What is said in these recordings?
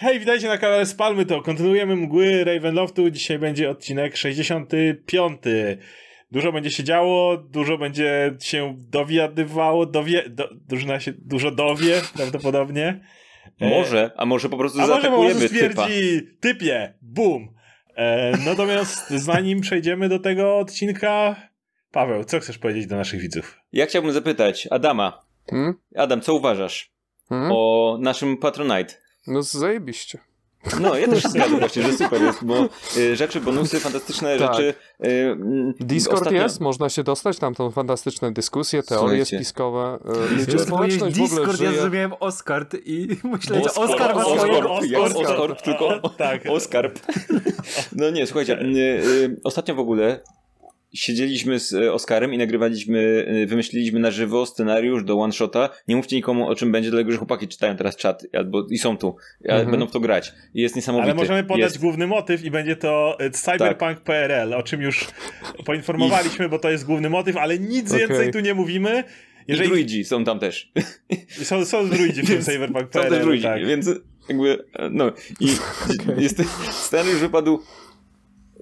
Hej, witajcie na kanale Spalmy to. Kontynuujemy mgły Ravenloftu. Dzisiaj będzie odcinek 65. Dużo będzie się działo, dużo będzie się dowiadywało, dowie, do, drużyna się dużo dowie prawdopodobnie. Może, a może po prostu a zaatakujemy może po prostu typa. stwierdzi, typie, bum. E, natomiast zanim przejdziemy do tego odcinka, Paweł, co chcesz powiedzieć do naszych widzów? Ja chciałbym zapytać Adama. Hmm? Adam, co uważasz Hmm? o naszym Patronite? No zajebiście. No, ja też się zgadzam właśnie, że super jest, bo y, rzeczy, bonusy, fantastyczne Tak. rzeczy. Y, Discord ostatnio- jest, można się dostać, tam są fantastyczne dyskusje, teorie Słuchajcie. spiskowe. Ludzie, społeczność w ogóle Discord, ja zrozumiałem Oscard i myślę, że Oskar, Oskar ma swojego... Oskar, tylko tak. Oscar. No nie, słuchajcie, y, y, ostatnio w ogóle siedzieliśmy z y, Oskarem i nagrywaliśmy, y, wymyśliliśmy na żywo scenariusz do one shota. Nie mówcie nikomu o czym będzie, dlatego że chłopaki czytają teraz czat albo i są tu, ale Mhm. będą w to grać. I Jest niesamowite. Ale możemy podać jest, Tak. główny motyw i będzie to e, Cyberpunk PRL, o czym już poinformowaliśmy, bo to jest główny motyw, ale nic Okej. więcej tu nie mówimy. I Jeżeli druidzi są tam też. są, są druidzi w tym Cyberpunk Są też PRL, druidzi, tak. więc jakby, no i jest, scenariusz wypadł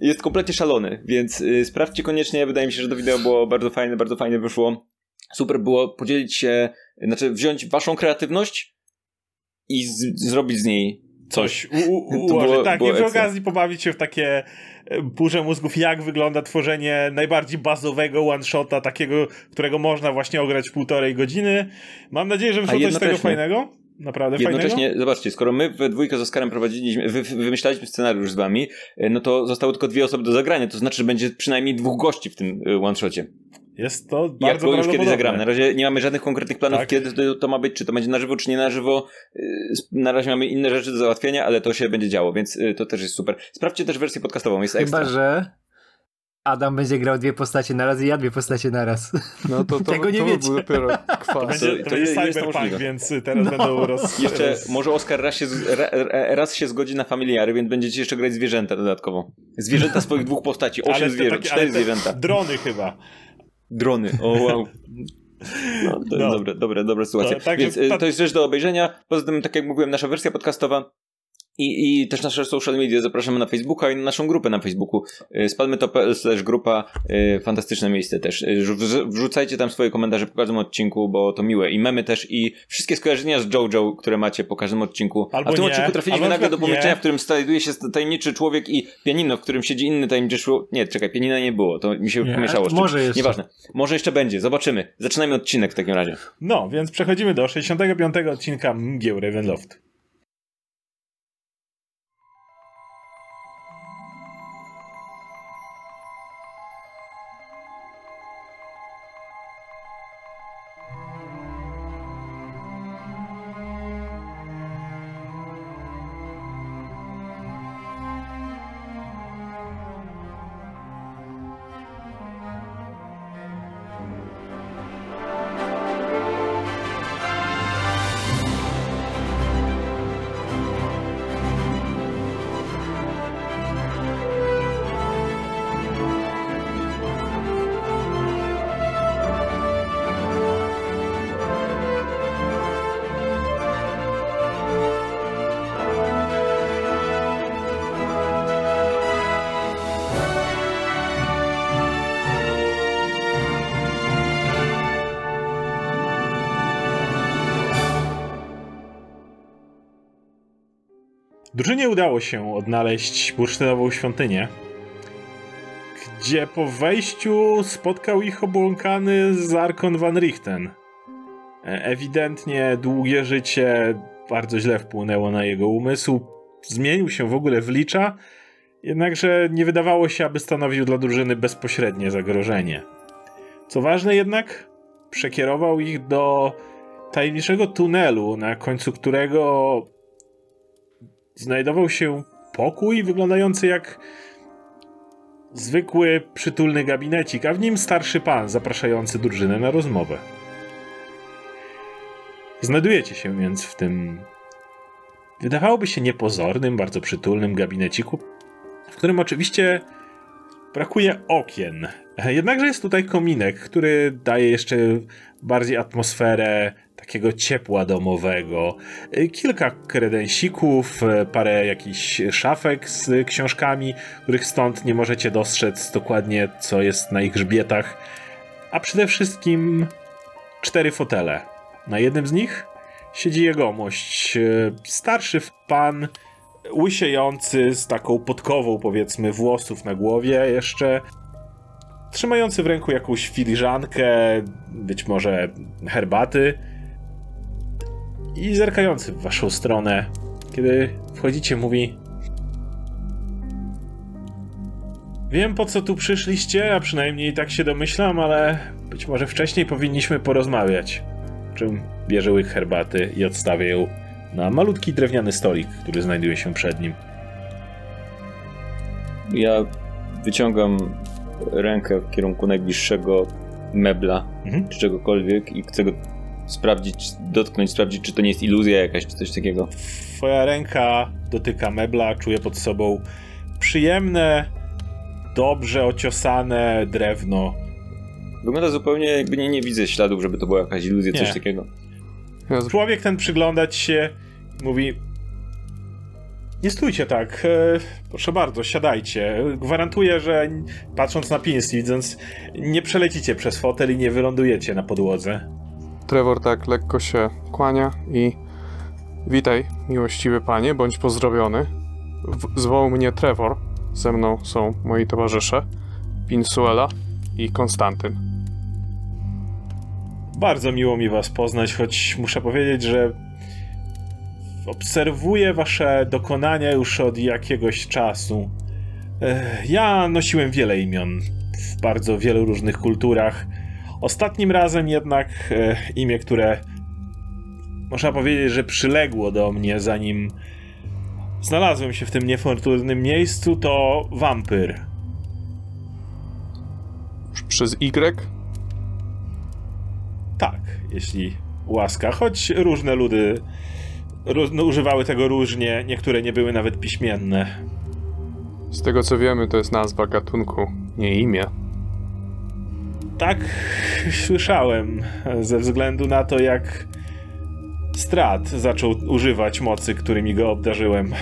jest kompletnie szalony, więc y, sprawdźcie koniecznie, wydaje mi się, że to wideo było bardzo fajne, bardzo fajnie wyszło. Super było podzielić się, znaczy wziąć waszą kreatywność i z, zrobić z niej coś. U, u, ułożyć. było- tak, było i przy okazji pobawić się w takie e, burze mózgów, jak wygląda tworzenie najbardziej bazowego one-shota, takiego, którego można właśnie ograć w półtorej godziny. Mam nadzieję, że wyszło coś z tego fajnego. Naprawdę fajnego. Jednocześnie, zobaczcie, skoro my we dwójkę z Oskarem prowadziliśmy, wy, wymyślaliśmy scenariusz z wami, y, no to zostały tylko dwie osoby do zagrania, to znaczy, że będzie przynajmniej dwóch gości w tym y, one-shocie. Jest to Jak bardzo go już kiedyś zagramy. Na razie nie mamy żadnych konkretnych planów, Tak. kiedy to, to ma być, czy to będzie na żywo, czy nie na żywo. Yy, Na razie mamy inne rzeczy do załatwienia, ale to się będzie działo, więc to też jest super. Sprawdźcie też wersję podcastową, jest ekstra. Chyba, że Adam będzie grał dwie postacie na raz i ja dwie postacie na raz. No to, to, Tego nie to wiecie. był dopiero To kwas. będzie, To- to to będzie jest- jest to Cyberpunk, więc teraz No. będą roz... Jeszcze może Oskar raz się, raz się zgodzi na familiary, więc będziecie jeszcze grać zwierzęta dodatkowo. Zwierzęta swoich dwóch postaci, osiem Ale zwierząt, takie- cztery zwierzęta. Drony chyba. Drony, o wow. No, to No. jest dobre, dobre, dobra sytuacja. To- także Więc y, to jest rzecz do obejrzenia. Poza tym, tak jak mówiłem, nasza wersja podcastowa i, i też nasze social media zapraszamy na Facebooka i na naszą grupę na Facebooku. Y, Spadmy to slash grupa. y, Fantastyczne miejsce też. Y, wrz- Wrzucajcie tam swoje komentarze po każdym odcinku, bo to miłe. I memy też i wszystkie skojarzenia z JoJo, które macie po każdym odcinku. Albo A w tym nie, odcinku trafiliśmy nagle do przykład nie. pomieszczenia, w którym znajduje się tajemniczy człowiek i pianino, w którym siedzi inny tajemniczy człowiek. Nie, czekaj, pianina nie było. To mi się Nie, pomieszało. może jeszcze. Nieważne. Może jeszcze będzie. Zobaczymy. Zaczynajmy odcinek w takim razie. No, więc przechodzimy do 65 odcinka Mgieł Ravenloft. Drużynie udało się odnaleźć bursztynową świątynię, gdzie po wejściu spotkał ich obłąkany Zarkon van Richten. E, Ewidentnie długie życie bardzo źle wpłynęło na jego umysł. Zmienił się w ogóle w licza, jednakże nie wydawało się, aby stanowił dla drużyny bezpośrednie zagrożenie. Co ważne jednak, przekierował ich do tajemniczego tunelu, na końcu którego znajdował się pokój wyglądający jak zwykły, przytulny gabinecik, a w nim starszy pan zapraszający drużynę na rozmowę. Znajdujecie się więc w tym wydawałoby się niepozornym, bardzo przytulnym gabineciku, w którym oczywiście brakuje okien. Jednakże jest tutaj kominek, który daje jeszcze bardziej atmosferę takiego ciepła domowego. Y, Kilka kredensików, y, parę jakichś szafek z książkami, których stąd nie możecie dostrzec dokładnie, co jest na ich grzbietach. A przede wszystkim cztery fotele. Na jednym z nich siedzi jegomość. y, Starszy pan, łysiejący z taką podkową, powiedzmy, włosów na głowie jeszcze. Trzymający w ręku jakąś filiżankę, być może herbaty. I zerkający w waszą stronę. Kiedy wchodzicie, mówi: Wiem po co tu przyszliście, a przynajmniej tak się domyślam, ale być może wcześniej powinniśmy porozmawiać. Czym bierze łyk herbaty i odstawia ją na malutki drewniany stolik, który znajduje się przed nim. Ja wyciągam rękę w kierunku najbliższego mebla, Mhm. czy czegokolwiek i chcę go sprawdzić, dotknąć, sprawdzić, czy to nie jest iluzja jakaś, czy coś takiego. Twoja ręka dotyka mebla, czuje pod sobą przyjemne, dobrze ociosane drewno. Wygląda zupełnie jakby nie, nie widzę śladów, żeby to była jakaś iluzja, coś Nie. takiego. Ja, Człowiek ten przygląda ci się i mówi: Nie stójcie tak, e, proszę bardzo, siadajcie. Gwarantuję, że patrząc na pins, widząc, nie przelecicie przez fotel i nie wylądujecie na podłodze. Trevor tak lekko się kłania i witaj, miłościwy panie, bądź pozdrowiony. W- zwoł mnie Trevor. Ze mną są moi towarzysze, Pinsuela i Konstantyn. Bardzo miło mi was poznać, choć muszę powiedzieć, że obserwuję wasze dokonania już od jakiegoś czasu. Ech, Ja nosiłem wiele imion w bardzo wielu różnych kulturach. Ostatnim razem jednak e, imię, które można powiedzieć, że przyległo do mnie zanim znalazłem się w tym niefortunnym miejscu, to wampyr. Przez Y Tak, jeśli łaska, choć różne ludy ró- no, używały tego różnie, niektóre nie były nawet piśmienne. Z tego co wiemy, to jest nazwa gatunku, nie imię. Tak słyszałem, ze względu na to, jak Strat zaczął używać mocy, którymi go obdarzyłem.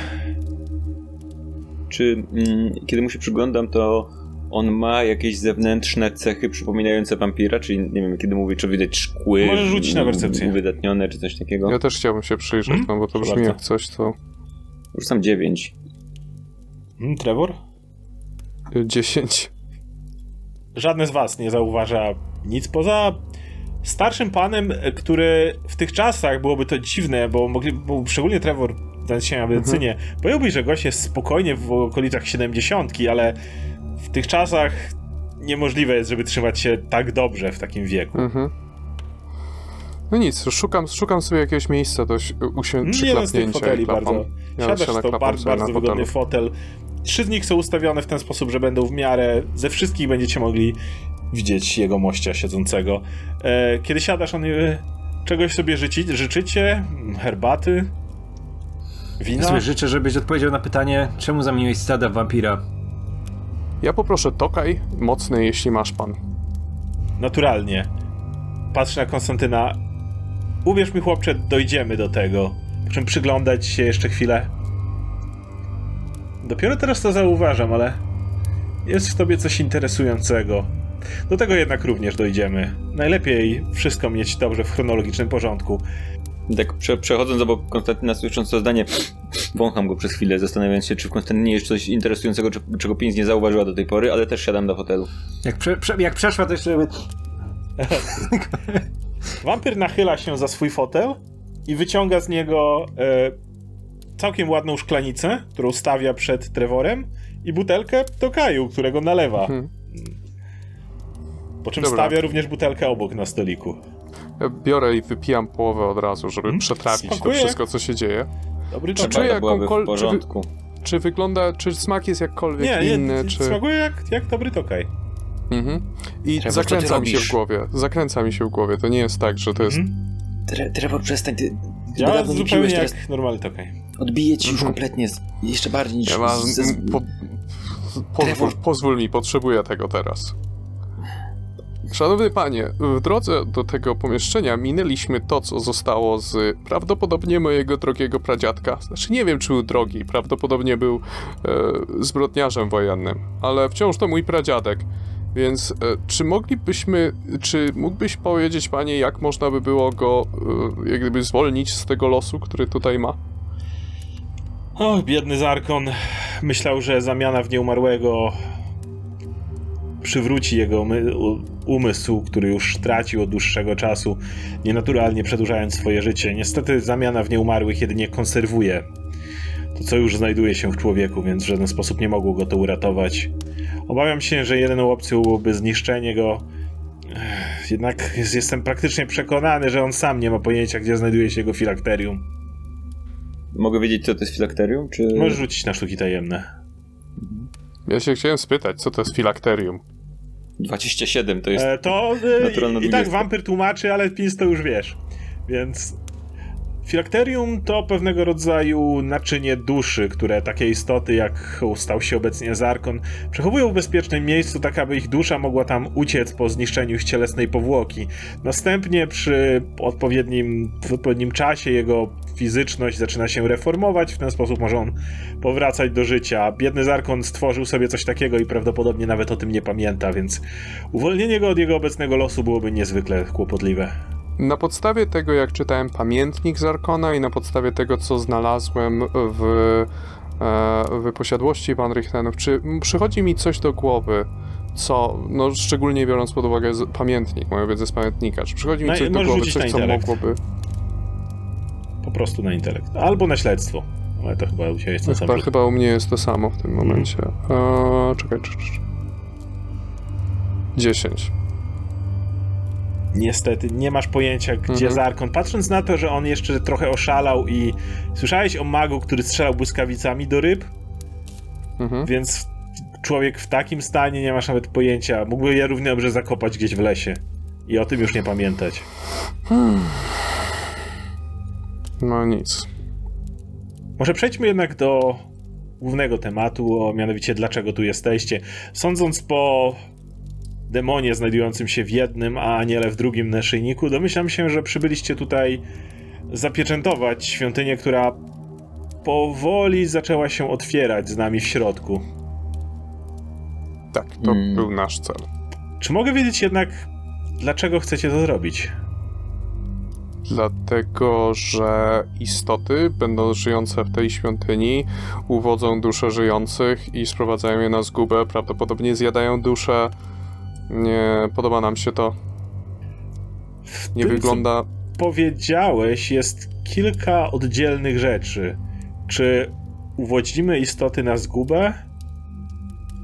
Czy mm, kiedy mu się przyglądam, to on ma jakieś zewnętrzne cechy przypominające wampira? Czyli nie wiem, kiedy mówi, czy widać szkły Możesz rzucić na percepcję. uwydatnione, czy coś takiego? Ja też chciałbym się przyjrzeć, Mhm, no bo to brzmi jak coś, co Rzucam 9. Hmm, Trevor? y, 10. Żadne z was nie zauważa nic poza starszym panem, który w tych czasach byłoby to dziwne, bo mogli, bo szczególnie Trevor, znając się na medycynie, pojąłby, że gość jest spokojnie w okolicach 70, ale w tych czasach niemożliwe jest, żeby trzymać się tak dobrze w takim wieku. Mhm. No nic, szukam, szukam sobie jakiegoś miejsca do si- usię- Mm, Jeden z tych przyklapnięcia foteli bardzo. Siadasz to bardzo, bardzo wygodny fotel. Trzy z nich są ustawione w ten sposób, że będą w miarę. Ze wszystkich będziecie mogli widzieć jego mościa siedzącego. E, kiedy siadasz, on e, czegoś sobie życi, życzycie? Herbaty? Wina? Ja sobie życzę, żebyś odpowiedział na pytanie, czemu zamieniłeś stada w wampira? Ja poproszę tokaj, mocny jeśli masz pan. Naturalnie. Patrz na Konstantyna. Uwierz mi, chłopcze, dojdziemy do tego. Po czym przyglądać się jeszcze chwilę. Dopiero teraz to zauważam, ale jest w tobie coś interesującego. Do tego jednak również dojdziemy. Najlepiej wszystko mieć dobrze w chronologicznym porządku. Tak prze, przechodząc obok Konstantyna, słysząc to zdanie, wącham go przez chwilę, zastanawiając się, czy w Konstantynie jest coś interesującego, czy, czego Pins nie zauważyła do tej pory, ale też siadam do hotelu. Jak, prze, prze, jak przeszła, to jeszcze... Wampir nachyla się za swój fotel i wyciąga z niego e, całkiem ładną szklanicę, którą stawia przed Trevorem i butelkę do kaju, którego nalewa. Mhm. Po czym Dobra. stawia również butelkę obok na stoliku. Ja biorę i wypijam połowę od razu, żeby Mhm. przetrawić to wszystko, co się dzieje. Dobry Czy czuję Chyba byłaby jakąkol- w porządku. Czy wygląda, czy smak jest jakkolwiek Nie, nie, inny, czy... smakuje jak, jak dobry tokaj. Mhm. I Trevor, zakręca mi się w głowie. Zakręca mi się w głowie. To nie jest tak, że to jest... Mhm. Tre, Trevor, przestań, ty Działa zupełnie jak normalny tokaj. Odbije ci już Mhm. kompletnie, z- jeszcze bardziej niż... Ja ma, z- z- po, pozwól, pozwól mi, potrzebuję tego teraz. Szanowny panie, w drodze do tego pomieszczenia minęliśmy to, co zostało z prawdopodobnie mojego drogiego pradziadka. Znaczy nie wiem, czy był drogi, prawdopodobnie był e, zbrodniarzem wojennym, ale wciąż to mój pradziadek. Więc e, czy moglibyśmy, czy mógłbyś powiedzieć panie, jak można by było go e, jak gdyby zwolnić z tego losu, który tutaj ma? O, biedny Zarkon myślał, że zamiana w nieumarłego przywróci jego umysł, który już tracił od dłuższego czasu, nienaturalnie przedłużając swoje życie. Niestety zamiana w nieumarłych jedynie konserwuje to, co już znajduje się w człowieku, więc w żaden sposób nie mogło go to uratować. Obawiam się, że jedyną opcją byłoby zniszczenie go. Jednak jest- jestem praktycznie przekonany, że on sam nie ma pojęcia, gdzie znajduje się jego filakterium. Mogę wiedzieć, co to jest filakterium? Czy... Możesz rzucić na sztuki tajemne. Ja się chciałem spytać, co to jest filakterium? 27 to jest... E, to e, i tak wampir tłumaczy, ale Pins to już wiesz. Więc filakterium to pewnego rodzaju naczynie duszy, które takie istoty jak stał się obecnie Zarkon przechowują w bezpiecznym miejscu, tak aby ich dusza mogła tam uciec po zniszczeniu cielesnej powłoki. Następnie przy odpowiednim, w odpowiednim czasie jego fizyczność zaczyna się reformować, w ten sposób może on powracać do życia. Biedny Zarkon stworzył sobie coś takiego i prawdopodobnie nawet o tym nie pamięta, więc uwolnienie go od jego obecnego losu byłoby niezwykle kłopotliwe. Na podstawie tego, jak czytałem pamiętnik Zarkona i na podstawie tego, co znalazłem w, e, w posiadłości Van Richtenów, czy przychodzi mi coś do głowy, co, no szczególnie biorąc pod uwagę z, pamiętnik, moją wiedzę z pamiętnika, czy przychodzi mi No coś do głowy, coś, co mogłoby... Po prostu na intelekt. Albo na śledztwo. Ale to chyba u ciebie jest sam Chyba, rzut. chyba u mnie jest to samo w tym momencie. E, czekaj, czekaj, czekaj. 10. Niestety, nie masz pojęcia, gdzie Mhm. Zarkon. Patrząc na to, że on jeszcze trochę oszalał i... Słyszałeś o magu, który strzelał błyskawicami do ryb? Mhm. Więc człowiek w takim stanie nie masz nawet pojęcia. Mógłby je równie dobrze zakopać gdzieś w lesie. I o tym już nie pamiętać. No nic. Może przejdźmy jednak do głównego tematu, o mianowicie dlaczego tu jesteście. Sądząc po demonie znajdującym się w jednym, a aniele w drugim naszyjniku, domyślam się, że przybyliście tutaj zapieczętować świątynię, która powoli zaczęła się otwierać z nami w środku. Tak, to Mm. był nasz cel. Czy mogę wiedzieć jednak, dlaczego chcecie to zrobić? Dlatego, że istoty, będąc żyjące w tej świątyni, uwodzą dusze żyjących i sprowadzają je na zgubę, prawdopodobnie zjadają dusze. Nie podoba nam się to. Nie tym, wygląda. powiedziałeś, jest kilka oddzielnych rzeczy. Czy uwodzimy istoty na zgubę?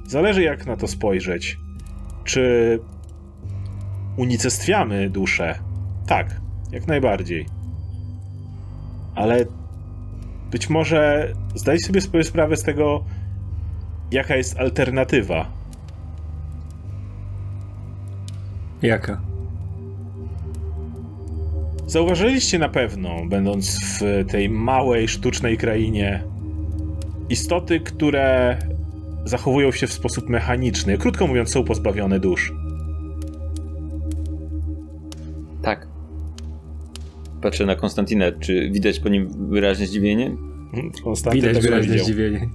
Zależy jak na to spojrzeć. Czy unicestwiamy duszę? Tak, jak najbardziej. Ale być może zdaj sobie sprawę z tego, jaka jest alternatywa. Jaka? Zauważyliście na pewno, będąc w tej małej, sztucznej krainie, istoty, które zachowują się w sposób mechaniczny. Krótko mówiąc, są pozbawione dusz. Tak. Patrzę na Konstantinę. Czy widać po nim wyraźne zdziwienie? Konstanty Widać tego nie wyraźne widział. zdziwienie.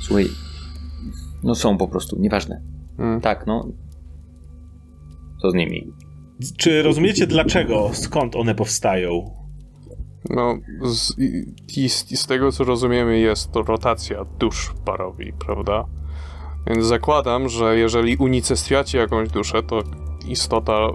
Słuchaj. No są po prostu, nieważne. Mm. Tak, no. Co z nimi? Czy rozumiecie dlaczego, skąd one powstają? No, z, i, i z, tego co rozumiemy, jest to rotacja dusz w Barowi, prawda? Więc zakładam, że jeżeli unicestwiacie jakąś duszę, to istota,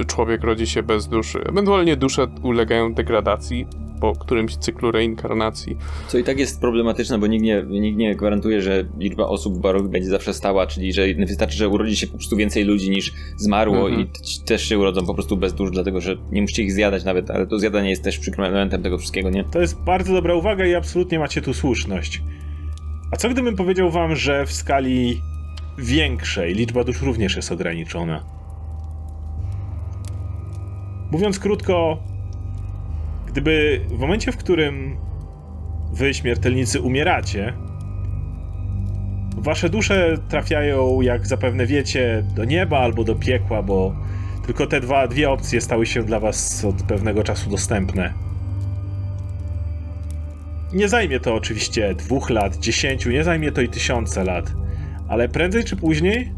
y, człowiek rodzi się bez duszy. Ewentualnie dusze ulegają degradacji po którymś cyklu reinkarnacji. Co i tak jest problematyczne, bo nikt nie, nikt nie gwarantuje, że liczba osób w barowi będzie zawsze stała, czyli że wystarczy, że urodzi się po prostu więcej ludzi niż zmarło Mhm. i też się urodzą po prostu bez dusz, dlatego że nie musicie ich zjadać nawet, ale to zjadanie jest też przykrym elementem tego wszystkiego, nie? To jest bardzo dobra uwaga i absolutnie macie tu słuszność. A co gdybym powiedział wam, że w skali większej liczba dusz również jest ograniczona? Mówiąc krótko, gdyby w momencie, w którym wy, śmiertelnicy, umieracie, wasze dusze trafiają, jak zapewne wiecie, do nieba albo do piekła, bo Tylko te dwa, dwie opcje stały się dla was od pewnego czasu dostępne. Nie zajmie to oczywiście dwóch lat, dziesięciu, nie zajmie to i tysiące lat, ale prędzej czy później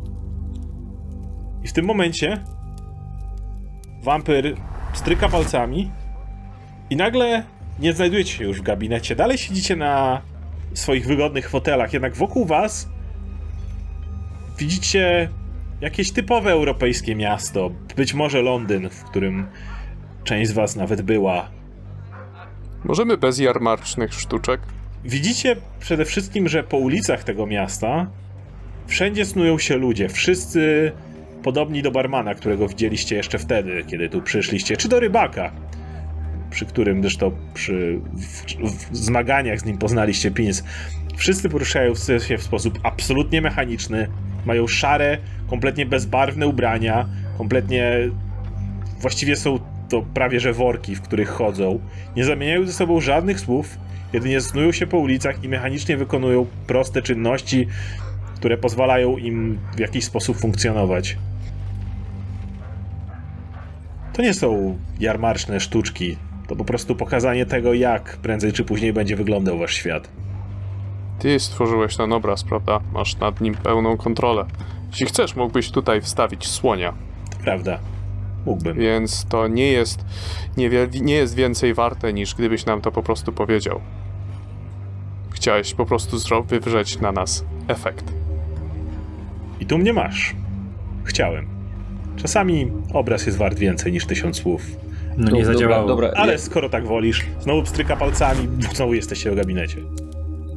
i w tym momencie wampir stryka palcami i nagle nie znajdujecie się już w gabinecie. Dalej siedzicie na swoich wygodnych fotelach, jednak wokół was widzicie jakieś typowe europejskie miasto. Być może Londyn, w którym część z was nawet była. Możemy bez jarmarcznych sztuczek? Widzicie przede wszystkim, że po ulicach tego miasta wszędzie snują się ludzie. Wszyscy podobni do barmana, którego widzieliście jeszcze wtedy, kiedy tu przyszliście, czy do rybaka, przy którym zresztą przy w, w zmaganiach z nim poznaliście Pins. Wszyscy poruszają się w sposób absolutnie mechaniczny, mają szare, kompletnie bezbarwne ubrania, kompletnie właściwie są to prawie że worki, w których chodzą. Nie zamieniają ze sobą żadnych słów, jedynie snują się po ulicach i mechanicznie wykonują proste czynności, które pozwalają im w jakiś sposób funkcjonować. To nie są jarmarczne sztuczki. To po prostu pokazanie tego, jak prędzej czy później będzie wyglądał wasz świat. Ty stworzyłeś ten obraz, prawda? Masz nad nim pełną kontrolę. Jeśli chcesz, mógłbyś tutaj wstawić słonia. To prawda. Mógłbym. Więc to nie jest, nie, nie jest więcej warte, niż gdybyś nam to po prostu powiedział. Chciałeś po prostu wywrzeć na nas efekt. I tu mnie masz. Chciałem. Czasami obraz jest wart więcej niż tysiąc słów. No nie Dobra, zadziałało. Dobra, Ale ja, skoro tak wolisz, znowu pstryka palcami, znowu jesteście w gabinecie.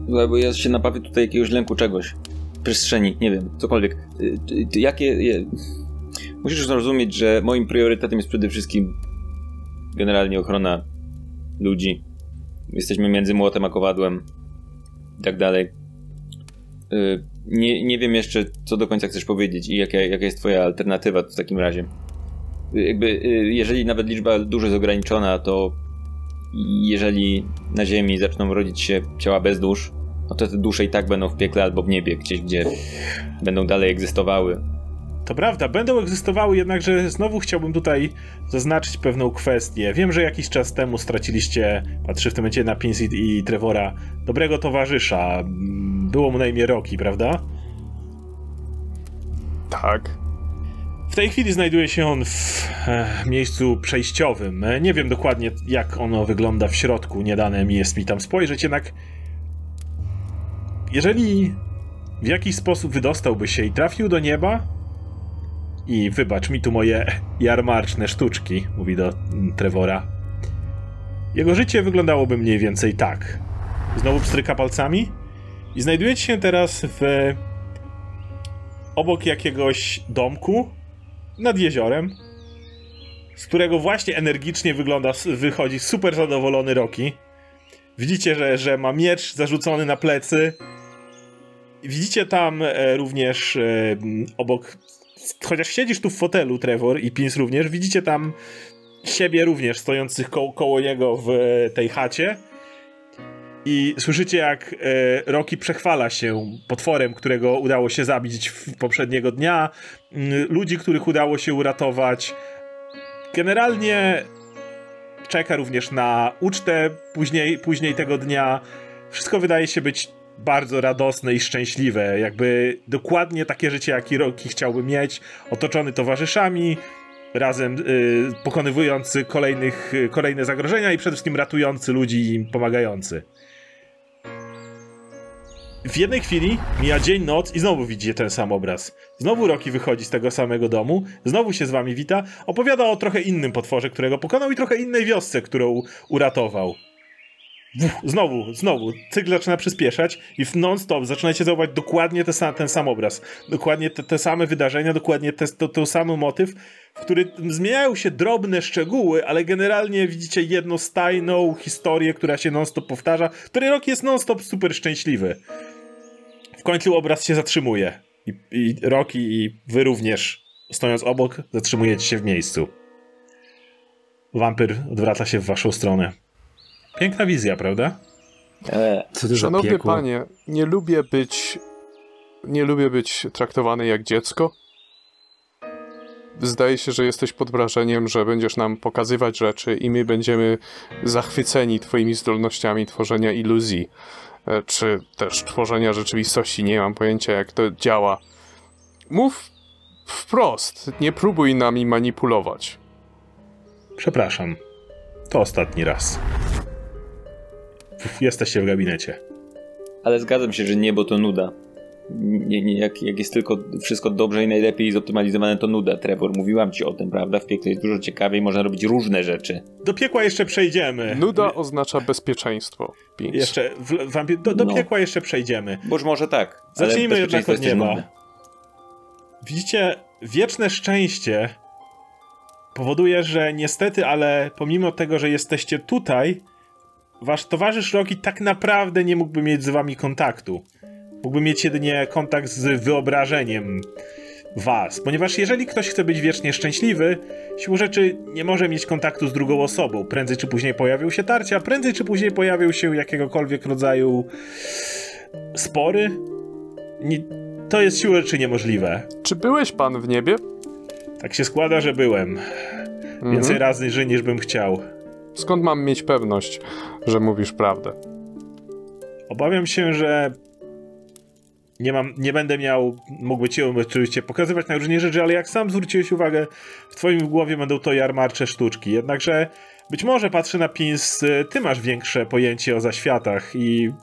dobra, bo ja się nabawię tutaj jakiegoś lęku czegoś. Przestrzeni, nie wiem, cokolwiek. Y, Jakie... Je... Musisz zrozumieć, że moim priorytetem jest przede wszystkim generalnie ochrona ludzi. Jesteśmy między młotem a kowadłem i tak dalej. Y, Nie, nie wiem jeszcze, co do końca chcesz powiedzieć i jaka, jaka jest twoja alternatywa w takim razie. Jakby, y, jeżeli nawet liczba dusz jest ograniczona, to jeżeli na Ziemi zaczną rodzić się ciała bez dusz, no to te dusze i tak będą w piekle albo w niebie, gdzieś, gdzie będą dalej egzystowały. To prawda, będą egzystowały, jednakże znowu chciałbym tutaj zaznaczyć pewną kwestię. Wiem, że jakiś czas temu straciliście, patrzę w tym momencie na Pins i, i Trevora, dobrego towarzysza. Mm, Było mu na imię Rocky, prawda? Tak. W tej chwili znajduje się on w e, miejscu przejściowym. E, Nie wiem dokładnie, jak ono wygląda w środku, nie dane mi jest mi tam spojrzeć, jednak jeżeli w jakiś sposób wydostałby się i trafił do nieba i wybacz mi tu moje jarmarczne sztuczki, mówi do mm, Trevora, jego życie wyglądałoby mniej więcej tak. Znowu pstryka palcami i znajdujecie się teraz w obok jakiegoś domku nad jeziorem, z którego właśnie energicznie wygląda, wychodzi super zadowolony Rocky. Widzicie, że, że ma miecz zarzucony na plecy. Widzicie tam e, również e, obok, chociaż siedzisz tu w fotelu, Trevor i Pins również, widzicie tam siebie również stojących ko koło niego w tej chacie. I słyszycie, jak e, Rocky przechwala się potworem, którego udało się zabić w poprzedniego dnia, mm, ludzi, których udało się uratować. Generalnie czeka również na ucztę później, później tego dnia. Wszystko wydaje się być bardzo radosne i szczęśliwe. Jakby dokładnie takie życie, jakie Rocky chciałby mieć. Otoczony towarzyszami, razem y, pokonywujący kolejnych, y, kolejne zagrożenia i przede wszystkim ratujący ludzi i im pomagający. W jednej chwili mija dzień, noc i znowu widzicie ten sam obraz. Znowu Rocky wychodzi z tego samego domu, znowu się z wami wita, opowiada o trochę innym potworze, którego pokonał i trochę innej wiosce, którą uratował. Znowu, znowu, cykl zaczyna przyspieszać i non-stop zaczynacie zauważyć dokładnie te sa- ten sam obraz. Dokładnie te, te same wydarzenia, dokładnie ten sam motyw, w który zmieniają się drobne szczegóły, ale generalnie widzicie jednostajną historię, która się non-stop powtarza, której rok jest non-stop super szczęśliwy. W końcu obraz się zatrzymuje. I, i Rocky i wy również, stojąc obok, zatrzymujecie się w miejscu. Wampir odwraca się w waszą stronę. Piękna wizja, prawda? E, Co za Szanowny panie, nie lubię być. Nie lubię być traktowany jak dziecko. zdaje się, że jesteś pod wrażeniem, że będziesz nam pokazywać rzeczy i my będziemy zachwyceni twoimi zdolnościami tworzenia iluzji, czy też tworzenia rzeczywistości. Nie mam pojęcia, jak to działa. Mów wprost, nie próbuj nami manipulować. Przepraszam. To ostatni raz. Jesteście w gabinecie. Ale zgadzam się, że niebo to nuda. Nie, nie, jak, jak jest tylko wszystko dobrze i najlepiej zoptymalizowane, to nuda. Trevor, mówiłam ci o tym, prawda? W piekle jest dużo ciekawiej, można robić różne rzeczy. Do piekła jeszcze przejdziemy. Nuda oznacza bezpieczeństwo. Pinc. Jeszcze, w, wampir, do, do No. piekła jeszcze przejdziemy. Boż może tak. Zacznijmy jednak od nieba. Widzicie, wieczne szczęście powoduje, że niestety, ale pomimo tego, że jesteście tutaj, wasz towarzysz Rocky tak naprawdę nie mógłby mieć z wami kontaktu. Mógłby mieć jedynie kontakt z wyobrażeniem was, ponieważ jeżeli ktoś chce być wiecznie szczęśliwy, siłą rzeczy nie może mieć kontaktu z drugą osobą. Prędzej czy później pojawią się tarcia, prędzej czy później pojawią się jakiegokolwiek rodzaju spory. Nie, to jest siłą rzeczy niemożliwe. Czy byłeś pan w niebie? Tak się składa, że byłem. Mhm. Więcej razy niż bym chciał. Skąd mam mieć pewność, że mówisz prawdę? Obawiam się, że nie mam, nie będę miał, mógłby ci oczywiście pokazywać najróżniejsze rzeczy, ale jak sam zwróciłeś uwagę, w twoim głowie będą to jarmarcze sztuczki. Jednakże być może patrzę na Pins, y, ty masz większe pojęcie o zaświatach i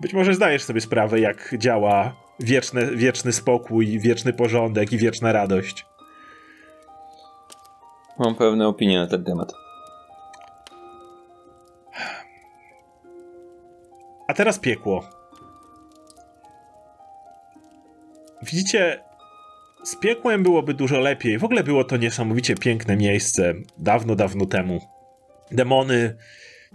być może zdajesz sobie sprawę, jak działa wieczne, wieczny spokój, wieczny porządek i wieczna radość. Mam pewne opinie na ten temat. A teraz piekło. Widzicie, z piekłem byłoby dużo lepiej. W ogóle było to niesamowicie piękne miejsce dawno, dawno temu. Demony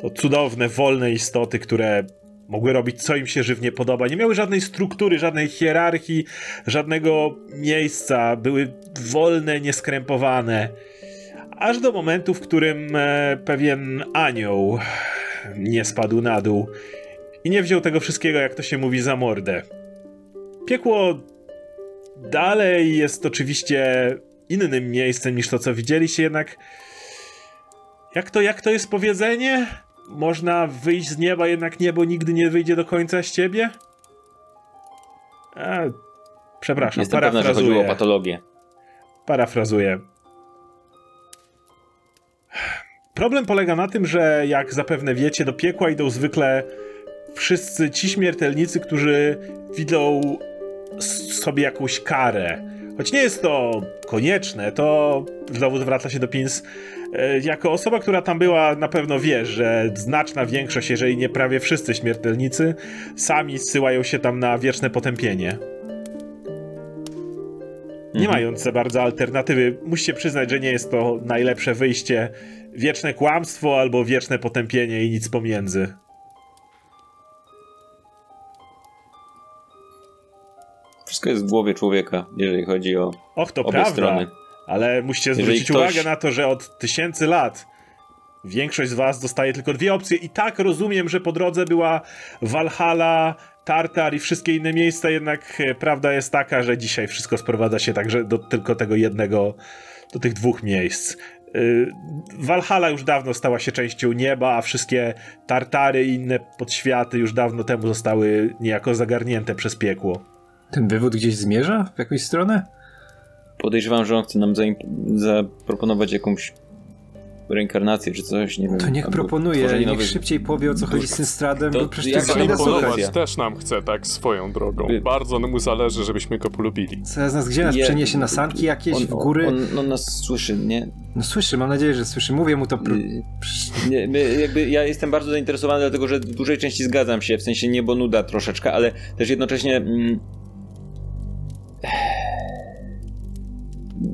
to cudowne, wolne istoty, które mogły robić co im się żywnie podoba. Nie miały żadnej struktury, żadnej hierarchii, żadnego miejsca. Były wolne, nieskrępowane. Aż do momentu, w którym e, pewien anioł nie spadł na dół i nie wziął tego wszystkiego, jak to się mówi, za mordę. Piekło dalej jest oczywiście innym miejscem niż to, co widzieliście, jednak jak to, jak to jest powiedzenie? Można wyjść z nieba, jednak niebo nigdy nie wyjdzie do końca z ciebie? A, przepraszam, Jestem pewna, że chodziło o parafrazuję. patologię. Parafrazuję. Problem polega na tym, że jak zapewne wiecie, do piekła idą zwykle wszyscy ci śmiertelnicy, którzy widzą sobie jakąś karę. Choć nie jest to konieczne, to znowu zwraca się do Pins. e, Jako osoba, która tam była, na pewno wiesz, że znaczna większość, jeżeli nie prawie wszyscy śmiertelnicy, sami zsyłają się tam na wieczne potępienie. Nie Mhm. mając za bardzo alternatywy, musicie przyznać, że nie jest to najlepsze wyjście. Wieczne kłamstwo albo wieczne potępienie i nic pomiędzy. Wszystko jest w głowie człowieka, jeżeli chodzi o Och, to obie prawda. strony. Ale musicie Jeżeli zwrócić ktoś- uwagę na to, że od tysięcy lat większość z was dostaje tylko dwie opcje i tak rozumiem, że po drodze była Valhalla, Tartar i wszystkie inne miejsca, jednak e, prawda jest taka, że dzisiaj wszystko sprowadza się także do tylko tego jednego, do tych dwóch miejsc. Y, Valhalla już dawno stała się częścią nieba, a wszystkie Tartary i inne podświaty już dawno temu zostały niejako zagarnięte przez piekło. Ten wywód gdzieś zmierza w jakąś stronę? Podejrzewam, że on chce nam zaimp- zaproponować jakąś reinkarnację czy coś, nie wiem. To niech proponuje, niech nowych- szybciej powie o co chodzi z tym stradem, To bo przecież jak to jest też nam chce tak swoją drogą. Y- Bardzo mu zależy, żebyśmy go polubili. Zaraz nas gdzie nas Je- przeniesie na sanki jakieś on, w góry? On, on nas słyszy, nie? No słyszy, mam nadzieję, że słyszy. Mówię mu to. Pr- Y, nie my, jakby ja jestem bardzo zainteresowany, dlatego że w dużej części zgadzam się, w sensie niebo nuda troszeczkę, ale też jednocześnie mm,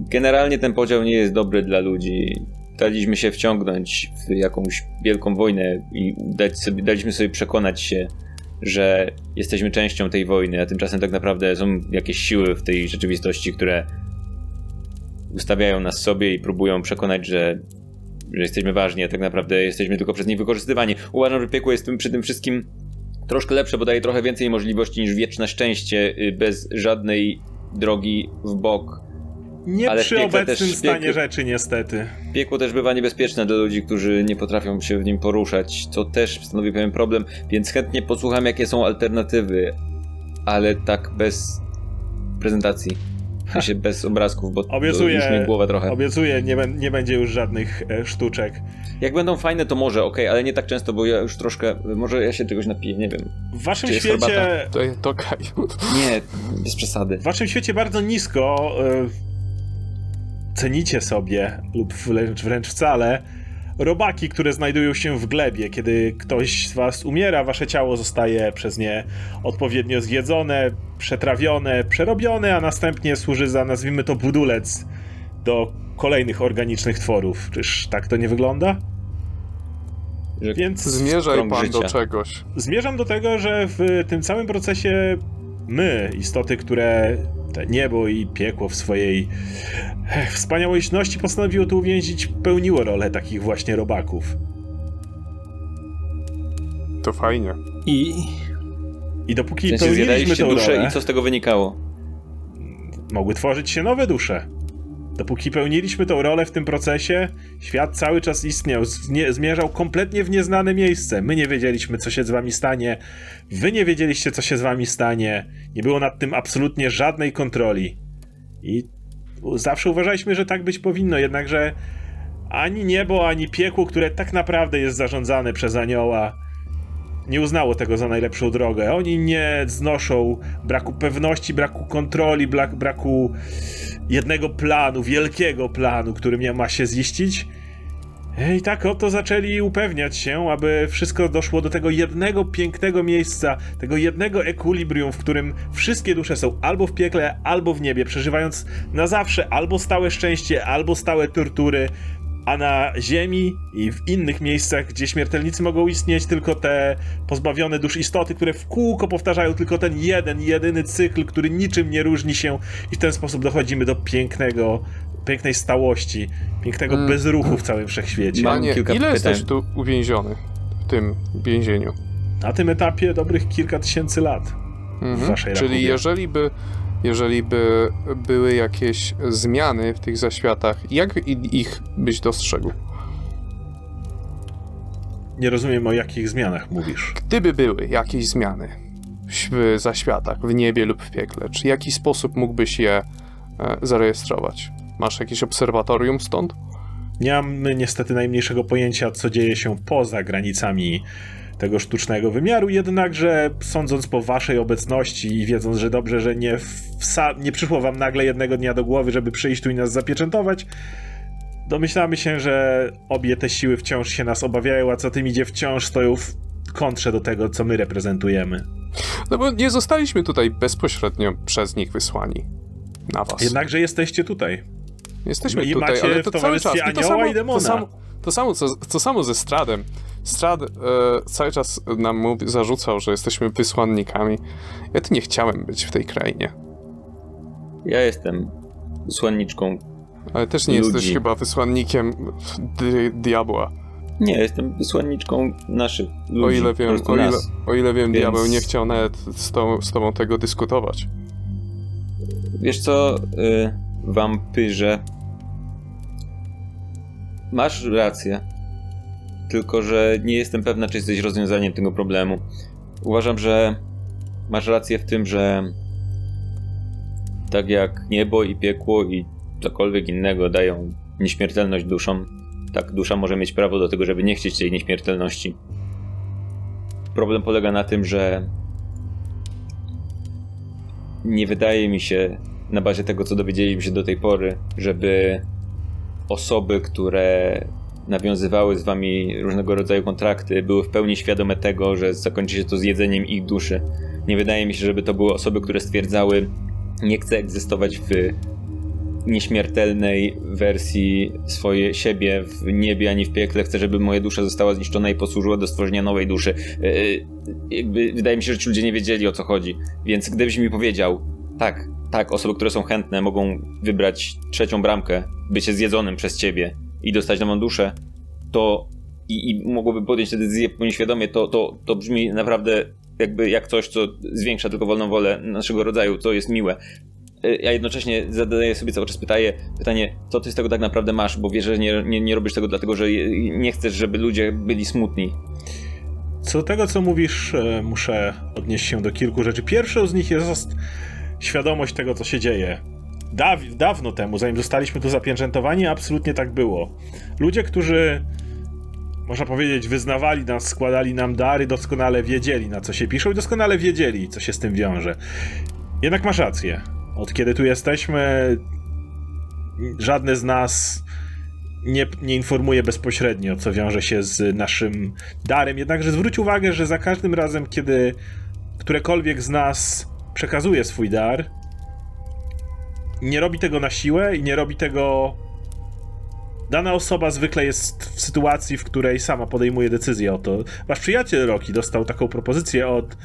generalnie ten podział nie jest dobry dla ludzi. Daliśmy się wciągnąć w jakąś wielką wojnę i dać sobie, daliśmy sobie przekonać się, że jesteśmy częścią tej wojny, a tymczasem tak naprawdę są jakieś siły w tej rzeczywistości, które ustawiają nas sobie i próbują przekonać, że że jesteśmy ważni, a tak naprawdę jesteśmy tylko przez nich wykorzystywani. Uważam, że piekło jest tym, przy tym wszystkim troszkę lepsze, bo daje trochę więcej możliwości niż wieczne szczęście y, bez żadnej drogi w bok Nie Ale przy obecnym też stanie piekło- rzeczy, niestety. Piekło też bywa niebezpieczne dla ludzi, którzy nie potrafią się w nim poruszać, co też stanowi pewien problem, więc chętnie posłucham, jakie są alternatywy, ale tak bez prezentacji. Sensie bez obrazków, bo Obiecuję, już mi głowa trochę. obiecuję nie, nie będzie już żadnych e, sztuczek. Jak będą fajne, to może, okej, ale nie tak często, bo ja już troszkę, może ja się czegoś napiję, nie wiem. W waszym Czy świecie... To, to okej. Nie, bez przesady. W waszym świecie bardzo nisko e, cenicie sobie, lub wręcz, wręcz wcale, robaki, które znajdują się w glebie. Kiedy ktoś z was umiera, wasze ciało zostaje przez nie odpowiednio zjedzone, przetrawione, przerobione, a następnie służy za, nazwijmy to, budulec do kolejnych organicznych tworów. Czyż tak to nie wygląda? Więc Zmierzaj pan do życia. czegoś. Zmierzam do tego, że w tym całym procesie my, istoty, które te niebo i piekło w swojej ech, wspaniałości postanowiło tu uwięzić, pełniło rolę takich właśnie robaków. To fajnie. I I dopóki w sensie pełniliśmy zjadaliście tę duszę rolę, i co z tego wynikało? mogły tworzyć się nowe dusze. Dopóki pełniliśmy tą rolę w tym procesie, świat cały czas istniał, zmierzał kompletnie w nieznane miejsce. My nie wiedzieliśmy, co się z wami stanie, wy nie wiedzieliście, co się z wami stanie. Nie było nad tym absolutnie żadnej kontroli. I zawsze uważaliśmy, że tak być powinno, jednakże ani niebo, ani piekło, które tak naprawdę jest zarządzane przez anioła, nie uznało tego za najlepszą drogę. Oni nie znoszą braku pewności, braku kontroli, brak, braku jednego planu, wielkiego planu, który mia- ma się ziścić. I tak oto zaczęli upewniać się, aby wszystko doszło do tego jednego pięknego miejsca, tego jednego ekwilibrium, w którym wszystkie dusze są albo w piekle, albo w niebie, przeżywając na zawsze albo stałe szczęście, albo stałe tortury, a na Ziemi i w innych miejscach, gdzie śmiertelnicy mogą istnieć, tylko te pozbawione dusz istoty, które w kółko powtarzają tylko ten jeden, jedyny cykl, który niczym nie różni się i w ten sposób dochodzimy do pięknego, pięknej stałości, pięknego Mm. bezruchu w całym wszechświecie. Mam Panie, kilka ile pytań. jesteś tu uwięziony w tym więzieniu? Na tym etapie dobrych kilka tysięcy lat. Mhm. waszej Czyli rachubie. jeżeli by, jeżeli by były jakieś zmiany w tych zaświatach, jak ich byś dostrzegł? Nie rozumiem, o jakich zmianach mówisz. Gdyby były jakieś zmiany w zaświatach, w niebie lub w piekle, czy w jaki sposób mógłbyś je e, zarejestrować? Masz jakieś obserwatorium stąd? Nie mamy niestety najmniejszego pojęcia, co dzieje się poza granicami tego sztucznego wymiaru, jednakże sądząc po waszej obecności i wiedząc, że dobrze, że nie, nie przyszło wam nagle jednego dnia do głowy, żeby przyjść tu i nas zapieczętować, domyślamy się, że obie te siły wciąż się nas obawiają, a co tym idzie wciąż stoją w kontrze do tego, co my reprezentujemy. No bo nie zostaliśmy tutaj bezpośrednio przez nich wysłani. Na was. Jednakże jesteście tutaj. Jesteśmy i tutaj, macie ale w to cały czas. towarzystwie I to anioła samo, i demona. To samo, to samo, co, to samo ze Stradem. Strad e, cały czas nam mówi, zarzucał, że jesteśmy wysłannikami. Ja tu nie chciałem być w tej krainie. Ja jestem wysłanniczką. Ale też nie Ludzi. jesteś chyba wysłannikiem di diabła. Nie, jestem wysłanniczką naszych ludzi. O ile wiem, o ile, o ile wiem Więc- diabeł nie chciał nawet z, tą, z tobą tego dyskutować. Wiesz co, y, wampyrze. Masz rację. Tylko, że nie jestem pewna, czy jesteś rozwiązaniem tego problemu. Uważam, że masz rację w tym, że tak jak niebo i piekło i cokolwiek innego dają nieśmiertelność duszom, tak dusza może mieć prawo do tego, żeby nie chcieć tej nieśmiertelności. Problem polega na tym, że nie wydaje mi się, na bazie tego, co dowiedzieliśmy się do tej pory, żeby osoby, które nawiązywały z wami różnego rodzaju kontrakty, były w pełni świadome tego, że zakończy się to zjedzeniem ich duszy. Nie wydaje mi się, żeby to były osoby, które stwierdzały, nie chcę egzystować w nieśmiertelnej wersji swoje, siebie w niebie ani w piekle. Chcę, żeby moja dusza została zniszczona i posłużyła do stworzenia nowej duszy. Yy, jakby wydaje mi się, że ci ludzie nie wiedzieli o co chodzi. Więc gdybyś mi powiedział, tak, tak, osoby, które są chętne, mogą wybrać trzecią bramkę, bycie zjedzonym przez ciebie i dostać nową duszę, to i, i mogłoby podjąć tę decyzję pełni świadomie, to, to, to brzmi naprawdę jakby jak coś, co zwiększa tylko wolną wolę naszego rodzaju, to jest miłe. ja jednocześnie zadaję sobie cały czas pytanie, pytanie, co ty z tego tak naprawdę masz, bo wiesz, że nie, nie, nie robisz tego dlatego, że nie chcesz, żeby ludzie byli smutni. Co do tego, co mówisz, e, muszę odnieść się do kilku rzeczy. Pierwszą z nich jest świadomość tego, co się dzieje. Daw dawno temu, zanim zostaliśmy tu zapieczętowani, absolutnie tak było. Ludzie, którzy, można powiedzieć, wyznawali nas, składali nam dary, doskonale wiedzieli, na co się piszą i doskonale wiedzieli, co się z tym wiąże. Jednak masz rację. Od kiedy tu jesteśmy, żadne z nas nie, nie informuje bezpośrednio, co wiąże się z naszym darem. Jednakże zwróć uwagę, że za każdym razem, kiedy którekolwiek z nas przekazuje swój dar, nie robi tego na siłę i nie robi tego. Dana osoba zwykle jest w sytuacji, w której sama podejmuje decyzję o to. Wasz przyjaciel Roki dostał taką propozycję od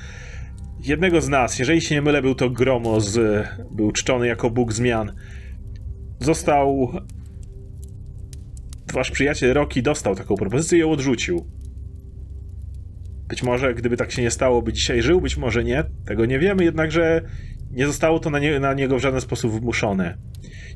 jednego z nas. Jeżeli się nie mylę, był to Gromo, z, był czczony jako Bóg zmian. Został wasz przyjaciel Rocky dostał taką propozycję i ją odrzucił. Być może, gdyby tak się nie stało, by dzisiaj żył, być może nie. Tego nie wiemy, jednakże nie zostało to na, nie, na niego w żaden sposób wymuszone.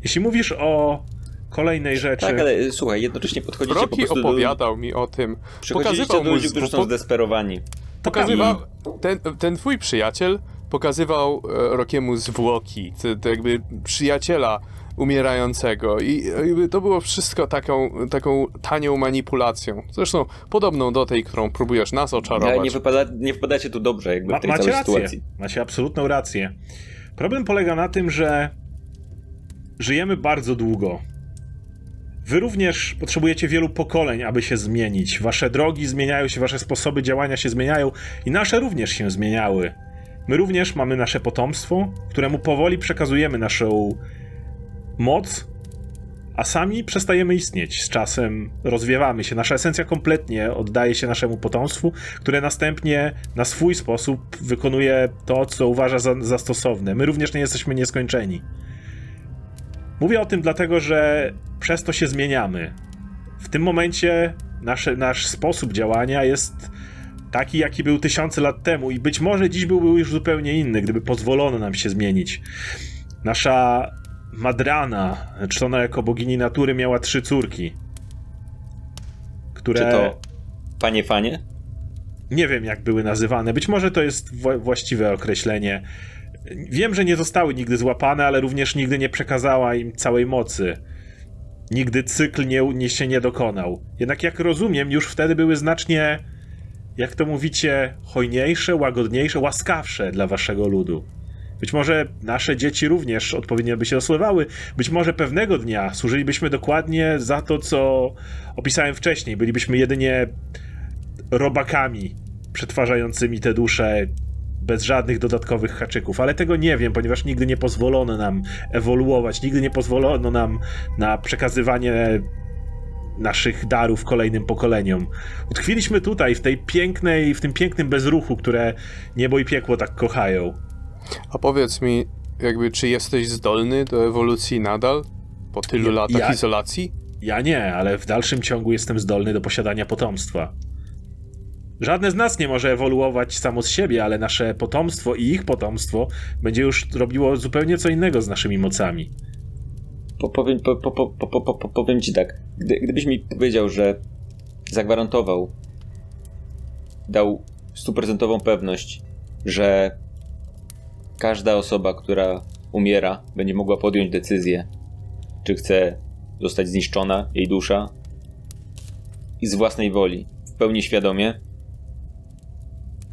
Jeśli mówisz o kolejnej rzeczy... Tak, ale y, słuchaj, jednocześnie podchodzicie Rocky po prostu opowiadał do... mi o tym. Pokazywał do ludzi, którzy są zdesperowani. Pokazywał, ten, ten twój przyjaciel pokazywał e, Rokiemu zwłoki, to, to jakby przyjaciela umierającego i jakby to było wszystko taką, taką tanią manipulacją. Zresztą podobną do tej, którą próbujesz nas oczarować. Ale nie, wypada, nie wpadacie tu dobrze jakby Ma, w tej macie całej rację. sytuacji. Macie absolutną rację. Problem polega na tym, że żyjemy bardzo długo. Wy również potrzebujecie wielu pokoleń, aby się zmienić. Wasze drogi zmieniają się, wasze sposoby działania się zmieniają i nasze również się zmieniały. My również mamy nasze potomstwo, któremu powoli przekazujemy naszą moc, a sami przestajemy istnieć. Z czasem rozwiewamy się. Nasza esencja kompletnie oddaje się naszemu potomstwu, które następnie na swój sposób wykonuje to, co uważa za, za stosowne. My również nie jesteśmy nieskończeni. Mówię o tym dlatego, że przez to się zmieniamy. W tym momencie nasze, nasz sposób działania jest taki, jaki był tysiące lat temu, i być może dziś byłby już zupełnie inny, gdyby pozwolono nam się zmienić. Nasza Madrana, czczona jako bogini natury, miała trzy córki. Które. Czy to panie fanie? Nie wiem, jak były nazywane. Być może to jest wła- właściwe określenie. Wiem, że nie zostały nigdy złapane, ale również nigdy nie przekazała im całej mocy. Nigdy cykl nie, nie się nie dokonał. Jednak jak rozumiem, już wtedy były znacznie, jak to mówicie, hojniejsze, łagodniejsze, łaskawsze dla waszego ludu. Być może nasze dzieci również odpowiednio by się osływały. Być może pewnego dnia służylibyśmy dokładnie za to, co opisałem wcześniej. Bylibyśmy jedynie robakami przetwarzającymi te dusze bez żadnych dodatkowych haczyków, ale tego nie wiem, ponieważ nigdy nie pozwolono nam ewoluować, nigdy nie pozwolono nam na przekazywanie naszych darów kolejnym pokoleniom. Utkwiliśmy tutaj w tej pięknej, w tym pięknym bezruchu, które niebo i piekło tak kochają. A powiedz mi, jakby, czy jesteś zdolny do ewolucji nadal? Po tylu Ja- latach ja- izolacji? Ja nie, ale w dalszym ciągu jestem zdolny do posiadania potomstwa. Żadne z nas nie może ewoluować samo z siebie, ale nasze potomstwo i ich potomstwo będzie już robiło zupełnie co innego z naszymi mocami. Po, powiem, po, po, po, po, po, po, powiem ci tak. Gdy, gdybyś mi powiedział, że zagwarantował, dał stuprocentową pewność, że każda osoba, która umiera, będzie mogła podjąć decyzję, czy chce zostać zniszczona jej dusza i z własnej woli, w pełni świadomie,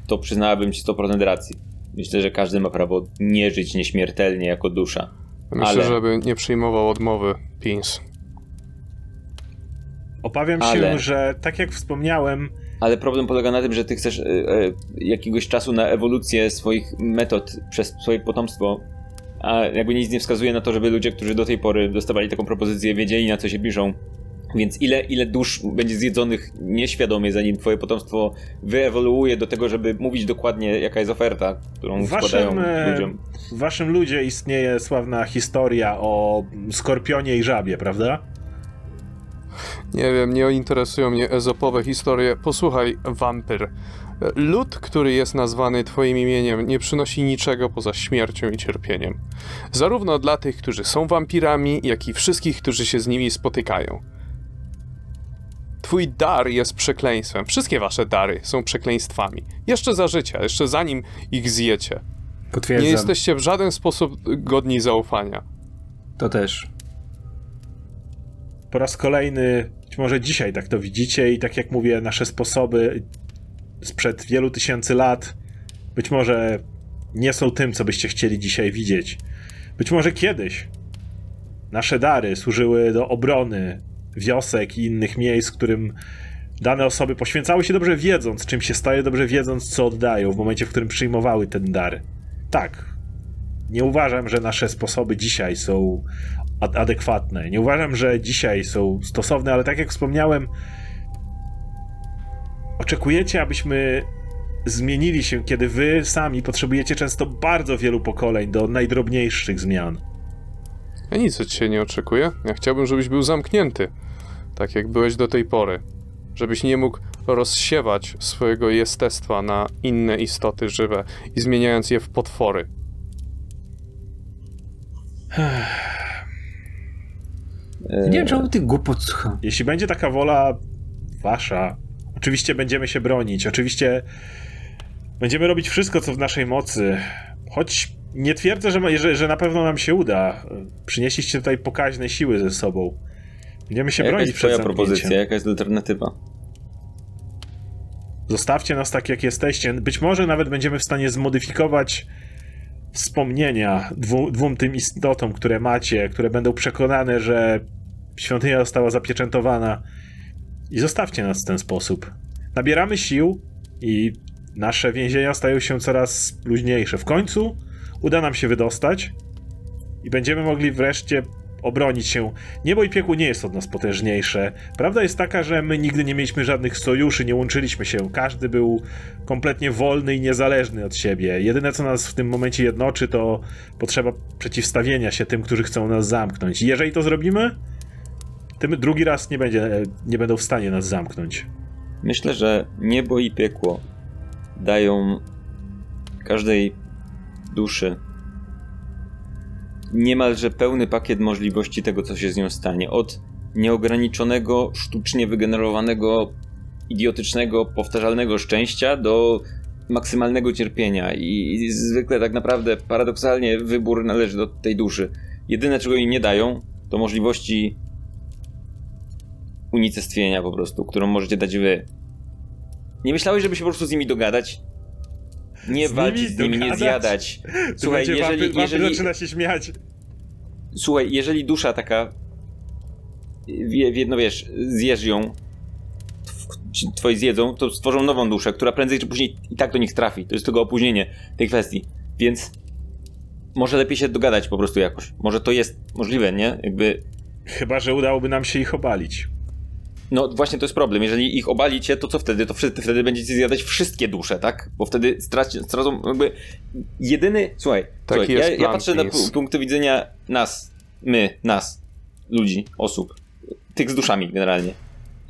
to przyznałabym ci 100% racji. Myślę, że każdy ma prawo nie żyć nieśmiertelnie jako dusza. Myślę, Ale- żeby nie przyjmował odmowy Pins. Obawiam się, Ale- że tak jak wspomniałem, Ale problem polega na tym, że ty chcesz e, e, jakiegoś czasu na ewolucję swoich metod przez swoje potomstwo, a jakby nic nie wskazuje na to, żeby ludzie, którzy do tej pory dostawali taką propozycję, wiedzieli na co się piszą. Więc ile, ile dusz będzie zjedzonych nieświadomie, zanim twoje potomstwo wyewoluuje do tego, żeby mówić dokładnie, jaka jest oferta, którą waszym, składają e, ludziom. w waszym ludzie istnieje sławna historia o skorpionie i żabie, prawda? Nie wiem, nie interesują mnie ezopowe historie. Posłuchaj, wampir. Lud, który jest nazwany twoim imieniem, nie przynosi niczego poza śmiercią i cierpieniem. Zarówno dla tych, którzy są wampirami, jak i wszystkich, którzy się z nimi spotykają. Twój dar jest przekleństwem. Wszystkie wasze dary są przekleństwami. Jeszcze za życia, jeszcze zanim ich zjecie. Potwierdzam. Nie jesteście w żaden sposób godni zaufania. To też. Po raz kolejny, być może dzisiaj tak to widzicie i tak jak mówię, nasze sposoby sprzed wielu tysięcy lat być może nie są tym, co byście chcieli dzisiaj widzieć. Być może kiedyś nasze dary służyły do obrony wiosek i innych miejsc, którym dane osoby poświęcały się dobrze wiedząc, czym się staje, dobrze wiedząc, co oddają w momencie, w którym przyjmowały ten dar. Tak. Nie uważam, że nasze sposoby dzisiaj są adekwatne. Nie uważam, że dzisiaj są stosowne, ale tak jak wspomniałem, oczekujecie, abyśmy zmienili się, kiedy wy sami potrzebujecie często bardzo wielu pokoleń do najdrobniejszych zmian. Ja nic od ciebie nie oczekuję. Ja chciałbym, żebyś był zamknięty, tak jak byłeś do tej pory. Żebyś nie mógł rozsiewać swojego jestestwa na inne istoty żywe i zmieniając je w potwory. Nie wiem, czemu ty głupot słucham. Jeśli będzie taka wola wasza, oczywiście będziemy się bronić. Oczywiście będziemy robić wszystko, co w naszej mocy. Choć nie twierdzę, że, ma- że, że na pewno nam się uda. Przynieśliście tutaj pokaźne siły ze sobą. Będziemy się Jaka bronić jest przed twoja zamknięciem. propozycja? Jaka jest alternatywa? Zostawcie nas tak, jak jesteście. Być może nawet będziemy w stanie zmodyfikować wspomnienia dwu, dwóm tym istotom, które macie, które będą przekonane, że świątynia została zapieczętowana. I zostawcie nas w ten sposób. Nabieramy sił i nasze więzienia stają się coraz luźniejsze. W końcu uda nam się wydostać i będziemy mogli wreszcie obronić się. Niebo i piekło nie jest od nas potężniejsze. Prawda jest taka, że my nigdy nie mieliśmy żadnych sojuszy, nie łączyliśmy się. Każdy był kompletnie wolny i niezależny od siebie. Jedyne, co nas w tym momencie jednoczy, to potrzeba przeciwstawienia się tym, którzy chcą nas zamknąć. I jeżeli to zrobimy, tym drugi raz nie, będzie, nie będą w stanie nas zamknąć. Myślę, że niebo i piekło dają każdej duszy niemalże pełny pakiet możliwości tego, co się z nią stanie. Od nieograniczonego, sztucznie wygenerowanego, idiotycznego, powtarzalnego szczęścia do maksymalnego cierpienia. I zwykle tak naprawdę, paradoksalnie, wybór należy do tej duszy. Jedyne, czego im nie dają, to możliwości unicestwienia po prostu, którą możecie dać wy. Nie myślałeś, żeby się po prostu z nimi dogadać? Nie Z walczyć nimi z nimi, nie zjadać. Słuchaj, jeżeli, jeżeli, zaczyna się śmiać. słuchaj, jeżeli dusza taka, wie, jedno wiesz, zjesz ją, twoi zjedzą, to stworzą nową duszę, która prędzej czy później i tak do nich trafi. To jest tylko opóźnienie tej kwestii. Więc może lepiej się dogadać po prostu jakoś. Może to jest możliwe, nie? Jakby Chyba, że udałoby nam się ich obalić. No właśnie to jest problem. Jeżeli ich obalicie, to co wtedy? To wtedy, wtedy będziecie zjadać wszystkie dusze, tak? Bo wtedy straci, stracą jakby jedyny... Słuchaj, Taki słuchaj jest ja, ja plan, patrzę na punktu widzenia nas, my, nas, ludzi, osób, tych z duszami generalnie.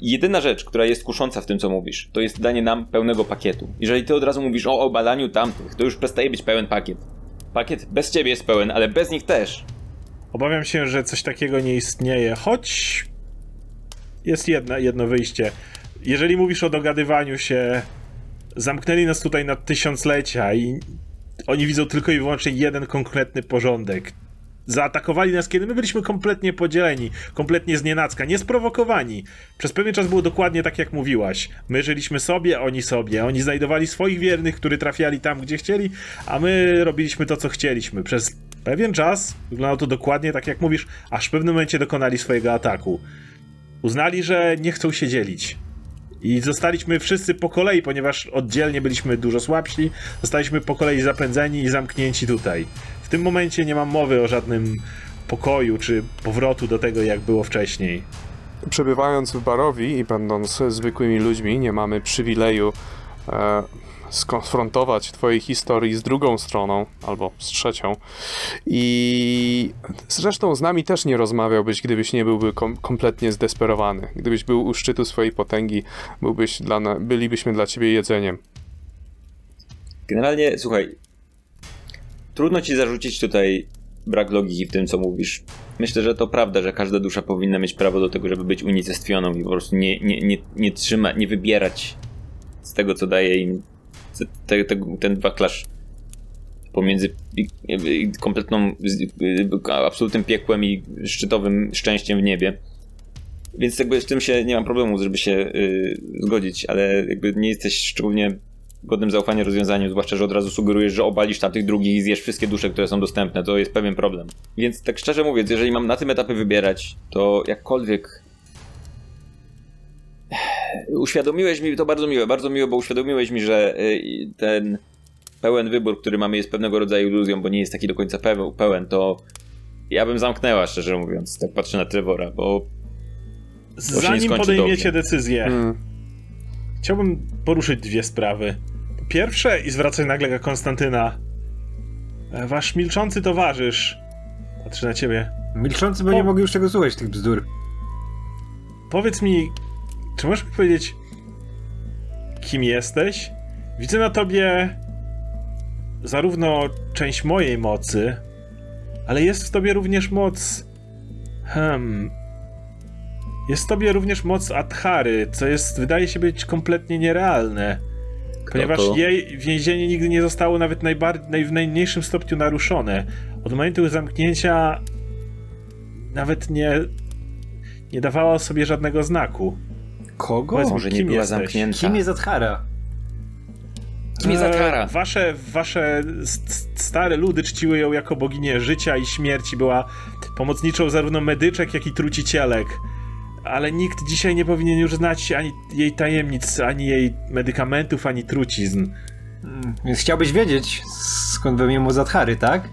Jedyna rzecz, która jest kusząca w tym, co mówisz, to jest danie nam pełnego pakietu. Jeżeli ty od razu mówisz o obalaniu tamtych, to już przestaje być pełen pakiet. Pakiet bez ciebie jest pełen, ale bez nich też. Obawiam się, że coś takiego nie istnieje, choć jest jedna, jedno wyjście. Jeżeli mówisz o dogadywaniu się, zamknęli nas tutaj na tysiąclecia i oni widzą tylko i wyłącznie jeden konkretny porządek. Zaatakowali nas, kiedy my byliśmy kompletnie podzieleni, kompletnie znienacka, niesprowokowani. Przez pewien czas było dokładnie tak, jak mówiłaś. My żyliśmy sobie, oni sobie. Oni znajdowali swoich wiernych, którzy trafiali tam, gdzie chcieli, a my robiliśmy to, co chcieliśmy. Przez pewien czas wyglądało to dokładnie tak, jak mówisz, aż w pewnym momencie dokonali swojego ataku. Uznali, że nie chcą się dzielić. I zostaliśmy wszyscy po kolei, ponieważ oddzielnie byliśmy dużo słabsi, zostaliśmy po kolei zapędzeni i zamknięci tutaj. W tym momencie nie mam mowy o żadnym pokoju czy powrotu do tego, jak było wcześniej. Przebywając w Barowi i będąc zwykłymi ludźmi, nie mamy przywileju e, skonfrontować twojej historii z drugą stroną, albo z trzecią. I zresztą z nami też nie rozmawiałbyś, gdybyś nie byłby kom kompletnie zdesperowany. Gdybyś był u szczytu swojej potęgi, byłbyś dla bylibyśmy dla ciebie jedzeniem. Generalnie, słuchaj, trudno ci zarzucić tutaj brak logiki w tym, co mówisz. Myślę, że to prawda, że każda dusza powinna mieć prawo do tego, żeby być unicestwioną i po prostu nie, nie, nie, nie trzymać, nie wybierać z tego, co daje im te, te, ten wachlarz pomiędzy kompletną, absolutnym piekłem i szczytowym szczęściem w niebie. Więc jakby z tym się nie mam problemu, żeby się yy, zgodzić, ale jakby nie jesteś szczególnie godnym zaufania rozwiązaniem, zwłaszcza, że od razu sugerujesz, że obalisz tamtych drugich i zjesz wszystkie dusze, które są dostępne. To jest pewien problem. Więc tak szczerze mówiąc, jeżeli mam na tym etapie wybierać, to jakkolwiek uświadomiłeś mi, to bardzo miłe, bardzo miłe, bo uświadomiłeś mi, że y, ten pełen wybór, który mamy jest pewnego rodzaju iluzją, bo nie jest taki do końca pełen, to ja bym zamknęła, szczerze mówiąc, tak patrzę na Trevora, bo Zanim podejmiecie dobrze. decyzję, hmm. chciałbym poruszyć dwie sprawy. Pierwsze, i zwracać nagle na Konstantyna. E, wasz milczący towarzysz. Patrzę na ciebie. Milczący, bo o... nie mogę już tego słuchać, tych bzdur. Powiedz mi, czy możesz mi powiedzieć, kim jesteś? Widzę na tobie zarówno część mojej mocy, ale jest w tobie również moc. Hmm. Jest w tobie również moc Adhary, co jest, wydaje się być kompletnie nierealne. Kto ponieważ to? jej więzienie nigdy nie zostało nawet najbardziej, w najmniejszym stopniu naruszone. Od momentu zamknięcia nawet nie, nie dawała sobie żadnego znaku. Kogo? Powiedz, Może nie była jesteś? zamknięta. Kim jest Adhara? Kim jest Adhara? wasze, wasze stare ludy czciły ją jako boginię życia i śmierci. Była pomocniczą zarówno medyczek, jak i trucicielek. Ale nikt dzisiaj nie powinien już znać ani jej tajemnic, ani jej medykamentów, ani trucizn. Hmm, więc chciałbyś wiedzieć, skąd we mnie Adhary, tak?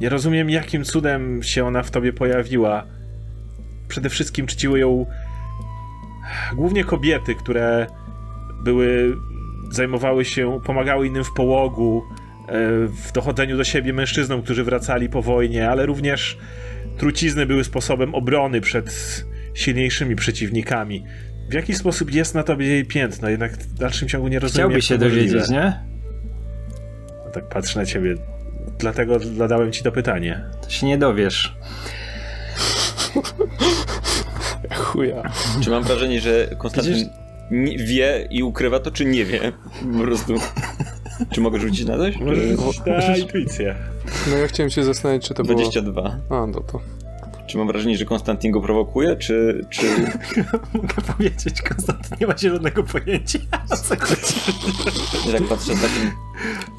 Nie rozumiem, jakim cudem się ona w tobie pojawiła. Przede wszystkim czciły ją głównie kobiety, które były, zajmowały się, pomagały innym w połogu, e, w dochodzeniu do siebie mężczyznom, którzy wracali po wojnie, ale również trucizny były sposobem obrony przed silniejszymi przeciwnikami. W jaki sposób jest na tobie jej piętno? Jednak w dalszym ciągu nie rozumiem. Chciałbyś się dowiedzieć, nie? No tak patrzę na ciebie. Dlatego zadałem ci to pytanie. To się nie dowiesz. Chuja. Czy mam wrażenie, że Konstantyn wie i ukrywa to, czy nie wie? Po prostu. Czy mogę rzucić na coś? Możesz intuicję. No ja chciałem się zastanowić, czy to 22. było... 22. A, no to... Czy mam wrażenie, że Konstantin go prowokuje, czy... czy... Mogę powiedzieć, Konstantin nie ma zielonego pojęcia, o co chodzi. Ja tak patrzę takim...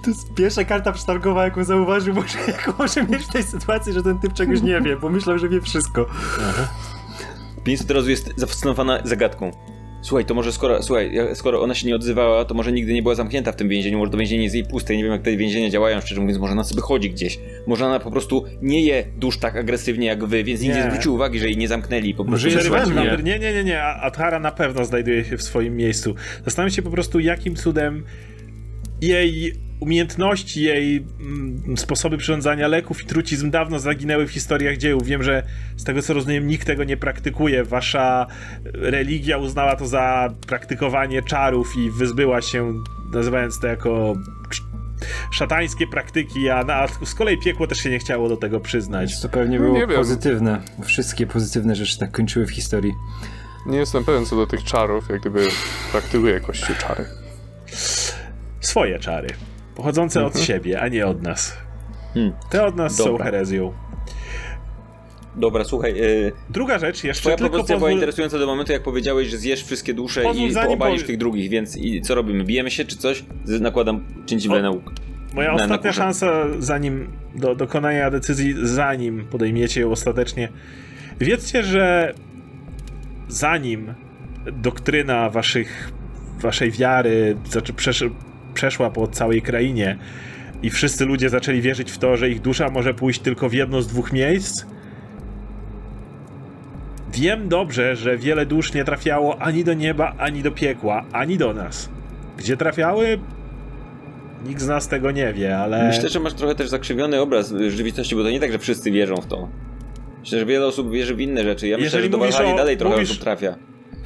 To jest pierwsza karta przetargowa, jaką zauważył, może, jaką może mieć w tej sytuacji, że ten typ czegoś nie wie, bo myślał, że wie wszystko. Aha. Pinis od razu jest zafascynowana zagadką. Słuchaj, to może skoro, słuchaj, skoro ona się nie odzywała, to może nigdy nie była zamknięta w tym więzieniu, może to więzienie jest jej puste, nie wiem jak te więzienia działają, szczerze mówiąc, może ona sobie chodzi gdzieś. Może ona po prostu nie je dusz tak agresywnie jak wy, więc nie. nikt nie zwrócił uwagi, że jej nie zamknęli. Po prostu może nie. nie, nie, nie, nie, Adhara na pewno znajduje się w swoim miejscu. Zastanawiam się po prostu, jakim cudem jej umiejętności, jej mm, sposoby przyrządzania leków i trucizm dawno zaginęły w historiach dziejów. Wiem, że z tego co rozumiem, nikt tego nie praktykuje. Wasza religia uznała to za praktykowanie czarów i wyzbyła się, nazywając to jako szatańskie praktyki, a, a z kolei piekło też się nie chciało do tego przyznać. To pewnie było no pozytywne. Wszystkie pozytywne rzeczy tak kończyły w historii. Nie jestem pewien co do tych czarów, jak gdyby praktykuje kościół czary. Swoje czary pochodzące od mhm. siebie, a nie od nas. Hmm. Te od nas Dobra. są herezją. Dobra, słuchaj. Yy, Druga rzecz jeszcze. Twoja propozycja pozwól... była interesująca do momentu, jak powiedziałeś, że zjesz wszystkie dusze pozwól i obalisz tych drugich, więc i co robimy? Bijemy się czy coś? Nakładam cięciwle na łuk. Moja na, ostatnia na szansa, zanim do dokonania decyzji, zanim podejmiecie ją ostatecznie. Wiedzcie, że zanim doktryna waszych, waszej wiary, znaczy przeszła po całej krainie i wszyscy ludzie zaczęli wierzyć w to, że ich dusza może pójść tylko w jedno z dwóch miejsc. Wiem dobrze, że wiele dusz nie trafiało ani do nieba, ani do piekła, ani do nas. Gdzie trafiały? Nikt z nas tego nie wie, ale... Myślę, że masz trochę też zakrzywiony obraz rzeczywistości, bo to nie tak, że wszyscy wierzą w to. Myślę, że wiele osób wierzy w inne rzeczy. Ja myślę, Jeżeli że do Valhalla o- dalej trochę mówisz- osób trafia.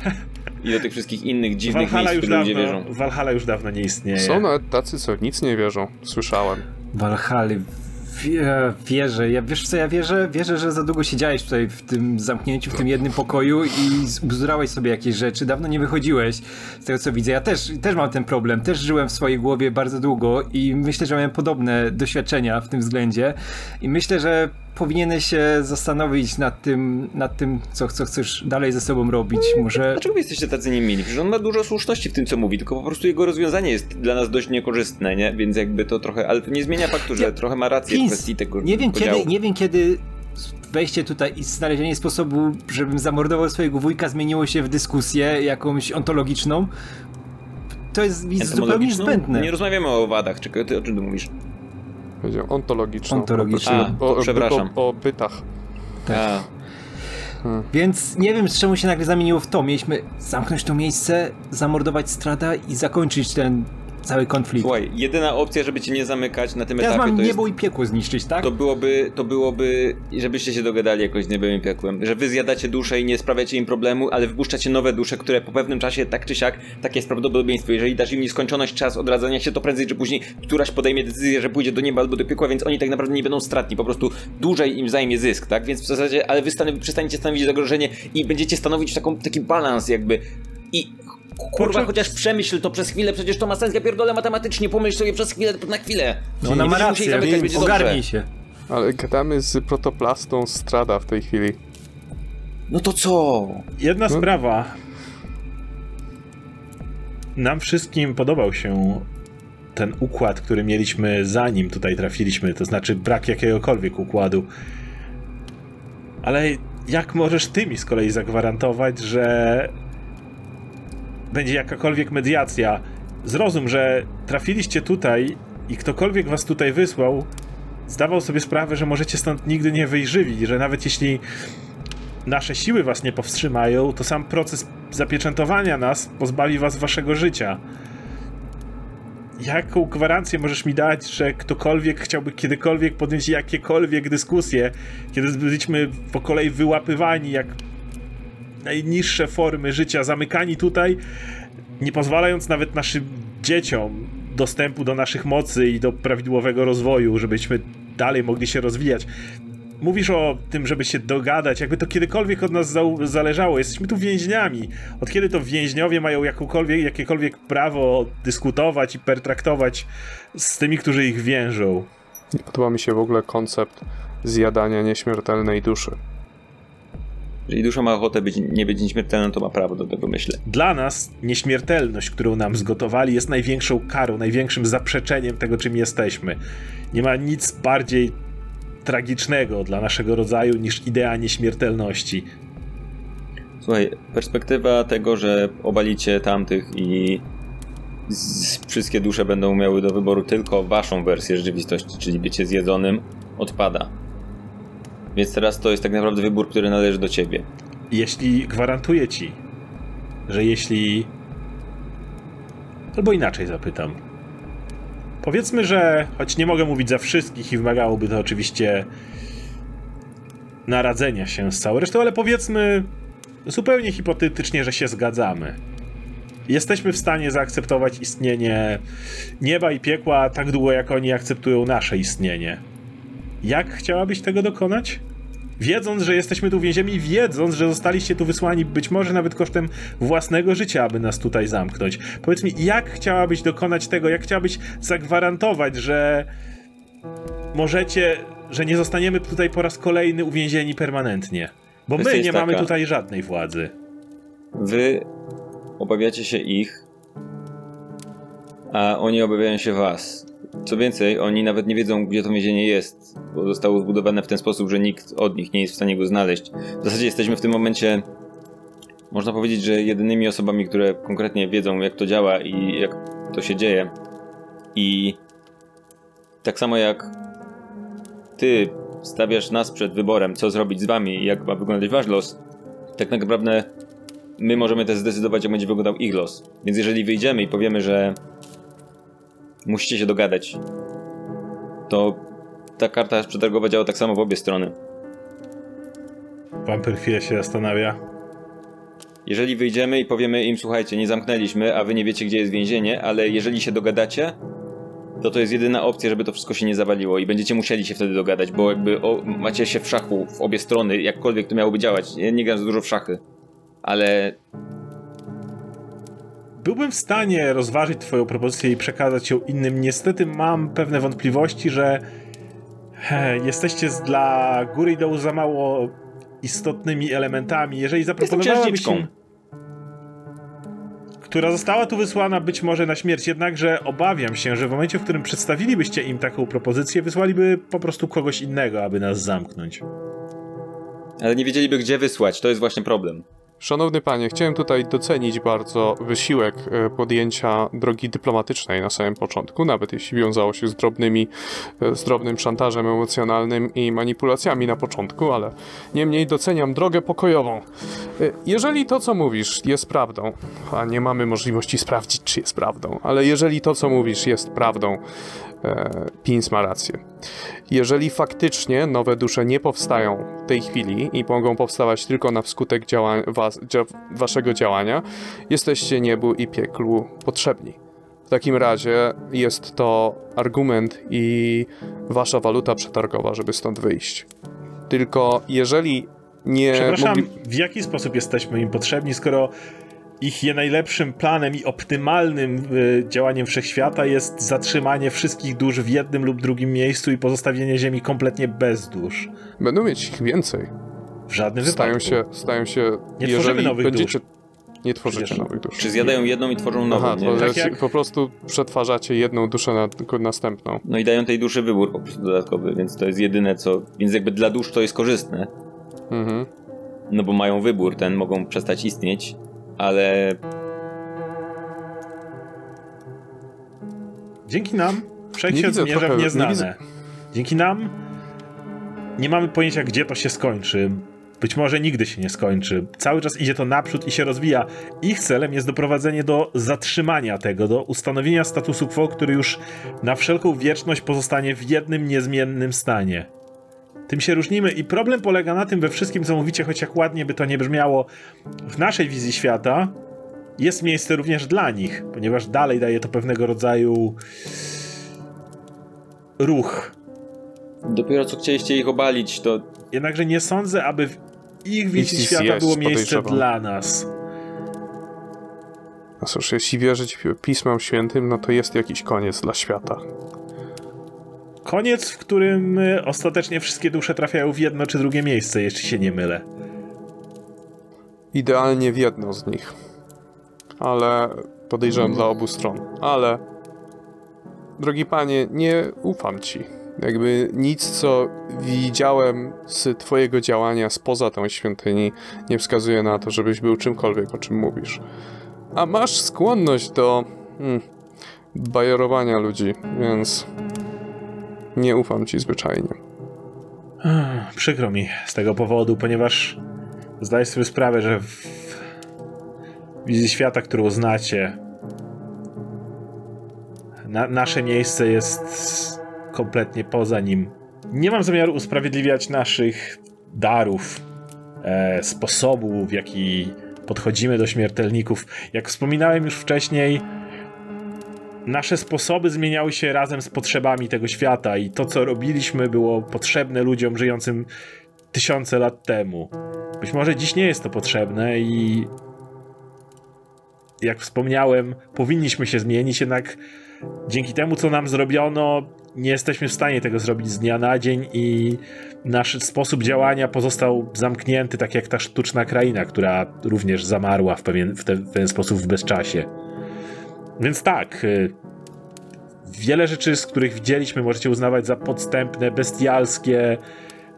I do tych wszystkich innych dziwnych Valhalla miejsc, w już, które ludzie dawno, wierzą. Valhalla już dawno nie istnieje. Są nawet tacy, co nic nie wierzą. Słyszałem. Walhali. Wie, wierzę, ja, wiesz co ja wierzę? Wierzę, że za długo siedziałeś tutaj w tym zamknięciu, w tym jednym pokoju i bzdurałeś sobie jakieś rzeczy, dawno nie wychodziłeś z tego co widzę. Ja też, też mam ten problem, też żyłem w swojej głowie bardzo długo i myślę, że miałem podobne doświadczenia w tym względzie i myślę, że powinieneś się zastanowić nad tym, nad tym co, co chcesz dalej ze sobą robić. Może... Dlaczego wy jesteście tacy niemili? Przecież on ma dużo słuszności w tym, co mówi, tylko po prostu jego rozwiązanie jest dla nas dość niekorzystne, nie? Więc jakby to trochę... Ale to nie zmienia faktu, że Ja- trochę ma rację w Pins, kwestii tego nie wiem, podziału. kiedy, nie wiem kiedy wejście tutaj i znalezienie sposobu, żebym zamordował swojego wujka zmieniło się w dyskusję jakąś ontologiczną. To jest zupełnie zbędne. Nie rozmawiamy o owadach, czekaj, ty o czym ty mówisz? Powiedział ontologiczną. Ontologiczną. O, A, o, przepraszam. O, o bytach. Tak. A, Więc nie wiem, z czemu się nagle zamieniło w to. Mieliśmy zamknąć to miejsce, zamordować strada i zakończyć ten cały konflikt. słuchaj, jedyna opcja, żeby cię nie zamykać na tym Teraz etapie, mam to jest niebo i piekło zniszczyć, tak? To byłoby, to byłoby, żebyście się dogadali jakoś z niebem i piekłem, że wy zjadacie dusze i nie sprawiacie im problemu, ale wpuszczacie nowe dusze, które po pewnym czasie, tak czy siak, takie jest prawdopodobieństwo, jeżeli dasz im nieskończoność czas odradzania się, to prędzej czy później któraś podejmie decyzję, że pójdzie do nieba albo do piekła, więc oni tak naprawdę nie będą stratni, po prostu dłużej im zajmie zysk, tak? Więc w zasadzie, ale wy stanowi, przestaniecie stanowić zagrożenie i będziecie stanowić taką, taki balans jakby i Kurwa, Kurczę- chociaż przemyśl to przez chwilę, przecież to ma sens, ja pierdolę matematycznie, pomyśl sobie przez chwilę, na chwilę. No ona ma będziemy musieli rację, zamykać, będzie dobrze. ogarnij się. Ale gadamy z protoplastą Strada w tej chwili. No to co? Jedna No. sprawa. Nam wszystkim podobał się ten układ, który mieliśmy zanim tutaj trafiliśmy, to znaczy brak jakiegokolwiek układu. Ale jak możesz ty mi z kolei zagwarantować, że będzie jakakolwiek mediacja? Zrozum, że trafiliście tutaj i ktokolwiek was tutaj wysłał, zdawał sobie sprawę, że możecie stąd nigdy nie wyjrzywić, że nawet jeśli nasze siły was nie powstrzymają, to sam proces zapieczętowania nas pozbawi was waszego życia. Jaką gwarancję możesz mi dać, że ktokolwiek chciałby kiedykolwiek podjąć jakiekolwiek dyskusje, kiedy byliśmy po kolei wyłapywani jak najniższe formy życia, zamykani tutaj, nie pozwalając nawet naszym dzieciom dostępu do naszych mocy i do prawidłowego rozwoju, żebyśmy dalej mogli się rozwijać. Mówisz o tym, żeby się dogadać, jakby to kiedykolwiek od nas zależało. Jesteśmy tu więźniami. Od kiedy to więźniowie mają jakąkolwiek, jakiekolwiek prawo dyskutować i pertraktować z tymi, którzy ich więżą? Nie podoba mi się w ogóle koncept zjadania nieśmiertelnej duszy. Jeżeli dusza ma ochotę być, nie być nieśmiertelną, to ma prawo do tego, myślę. Dla nas nieśmiertelność, którą nam zgotowali, jest największą karą, największym zaprzeczeniem tego, czym jesteśmy. Nie ma nic bardziej tragicznego dla naszego rodzaju niż idea nieśmiertelności. Słuchaj, perspektywa tego, że obalicie tamtych i wszystkie dusze będą miały do wyboru tylko waszą wersję rzeczywistości, czyli bycie zjedzonym, odpada. Więc teraz to jest tak naprawdę wybór, który należy do ciebie. Jeśli gwarantuję ci, że jeśli. Albo inaczej zapytam. Powiedzmy, że choć nie mogę mówić za wszystkich i wymagałoby to oczywiście naradzenia się z całą resztą, ale powiedzmy zupełnie hipotetycznie, że się zgadzamy. Jesteśmy w stanie zaakceptować istnienie nieba i piekła tak długo, jak oni akceptują nasze istnienie. Jak chciałabyś tego dokonać? Wiedząc, że jesteśmy tu więziemi, wiedząc, że zostaliście tu wysłani być może nawet kosztem własnego życia, aby nas tutaj zamknąć. Powiedz mi, jak chciałabyś dokonać tego, jak chciałabyś zagwarantować, że możecie, że nie zostaniemy tutaj po raz kolejny uwięzieni permanentnie? Bo my nie jest mamy taka- tutaj żadnej władzy. Wy obawiacie się ich, a oni obawiają się was. Co więcej, oni nawet nie wiedzą, gdzie to więzienie jest, bo zostało zbudowane w ten sposób, że nikt od nich nie jest w stanie go znaleźć. W zasadzie jesteśmy w tym momencie, można powiedzieć, że jedynymi osobami, które konkretnie wiedzą, jak to działa i jak to się dzieje. I tak samo jak ty stawiasz nas przed wyborem, co zrobić z wami i jak ma wyglądać wasz los, tak naprawdę my możemy też zdecydować, jak będzie wyglądał ich los. Więc jeżeli wyjdziemy i powiemy, że musicie się dogadać, to ta karta przetargowa działa tak samo w obie strony. Wampir chwilę się zastanawia. Jeżeli wyjdziemy i powiemy im, słuchajcie, nie zamknęliśmy, a wy nie wiecie, gdzie jest więzienie, ale jeżeli się dogadacie, to to jest jedyna opcja, żeby to wszystko się nie zawaliło i będziecie musieli się wtedy dogadać, bo jakby o, macie się w szachu w obie strony, jakkolwiek to miałoby działać. Ja nie gram za dużo w szachy, ale Byłbym w stanie rozważyć twoją propozycję i przekazać ją innym. Niestety mam pewne wątpliwości, że he, jesteście z, dla góry i dołu za mało istotnymi elementami. Jeżeli zaproponowałabyś im... Która została tu wysłana być może na śmierć, jednakże obawiam się, że w momencie, w którym przedstawilibyście im taką propozycję, wysłaliby po prostu kogoś innego, aby nas zamknąć. ale nie wiedzieliby, gdzie wysłać. To jest właśnie problem. Szanowny panie, chciałem tutaj docenić bardzo wysiłek e, podjęcia drogi dyplomatycznej na samym początku, nawet jeśli wiązało się z, drobnymi, e, z drobnym szantażem emocjonalnym i manipulacjami na początku, ale niemniej doceniam drogę pokojową. E, Jeżeli to, co mówisz, jest prawdą, a nie mamy możliwości sprawdzić, czy jest prawdą, ale jeżeli to, co mówisz, jest prawdą, Pins ma rację. Jeżeli faktycznie nowe dusze nie powstają w tej chwili i mogą powstawać tylko na wskutek działań, was, dzia, waszego działania, jesteście niebu i pieklu potrzebni. W takim razie jest to argument i wasza waluta przetargowa, żeby stąd wyjść. Tylko jeżeli nie Przepraszam, mogli... w jaki sposób jesteśmy im potrzebni, skoro ich je najlepszym planem i optymalnym y, działaniem wszechświata jest zatrzymanie wszystkich dusz w jednym lub drugim miejscu i pozostawienie Ziemi kompletnie bez dusz. Będą mieć ich więcej. W żadnym Stają wypadku. się, stają się, Nie jeżeli tworzymy nowych będziecie... dusz. Nie tworzycie Przecież- nowych dusz. Czy zjadają jedną i tworzą nową, Aha, nie? to Tak jak- po prostu przetwarzacie jedną duszę na tylko następną. No i dają tej duszy wybór po prostu dodatkowy, więc to jest jedyne co... Więc jakby dla dusz to jest korzystne, Mhm. no bo mają wybór, ten mogą przestać istnieć, ale Dzięki nam Nie wszechświat zmierza trochę- w nie nieznane. widzę- Dzięki nam nie mamy pojęcia, gdzie to się skończy. Być może nigdy się nie skończy. Cały czas idzie to naprzód i się rozwija. Ich celem jest doprowadzenie do zatrzymania tego, do ustanowienia statusu quo, który już na wszelką wieczność pozostanie w jednym niezmiennym stanie. Tym się różnimy i problem polega na tym we wszystkim, co mówicie, choć jak ładnie by to nie brzmiało, w naszej wizji świata jest miejsce również dla nich, ponieważ dalej daje to pewnego rodzaju ruch. dopiero co chcieliście ich obalić, to Jednakże nie sądzę, aby w ich wizji Ich świata było miejsce dla nas. No cóż, jeśli wierzyć Pismom Świętym, no to jest jakiś koniec dla świata. Koniec, w którym y, ostatecznie wszystkie dusze trafiają w jedno czy drugie miejsce, jeśli się nie mylę. Idealnie w jedno z nich. Ale podejrzewam dla obu stron. Ale, drogi panie, nie ufam ci. Jakby nic, co widziałem z twojego działania spoza tą świątyni, nie wskazuje na to, żebyś był czymkolwiek, o czym mówisz. A masz skłonność do hmm, bajerowania ludzi, więc nie ufam ci zwyczajnie. Przykro mi z tego powodu, ponieważ zdaję sobie sprawę, że w wizji świata, którą znacie, na, nasze miejsce jest kompletnie poza nim. Nie mam zamiaru usprawiedliwiać naszych darów, e, sposobu, w jaki podchodzimy do śmiertelników. Jak wspominałem już wcześniej, nasze sposoby zmieniały się razem z potrzebami tego świata i to, co robiliśmy, było potrzebne ludziom żyjącym tysiące lat temu. Być może dziś nie jest to potrzebne i jak wspomniałem, powinniśmy się zmienić, jednak dzięki temu, co nam zrobiono, nie jesteśmy w stanie tego zrobić z dnia na dzień i nasz sposób działania pozostał zamknięty, tak jak ta sztuczna kraina, która również zamarła w pewien, w w ten sposób w bezczasie. Więc tak, y, wiele rzeczy, z których widzieliśmy, możecie uznawać za podstępne, bestialskie,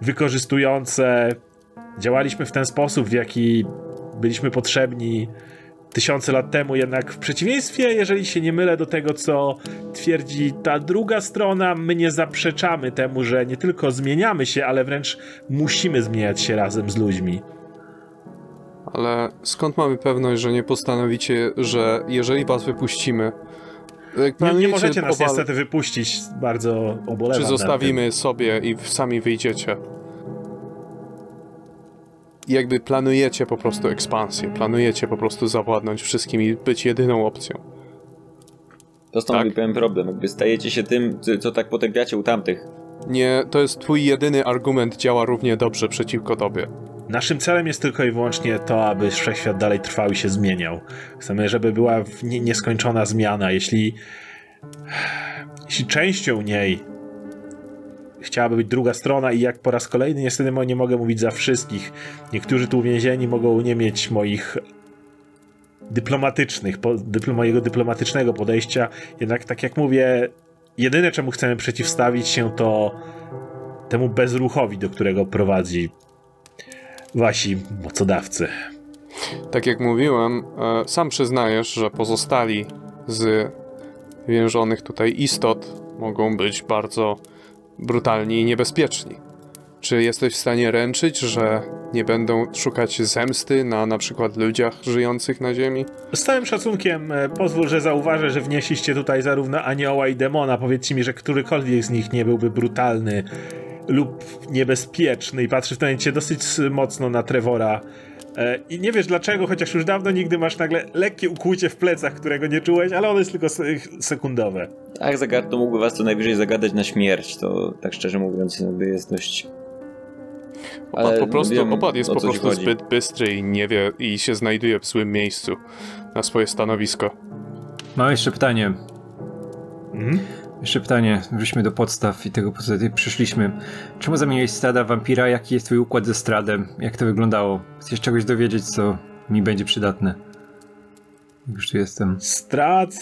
wykorzystujące. Działaliśmy w ten sposób, w jaki byliśmy potrzebni tysiące lat temu, jednak w przeciwieństwie, jeżeli się nie mylę, do tego, co twierdzi ta druga strona, my nie zaprzeczamy temu, że nie tylko zmieniamy się, ale wręcz musimy zmieniać się razem z ludźmi. Ale skąd mamy pewność, że nie postanowicie, że jeżeli was wypuścimy, jak Nie, nie możecie nas obal- niestety wypuścić, bardzo obolewam czy zostawimy sobie i sami wyjdziecie? Jakby planujecie po prostu ekspansję, planujecie po prostu zawładnąć wszystkim i być jedyną opcją. To stanowi Tak. pewien problem. Jakby stajecie się tym, co- co tak potępiacie u tamtych. Nie, to jest twój jedyny argument, działa równie dobrze przeciwko tobie. Naszym celem jest tylko i wyłącznie to, aby wszechświat dalej trwał i się zmieniał. Chcemy, żeby była nieskończona zmiana. Jeśli, jeśli częścią niej chciałaby być druga strona i jak po raz kolejny niestety nie mogę mówić za wszystkich. Niektórzy tu uwięzieni mogą nie mieć moich dyplomatycznych, po, dypl, mojego dyplomatycznego podejścia. Jednak tak jak mówię, jedyne czemu chcemy przeciwstawić się to temu bezruchowi, do którego prowadzi wasi mocodawcy. Tak jak mówiłem, e, sam przyznajesz, że pozostali z więżonych tutaj istot mogą być bardzo brutalni i niebezpieczni. Czy jesteś w stanie ręczyć, że nie będą szukać zemsty na na przykład ludziach żyjących na Ziemi? Z całym szacunkiem e, pozwól, że zauważę, że wnieśliście tutaj zarówno anioła i demona. Powiedzcie mi, że którykolwiek z nich nie byłby brutalny lub niebezpieczny i patrzy w tym momencie dosyć mocno na Trevora. E, I nie wiesz dlaczego, chociaż już dawno nigdy masz nagle lekkie ukłucie w plecach, którego nie czułeś, ale ono jest tylko se- sekundowe. Tak, zagad to mógłby was co najwyżej zagadać na śmierć. To tak szczerze mówiąc, jest dość. Opad po prostu, wiem, opad jest po prostu chodzi. zbyt bystry i nie wie i się znajduje w złym miejscu na swoje stanowisko. Mam jeszcze pytanie. Mhm. Jeszcze pytanie. Wróćmy do podstaw i tego, po co tutaj przyszliśmy. Czemu zamieniłeś strada wampira? Jaki jest twój układ ze stradem? Jak to wyglądało? Chcesz czegoś dowiedzieć, co mi będzie przydatne? Już tu jestem. Strat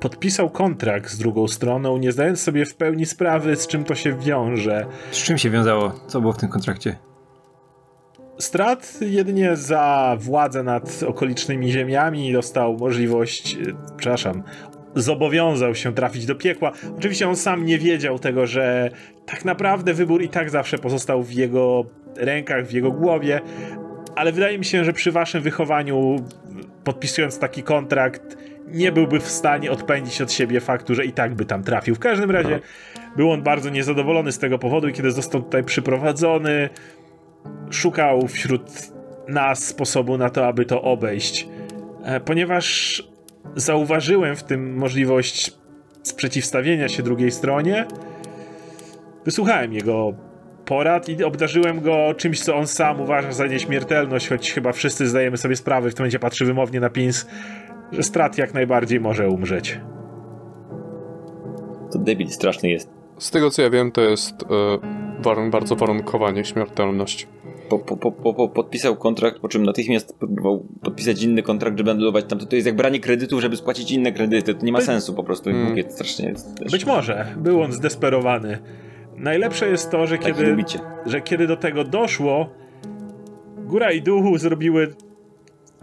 podpisał kontrakt z drugą stroną, nie zdając sobie w pełni sprawy, z czym to się wiąże. Z czym się wiązało? Co było w tym kontrakcie? Strat jedynie za władzę nad okolicznymi ziemiami dostał możliwość, e, przepraszam, zobowiązał się trafić do piekła. Oczywiście on sam nie wiedział tego, że tak naprawdę wybór i tak zawsze pozostał w jego rękach, w jego głowie, ale wydaje mi się, że przy waszym wychowaniu, podpisując taki kontrakt, nie byłby w stanie odpędzić od siebie faktu, że i tak by tam trafił. W każdym razie był on bardzo niezadowolony z tego powodu i kiedy został tutaj przyprowadzony, szukał wśród nas sposobu na to, aby to obejść. E, Ponieważ zauważyłem w tym możliwość sprzeciwstawienia się drugiej stronie, wysłuchałem jego porad i obdarzyłem go czymś, co on sam uważa za nieśmiertelność, choć chyba wszyscy zdajemy sobie sprawę, w tym momencie patrzy wymownie na Pins, że Strat jak najbardziej może umrzeć. To debil straszny jest. Z tego co ja wiem, to jest e, warun, bardzo warunkowa nieśmiertelność. Po, po, po, po, po, podpisał kontrakt, po czym natychmiast próbował podpisać inny kontrakt, żeby anulować tam. To, jest jak branie kredytów, żeby spłacić inne kredyty. To nie ma By- sensu po prostu. Mm. Głupie strasznie jest. też. Być może był on zdesperowany. Najlepsze jest to, że Tak kiedy, lubicie. że kiedy do tego doszło, góra i duchu zrobiły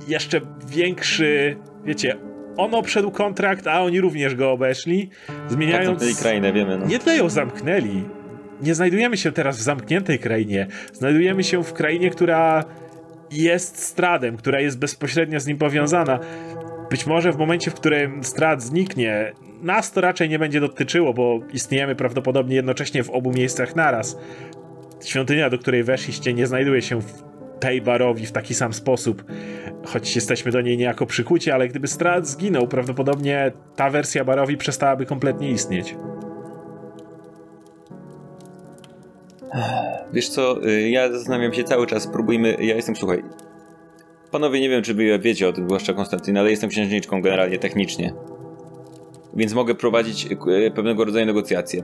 jeszcze większy, wiecie, on obszedł kontrakt, a oni również go obeszli, Tak zmieniając... zamknęli krainę, wiemy. No. Nie tyle ją zamknęli. Nie znajdujemy się teraz w zamkniętej krainie. Znajdujemy się w krainie, która jest stradem, która jest bezpośrednio z nim powiązana. Być może w momencie, w którym strad zniknie, nas to raczej nie będzie dotyczyło, bo istniejemy prawdopodobnie jednocześnie w obu miejscach naraz. Świątynia, do której weszliście, nie znajduje się w tej barowi w taki sam sposób, choć jesteśmy do niej niejako przykuci, ale gdyby strat zginął, prawdopodobnie ta wersja barowi przestałaby kompletnie istnieć. Wiesz co, y, ja zastanawiam się cały czas, próbujmy, ja jestem, słuchaj, panowie nie wiem, czy wy wiecie o tym, zwłaszcza Konstantyn, ale jestem księżniczką generalnie, technicznie. Więc mogę prowadzić y, pewnego rodzaju negocjacje.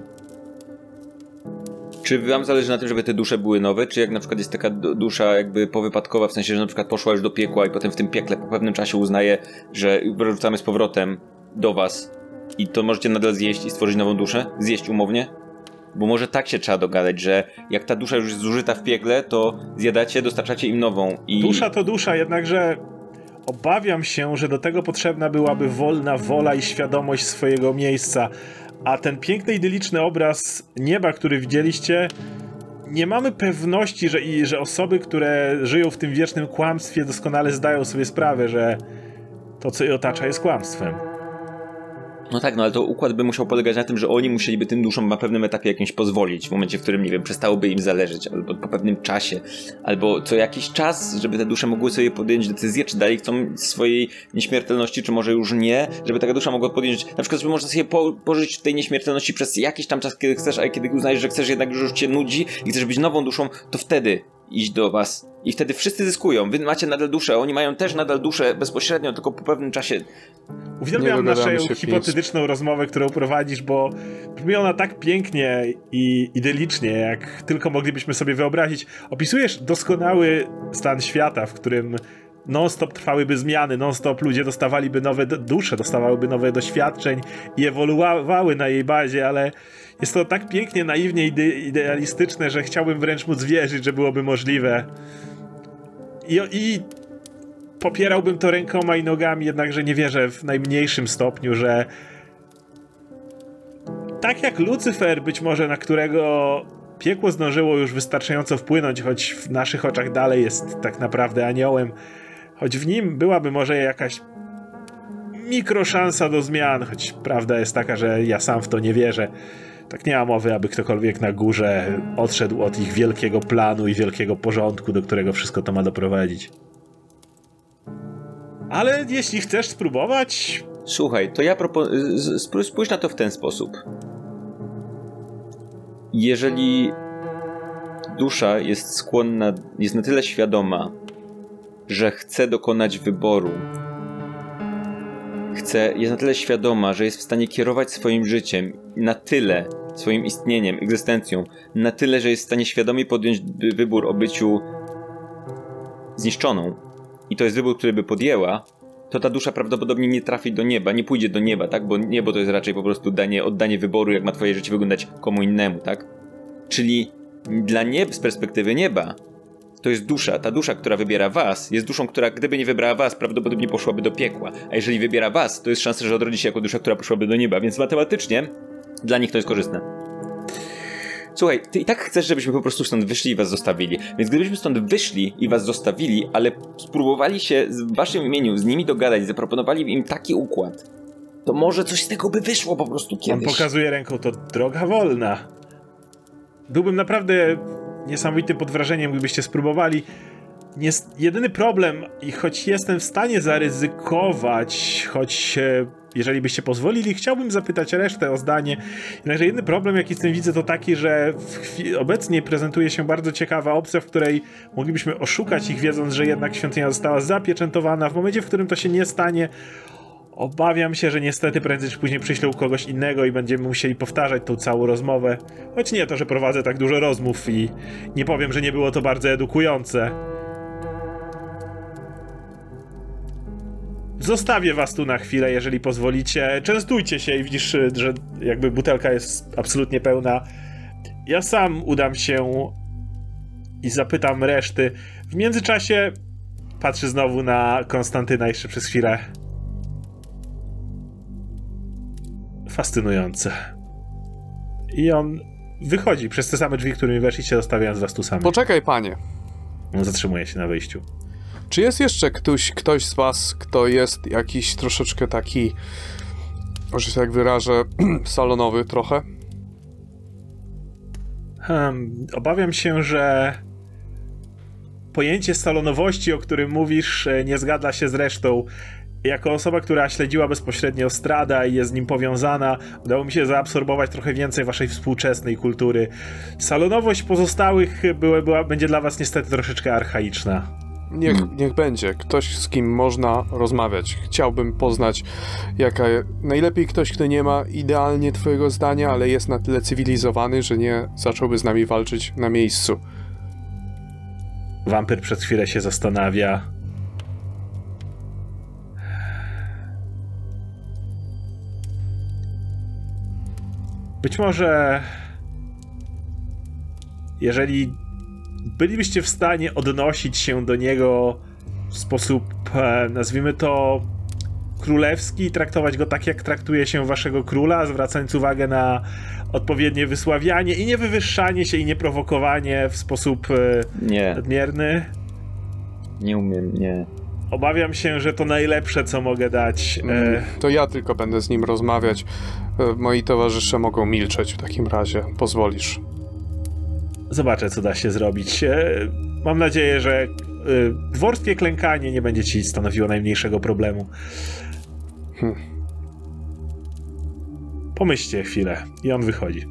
Czy wam zależy na tym, żeby te dusze były nowe, czy jak na przykład jest taka du- dusza jakby powypadkowa, w sensie, że na przykład poszła już do piekła i potem w tym piekle po pewnym czasie uznaje, że wrzucamy z powrotem do was i to możecie nadal zjeść i stworzyć nową duszę? Zjeść umownie? Bo może tak się trzeba dogadać, że jak ta dusza już jest zużyta w piekle, to zjadacie, dostarczacie im nową i... Dusza to dusza, jednakże obawiam się, że do tego potrzebna byłaby wolna wola i świadomość swojego miejsca. A ten piękny, idyliczny obraz nieba, który widzieliście, nie mamy pewności, że, i, że osoby, które żyją w tym wiecznym kłamstwie, doskonale zdają sobie sprawę, że to, co je otacza, jest kłamstwem. No tak, no ale to układ by musiał polegać na tym, że oni musieliby tym duszom na pewnym etapie jakimś pozwolić, w momencie, w którym, nie wiem, przestałoby im zależeć, albo po pewnym czasie, albo co jakiś czas, żeby te dusze mogły sobie podjąć decyzję, czy dalej chcą swojej nieśmiertelności, czy może już nie, żeby taka dusza mogła podjąć, na przykład, żeby można sobie po, pożyć tej nieśmiertelności przez jakiś tam czas, kiedy chcesz, a kiedy uznajesz, że chcesz jednak już cię nudzi i chcesz być nową duszą, to wtedy iść do was. I wtedy wszyscy zyskują. Wy macie nadal duszę, oni mają też nadal duszę bezpośrednio, tylko po pewnym czasie. Uwielbiam naszą się hipotetyczną pięć. rozmowę, którą prowadzisz, bo brzmi ona tak pięknie i idylicznie, jak tylko moglibyśmy sobie wyobrazić. Opisujesz doskonały stan świata, w którym non-stop trwałyby zmiany, non-stop ludzie dostawaliby nowe dusze, dostawałyby nowe doświadczeń i ewoluowały na jej bazie, ale jest to tak pięknie, naiwnie ide idealistyczne, że chciałbym wręcz móc wierzyć, że byłoby możliwe. I, I popierałbym to rękoma i nogami, jednakże nie wierzę w najmniejszym stopniu, że tak jak Lucyfer, być może na którego piekło zdążyło już wystarczająco wpłynąć, choć w naszych oczach dalej jest tak naprawdę aniołem, choć w nim byłaby może jakaś mikroszansa do zmian, choć prawda jest taka, że ja sam w to nie wierzę. Tak nie ma mowy, aby ktokolwiek na górze odszedł od ich wielkiego planu i wielkiego porządku, do którego wszystko to ma doprowadzić. Ale jeśli chcesz spróbować. Słuchaj, to ja proponuję. Spójrz na to w ten sposób. Jeżeli dusza jest skłonna, jest na tyle świadoma, że chce dokonać wyboru, chce, jest na tyle świadoma, że jest w stanie kierować swoim życiem na tyle, swoim istnieniem, egzystencją, na tyle, że jest w stanie świadomie podjąć wybór o byciu zniszczoną, i to jest wybór, który by podjęła, to ta dusza prawdopodobnie nie trafi do nieba, nie pójdzie do nieba, tak? Bo niebo to jest raczej po prostu danie, oddanie wyboru, jak ma twoje życie wyglądać komu innemu, tak? Czyli dla nieb, z perspektywy nieba, to jest dusza. Ta dusza, która wybiera was, jest duszą, która gdyby nie wybrała was, prawdopodobnie poszłaby do piekła. A jeżeli wybiera was, to jest szansa, że odrodzi się jako dusza, która poszłaby do nieba. Więc matematycznie dla nich to jest korzystne. Słuchaj, ty i tak chcesz, żebyśmy po prostu stąd wyszli i was zostawili. Więc gdybyśmy stąd wyszli i was zostawili, ale spróbowali się w waszym imieniu z nimi dogadać, zaproponowali im taki układ, to może coś z tego by wyszło po prostu kiedyś. On pokazuje ręką, to droga wolna. Byłbym naprawdę niesamowitym pod wrażeniem, gdybyście spróbowali. Nie, jedyny problem, i choć jestem w stanie zaryzykować, choć jeżeli byście pozwolili, chciałbym zapytać resztę o zdanie. Jednakże jedyny problem, jaki z tym widzę, to taki, że obecnie prezentuje się bardzo ciekawa opcja, w której moglibyśmy oszukać ich, wiedząc, że jednak świątynia została zapieczętowana. W momencie, w którym to się nie stanie, Obawiam się, że niestety prędzej czy później przyślą kogoś innego i będziemy musieli powtarzać tą całą rozmowę. Choć nie to, że prowadzę tak dużo rozmów i nie powiem, że nie było to bardzo edukujące. Zostawię was tu na chwilę, jeżeli pozwolicie. Częstujcie się i widzisz, że jakby butelka jest absolutnie pełna. Ja sam udam się i zapytam reszty. W międzyczasie patrzy znowu na Konstantyna jeszcze przez chwilę. Fascynujące. I on wychodzi przez te same drzwi, którymi weszliście, zostawiając was tu samych. Poczekaj, panie. On zatrzymuje się na wyjściu. Czy jest jeszcze ktoś, ktoś z was, kto jest jakiś troszeczkę taki, może się tak wyrażę, salonowy trochę? Hmm, obawiam się, że pojęcie salonowości, o którym mówisz, e, nie zgadza się z resztą. Jako osoba, która śledziła bezpośrednio Strada i jest z nim powiązana, udało mi się zaabsorbować trochę więcej waszej współczesnej kultury. Salonowość pozostałych była, była, będzie dla was niestety troszeczkę archaiczna. Niech, hmm. niech będzie. Ktoś, z kim można rozmawiać. Chciałbym poznać, jaka. Najlepiej ktoś, kto nie ma idealnie Twojego zdania, ale jest na tyle cywilizowany, że nie zacząłby z nami walczyć na miejscu. Wampir przez chwilę się zastanawia. Być może. Jeżeli bylibyście w stanie odnosić się do niego w sposób, e, nazwijmy to, królewski i traktować go tak, jak traktuje się waszego króla, zwracając uwagę na odpowiednie wysławianie i nie wywyższanie się i nie prowokowanie w sposób e, Nie, nadmierny. nie umiem, nie. Obawiam się, że to najlepsze, co mogę dać. E, Mm, To ja tylko będę z nim rozmawiać. E, Moi towarzysze mogą milczeć w takim razie. Pozwolisz. zobaczę, co da się zrobić. E, mam nadzieję, że dworskie klękanie nie będzie ci stanowiło najmniejszego problemu. Hmm. Pomyślcie chwilę i on wychodzi.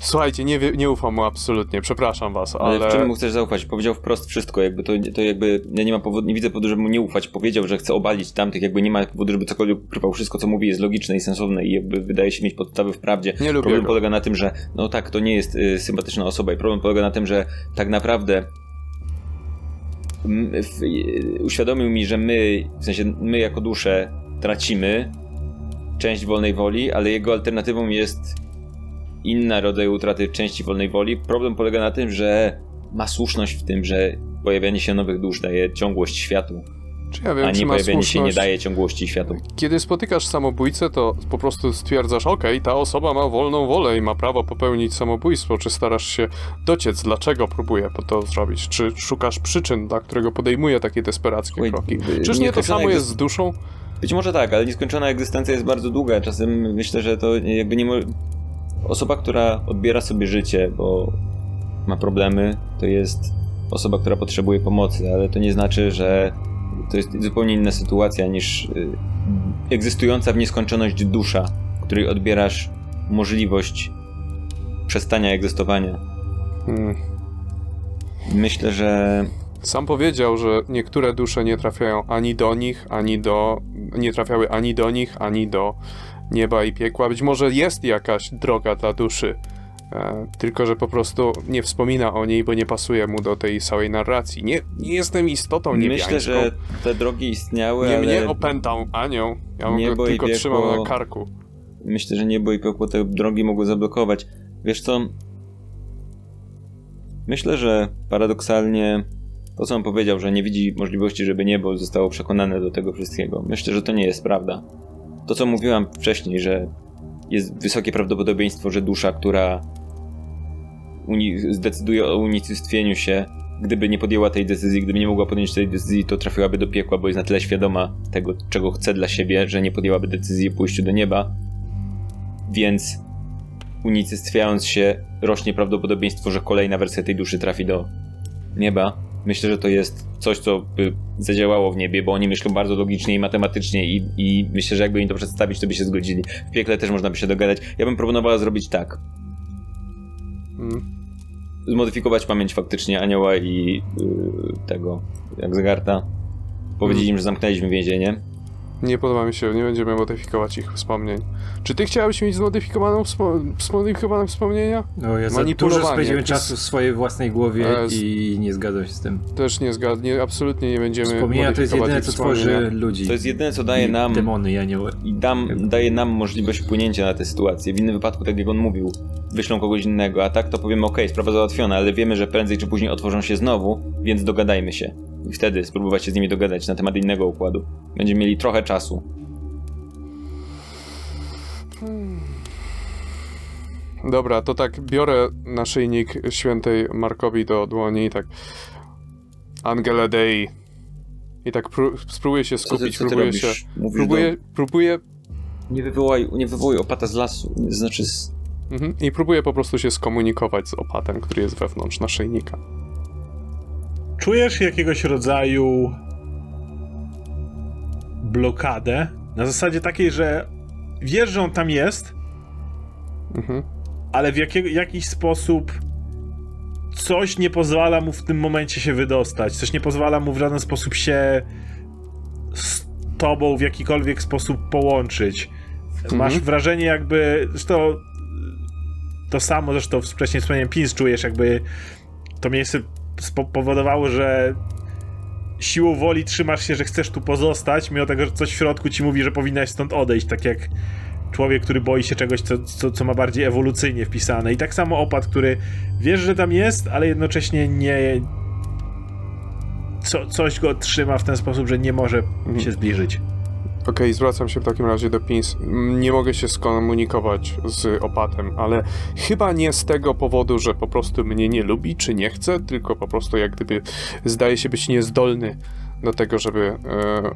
Słuchajcie, nie, wie- nie ufam mu absolutnie, przepraszam was, Ale, ale... w czym mu chcesz zaufać? Powiedział wprost wszystko, jakby to, to jakby, ja nie mam powodu, nie widzę powodu, żeby mu nie ufać. Powiedział, że chce obalić tamtych, jakby nie ma powodu, żeby cokolwiek ukrywał. Wszystko, co mówi jest logiczne i sensowne i jakby wydaje się mieć podstawy w prawdzie. Nie lubię Problem go. polega na tym, że no tak, to nie jest y, sympatyczna osoba i problem polega na tym, że tak naprawdę m, y, uświadomił mi, że my, w sensie my jako dusze tracimy część wolnej woli, ale jego alternatywą jest inna rodzaj utraty części wolnej woli. Problem polega na tym, że ma słuszność w tym, że pojawianie się nowych dusz daje ciągłość światu, Czy ja wiem, a nie ma pojawianie się nie daje ciągłości światu. Kiedy spotykasz samobójcę, to po prostu stwierdzasz, okej, ta osoba ma wolną wolę i ma prawo popełnić samobójstwo. Czy starasz się dociec, dlaczego próbuje to zrobić? Czy szukasz przyczyn, dla którego podejmuje takie desperackie Oj, kroki? Czyż nie to samo jest z duszą? Być może tak, ale nieskończona egzystencja jest bardzo długa. Czasem myślę, że to jakby nie. Mo... Osoba, która odbiera sobie życie, bo ma problemy, to jest osoba, która potrzebuje pomocy, ale to nie znaczy, że to jest zupełnie inna sytuacja niż y, egzystująca w nieskończoność dusza, której odbierasz możliwość przestania egzystowania. Hmm. Myślę, że Sam powiedział, że niektóre dusze nie trafiają ani do nich, ani do. nie trafiały ani do nich, ani do nieba i piekła. Być może jest jakaś droga dla duszy, e, tylko że po prostu nie wspomina o niej, bo nie pasuje mu do tej całej narracji. Nie, nie jestem istotą niebiańską. myślę, że te drogi istniały, Nie ale mnie opętał anioł. Ja Niebo go tylko piekło- trzymam na karku. myślę, że niebo i piekło te drogi mogły zablokować. Wiesz co? Myślę, że paradoksalnie to, co on powiedział, że nie widzi możliwości, żeby niebo zostało przekonane do tego wszystkiego. Myślę, że to nie jest prawda. To, co mówiłam wcześniej, że jest wysokie prawdopodobieństwo, że dusza, która zdecyduje o unicestwieniu się, gdyby nie podjęła tej decyzji, gdyby nie mogła podjąć tej decyzji, to trafiłaby do piekła, bo jest na tyle świadoma tego, czego chce dla siebie, że nie podjęłaby decyzji o pójściu do nieba. Więc unicestwiając się, rośnie prawdopodobieństwo, że kolejna wersja tej duszy trafi do nieba. Myślę, że to jest coś, co by zadziałało w niebie, bo oni myślą bardzo logicznie i matematycznie i, i myślę, że jakby im to przedstawić, to by się zgodzili. W piekle też można by się dogadać. Ja bym proponowała zrobić tak. Mm. Zmodyfikować pamięć faktycznie anioła i yy, tego, jak Zagarta. Powiedzieć Mm. im, że zamknęliśmy więzienie. Nie podoba mi się, nie będziemy modyfikować ich wspomnień. Czy ty chciałeś mieć zmodyfikowaną wspo- zmodyfikowane wspomnienia? No, ja za dużo spędziłem czasu w swojej własnej głowie E, z- i nie zgadzam się z tym. Też nie zgadnie, absolutnie nie będziemy Wspomnienia to jest jedyne, co tworzy ludzi. To jest jedyne, co daje nam Demony i anioły. i dam, daje nam możliwość wpłynięcia na tę sytuację. W innym wypadku, tak jak on mówił, wyślą kogoś innego, a tak to powiemy, ok, sprawa załatwiona, ale wiemy, że prędzej czy później otworzą się znowu, więc dogadajmy się. I wtedy spróbować się z nimi dogadać na temat innego układu. Będziemy mieli trochę czasu. Dobra, to tak biorę naszyjnik świętej Markowi do dłoni i tak Angele Dei i tak pró- spróbuję się Co ty, skupić, co ty próbuję robisz? się Mówisz próbuję, próbuję do... Nie wywołaj, nie wywołuj opata z lasu, znaczy z... mhm, i próbuję po prostu się skomunikować z opatem, który jest wewnątrz naszyjnika. Czujesz jakiegoś rodzaju blokadę na zasadzie takiej, że wiesz, że on tam jest, Mhm. ale w jakiego, jakiś sposób coś nie pozwala mu w tym momencie się wydostać. Coś nie pozwala mu w żaden sposób się z tobą w jakikolwiek sposób połączyć. Masz Mhm. wrażenie jakby, zresztą to samo zresztą wcześniej wspomniałem, Pins czujesz jakby to miejsce spowodowało, że siłą woli trzymasz się, że chcesz tu pozostać, mimo tego, że coś w środku ci mówi, że powinnaś stąd odejść, tak jak człowiek, który boi się czegoś, co, co, co ma bardziej ewolucyjnie wpisane. I tak samo opad, który wiesz, że tam jest, ale jednocześnie nie. Co, coś go trzyma w ten sposób, że nie może Mhm. się zbliżyć. Okej, zwracam się w takim razie do Pins. Nie mogę się skomunikować z opatem, ale chyba nie z tego powodu, że po prostu mnie nie lubi czy nie chce, tylko po prostu jak gdyby zdaje się być niezdolny do tego, żeby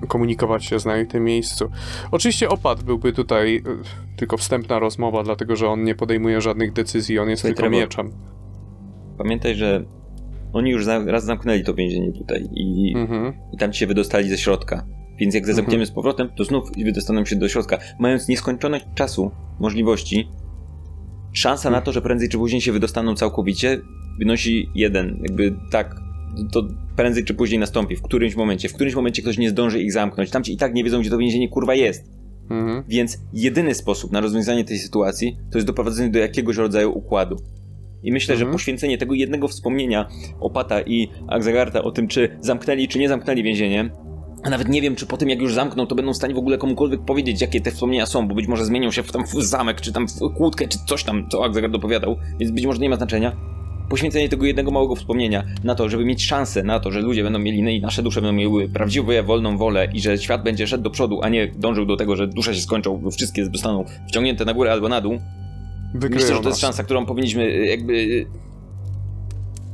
e, komunikować się z nami w tym miejscu. Oczywiście opat byłby tutaj e, tylko wstępna rozmowa, dlatego że on nie podejmuje żadnych decyzji, on jest Słuchaj, tylko Trevor. mieczem. Pamiętaj, że oni już za, raz zamknęli to więzienie tutaj i, Mhm. i tam ci się wydostali ze środka. Więc jak zamkniemy z powrotem, to znów wydostaną się do środka. Mając nieskończoność czasu, możliwości, szansa na to, że prędzej czy później się wydostaną całkowicie, wynosi jeden. Jakby tak, to prędzej czy później nastąpi. W którymś momencie. W którymś momencie ktoś nie zdąży ich zamknąć. Tamci i tak nie wiedzą, gdzie to więzienie kurwa jest. Mhm. Więc jedyny sposób na rozwiązanie tej sytuacji to jest doprowadzenie do jakiegoś rodzaju układu. I myślę, Mhm. że poświęcenie tego jednego wspomnienia Opata i Akzagarta o tym, czy zamknęli, czy nie zamknęli więzienie, a nawet nie wiem, czy po tym jak już zamkną, to będą w stanie w ogóle komukolwiek powiedzieć, jakie te wspomnienia są, bo być może zmienią się w, tam w zamek, czy tam w kłódkę, czy coś tam, co Akzagard opowiadał, więc być może nie ma znaczenia. Poświęcenie tego jednego małego wspomnienia na to, żeby mieć szansę na to, że ludzie będą mieli, i nasze dusze będą miały prawdziwą, wolną wolę i że świat będzie szedł do przodu, a nie dążył do tego, że dusze się skończą, bo wszystkie zostaną wciągnięte na górę albo na dół. Wykryją Myślę, że to nas. jest szansa, którą powinniśmy y, jakby... y,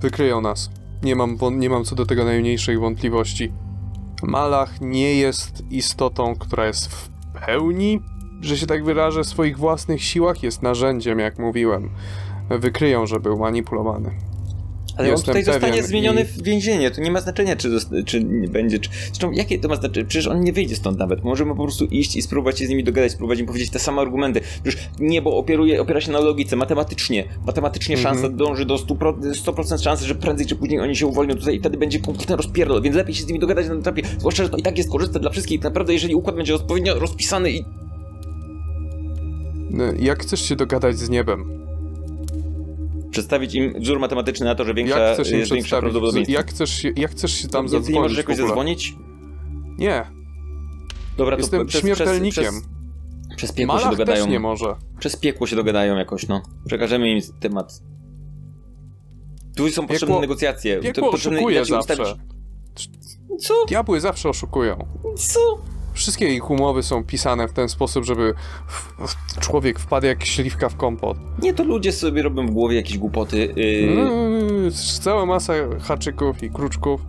Wykryją nas. Nie mam, nie mam co do tego najmniejszej wątpliwości. Malach nie jest istotą, która jest w pełni, że się tak wyrażę, swoich własnych siłach. Jest narzędziem, jak mówiłem. Wykryją, że był manipulowany. Ale on Jestem tutaj zostanie zmieniony i- w więzienie, to nie ma znaczenia, czy, czy nie będzie, czy... Zresztą, jakie to ma znaczenie? Przecież on nie wyjdzie stąd nawet. Możemy po prostu iść i spróbować się z nimi dogadać, spróbować im powiedzieć te same argumenty. Przecież niebo operuje, opiera się na logice, matematycznie. Matematycznie Mhm. szansa dąży do 100%, 100% szansy, że prędzej czy później oni się uwolnią tutaj i wtedy będzie kompletny rozpierdol, więc lepiej się z nimi dogadać na etapie, zwłaszcza, że to i tak jest korzystne dla wszystkich. Naprawdę, jeżeli układ będzie odpowiednio rozpisany i No, Jak chcesz się dogadać z niebem? Przedstawić im wzór matematyczny na to, że większa Jak chcesz jest większa prawdopodobieństwo. Jak chcesz się, jak chcesz się tam nie, ty nie zadzwonić możesz jakoś zadzwonić? Nie, Dobra, to jestem przez, śmiertelnikiem. Przez, przez, przez piekło się Malach dogadają. też nie może. Przez piekło się dogadają jakoś, no. Przekażemy im temat. Tu są potrzebne Piekło- negocjacje. To Piekło potrzebne oszukuje zawsze. ustawić- Co? Diabły zawsze oszukują. Co? Wszystkie ich umowy są pisane w ten sposób, żeby w, w, człowiek wpadł jak śliwka w kompot. Nie, to ludzie sobie robią w głowie jakieś głupoty. Yy, Yy, cała masa haczyków i kruczków.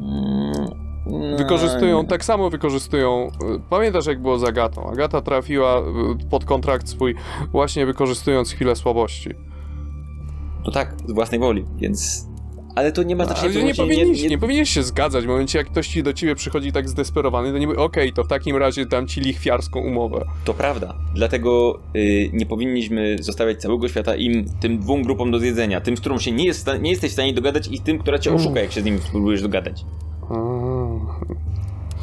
mm, Wykorzystują, nie. tak samo wykorzystują. y, Pamiętasz, jak było z Agatą? Agata trafiła y, pod kontrakt swój, właśnie wykorzystując chwilę słabości. To tak, z własnej woli, więc... Ale to nie ma znaczenia. Ale w tym nie, powinieneś, nie, nie, powinieneś się zgadzać. W momencie, jak ktoś ci do ciebie przychodzi tak zdesperowany, to nie mówi, okej, to w takim razie dam ci lichwiarską umowę. To prawda. Dlatego y, nie powinniśmy zostawiać całego świata im, tym dwóm grupom do zjedzenia. Tym, z którą się nie, jest, nie jesteś w stanie dogadać i tym, która cię Mm. oszuka, jak się z nimi spróbujesz dogadać.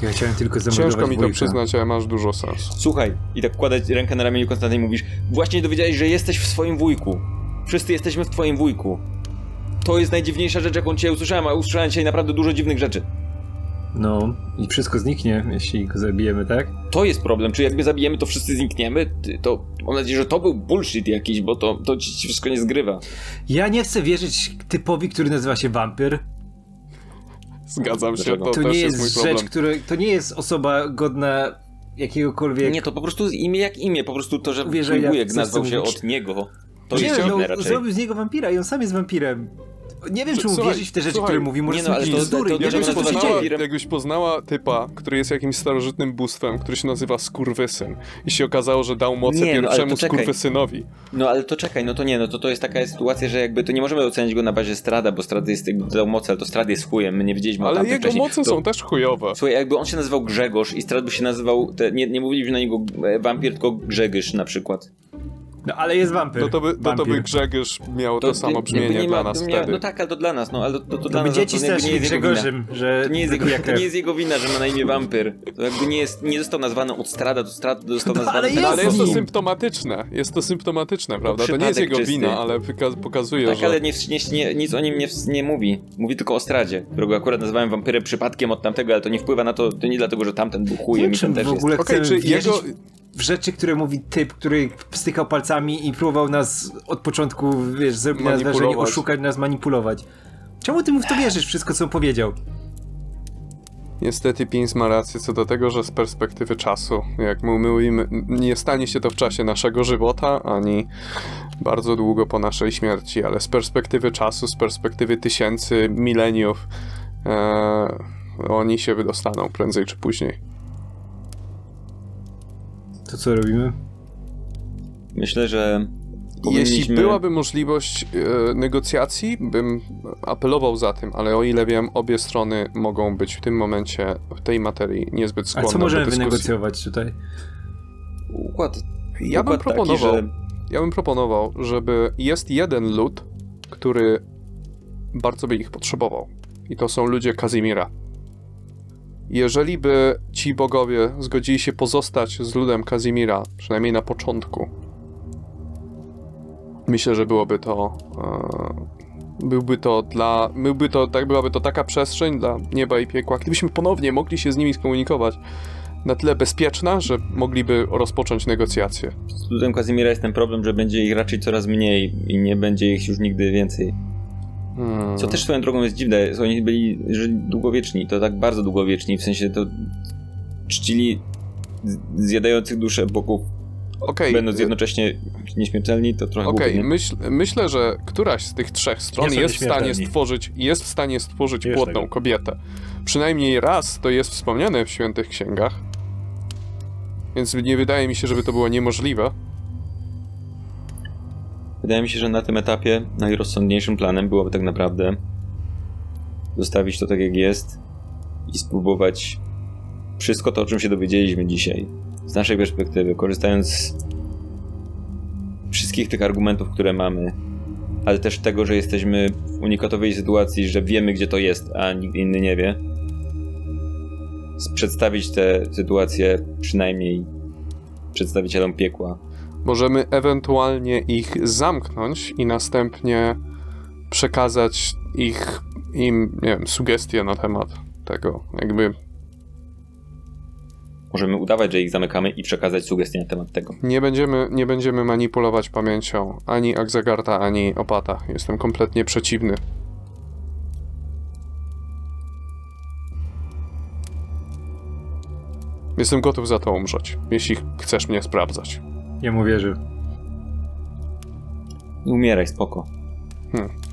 Ja chciałem tylko zamordować Ciężko mi to wujka. przyznać, ale masz dużo sensu. Słuchaj, i tak wkładać rękę na ramieniu Konstanty i mówisz Właśnie dowiedziałeś, że jesteś w swoim wujku. Wszyscy jesteśmy w twoim wujku. To jest najdziwniejsza rzecz, jaką cię usłyszałem, a usłyszałem dzisiaj naprawdę dużo dziwnych rzeczy. No, i wszystko zniknie, jeśli go zabijemy, tak? To jest problem, czy jak my zabijemy, to wszyscy znikniemy? To mam nadzieję, że to był bullshit jakiś, bo to, to ci wszystko nie zgrywa. Ja nie chcę wierzyć typowi, który nazywa się wampir. Zgadzam się, to, To też nie jest, jest, mój rzecz, problem. który, to nie jest osoba godna jakiegokolwiek... Nie, to po prostu imię jak imię, po prostu to, że wujek nazwał się mówić. od niego. To nie, jest no, raczej. zrobił z niego wampira i on sam jest wampirem. Nie wiem, Czy- mu słuchaj, wierzyć w te rzeczy, słuchaj, które mówi. Może nie są no, ale jakieś to- bzdury. to- to- nie wiem, to- co Jakbyś to- się poznała, dzieje. jakbyś poznała typa, który jest jakimś starożytnym bóstwem, który się nazywa Skurwysyn i się okazało, że dał moce Nie, no, ale pierwszemu to czekaj. Skurwysynowi. No ale to czekaj, no to nie, no to to jest taka sytuacja, że jakby to nie możemy ocenić go na bazie Strada, bo Strad jest jakby dał moc, ale to Strad jest chujem, my nie wiedzieliśmy o Ale tamtym jego wcześniej. moce to... są też chujowe. Słuchaj, jakby on się nazywał Grzegorz i Strad by się nazywał, te, nie, nie mówiliśmy na niego e, wampir, tylko Grzegosz na przykład. No ale jest wampir. No to by, no to by. Grzegorz miał to, nie- samo brzmienie nie dla ma- nas nie- wtedy. No tak, ale to dla nas, no ale to, to, to dla To by nas dzieci to nie jest. Grzegorzem, że... To nie, jest jego, to nie jest jego wina, że ma na imię wampir. To jakby nie jest, nie został nazwany od Strada, to Strad został No, nazwany... ale ten- No, ale jest to symptomatyczne. Jest to symptomatyczne, prawda? To nie jest jego czysty. wina, ale pokazuje, Tak, że... ale nie, nie, nie, nic o nim nie, nie mówi. Mówi tylko o Stradzie, którego akurat nazywałem wampirem przypadkiem od tamtego, ale to nie wpływa na to, to nie dlatego, że tamten był Nie chujem i ten też w ogóle Okej, czy jego... w rzeczy, które mówi typ, który stykał palcami i próbował nas od początku, wiesz, zrobić nas wrażenie, oszukać nas, manipulować. Czemu ty mu w to wierzysz, wszystko co powiedział? Niestety Pins ma rację co do tego, że z perspektywy czasu, jak my mówimy, nie stanie się to w czasie naszego żywota, ani bardzo długo po naszej śmierci, ale z perspektywy czasu, z perspektywy tysięcy, mileniów, e, oni się wydostaną prędzej czy później. To co robimy? Myślę, że Jeśli powinniśmy- byłaby możliwość e, negocjacji, bym apelował za tym, ale o ile wiem, obie strony mogą być w tym momencie, w tej materii niezbyt A skłonne co możemy do dyskusji. wynegocjować tutaj? układ, Ja bym proponował, taki, że ja bym proponował, żeby jest jeden lud, który bardzo by ich potrzebował. I to są ludzie Kazimira. Jeżeli by ci bogowie zgodzili się pozostać z ludem Kazimira, przynajmniej na początku, myślę, że byłoby to. E, byłby to dla. Byłby to, tak, byłaby to taka przestrzeń dla nieba i piekła. Gdybyśmy ponownie mogli się z nimi skomunikować na tyle bezpieczna, że mogliby rozpocząć negocjacje. z ludem Kazimira jest ten problem, że będzie ich raczej coraz mniej i nie będzie ich już nigdy więcej. Hmm. Co też swoją drogą jest dziwne, oni byli żyli długowieczni, to tak bardzo długowieczni, w sensie to czcili zjadających duszę bogów, Okej, będąc jednocześnie nieśmiertelni, to trochę Okej, myśl, myślę, że któraś z tych trzech stron jest w stanie stworzyć, jest w stanie stworzyć Wiesz płodną tego. kobietę. Przynajmniej raz to jest wspomniane w świętych księgach. Więc nie wydaje mi się, żeby to było niemożliwe. Wydaje mi się, że na tym etapie najrozsądniejszym planem byłoby tak naprawdę zostawić to tak jak jest i spróbować wszystko to, o czym się dowiedzieliśmy dzisiaj, z naszej perspektywy, korzystając z wszystkich tych argumentów, które mamy, ale też tego, że jesteśmy w unikatowej sytuacji, że wiemy, gdzie to jest, a nikt inny nie wie. Przedstawić tę sytuację przynajmniej przedstawicielom piekła. Możemy ewentualnie ich zamknąć i następnie przekazać ich im, nie wiem, sugestie na temat tego. Jakby Możemy udawać, że ich zamykamy i przekazać sugestie na temat tego. nie będziemy, nie będziemy manipulować pamięcią ani Akzagarta, ani Opata. Jestem kompletnie przeciwny Jestem gotów za to umrzeć, jeśli chcesz mnie sprawdzać. Ja mu wierzę. Nie umieraj, spoko. Hmm.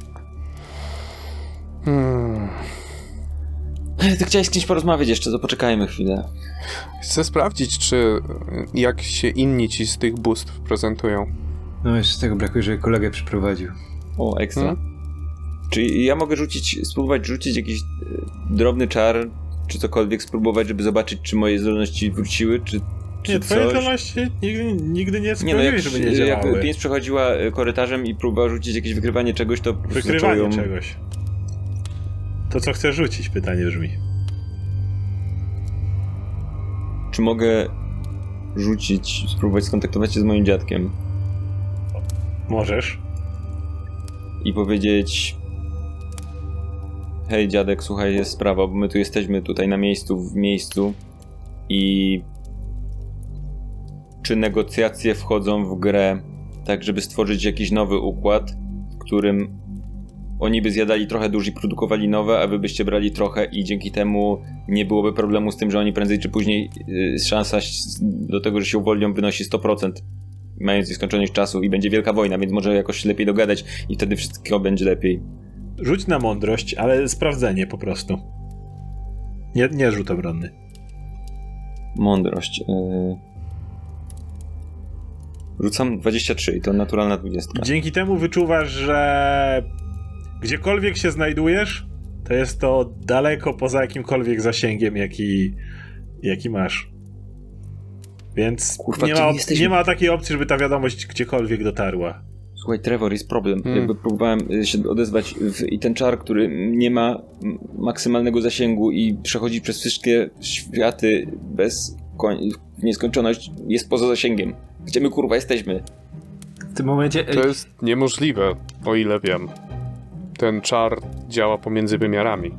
Ty chciałeś z kimś porozmawiać jeszcze, to poczekajmy chwilę. Chcę sprawdzić, czy jak się inni ci z tych bóstw prezentują. No jeszcze tego brakuje, że kolegę przyprowadził. O, ekstra. Hmm? Czy ja mogę rzucić, spróbować rzucić jakiś e, drobny czar, czy cokolwiek spróbować, żeby zobaczyć, czy moje zdolności wróciły, czy Nie, twoje coś? zdolności nigdy, nigdy nie Nie no, jak, żeby nie jak działały. pięć przechodziła e, korytarzem i próbowała rzucić jakieś wykrywanie czegoś, to Wykrywanie ją- czegoś. To co chcesz rzucić, pytanie brzmi. Czy mogę rzucić, spróbować skontaktować się z moim dziadkiem Możesz. i powiedzieć hej dziadek, słuchaj, jest sprawa, bo my tu jesteśmy tutaj na miejscu, w miejscu i czy negocjacje wchodzą w grę tak, żeby stworzyć jakiś nowy układ, w którym oni by zjadali trochę dusz i produkowali nowe, a wy byście brali trochę i dzięki temu nie byłoby problemu z tym, że oni prędzej czy później yy, szansa do tego, że się uwolnią wynosi 100%, mając nieskończoność czasu i będzie wielka wojna, więc może jakoś lepiej dogadać i wtedy wszystko będzie lepiej. Rzuć na mądrość, ale sprawdzenie po prostu. Nie, nie rzut obronny. Mądrość. Yy... Rzucam 23 i to naturalna 20. Dzięki temu wyczuwasz, że gdziekolwiek się znajdujesz, to jest to daleko poza jakimkolwiek zasięgiem, jaki, jaki masz. Więc Kurwa, nie, ma, my jesteśmy? nie ma takiej opcji, żeby ta wiadomość gdziekolwiek dotarła. Słuchaj, Trevor, jest problem. Hmm. Jakby próbowałem y, się odezwać w, i ten czar, który nie ma maksymalnego zasięgu i przechodzi przez wszystkie światy bez koń- w nieskończoność, jest poza zasięgiem. Gdzie my kurwa jesteśmy? W tym momencie... To jest niemożliwe, o ile wiem. Ten czar działa pomiędzy wymiarami.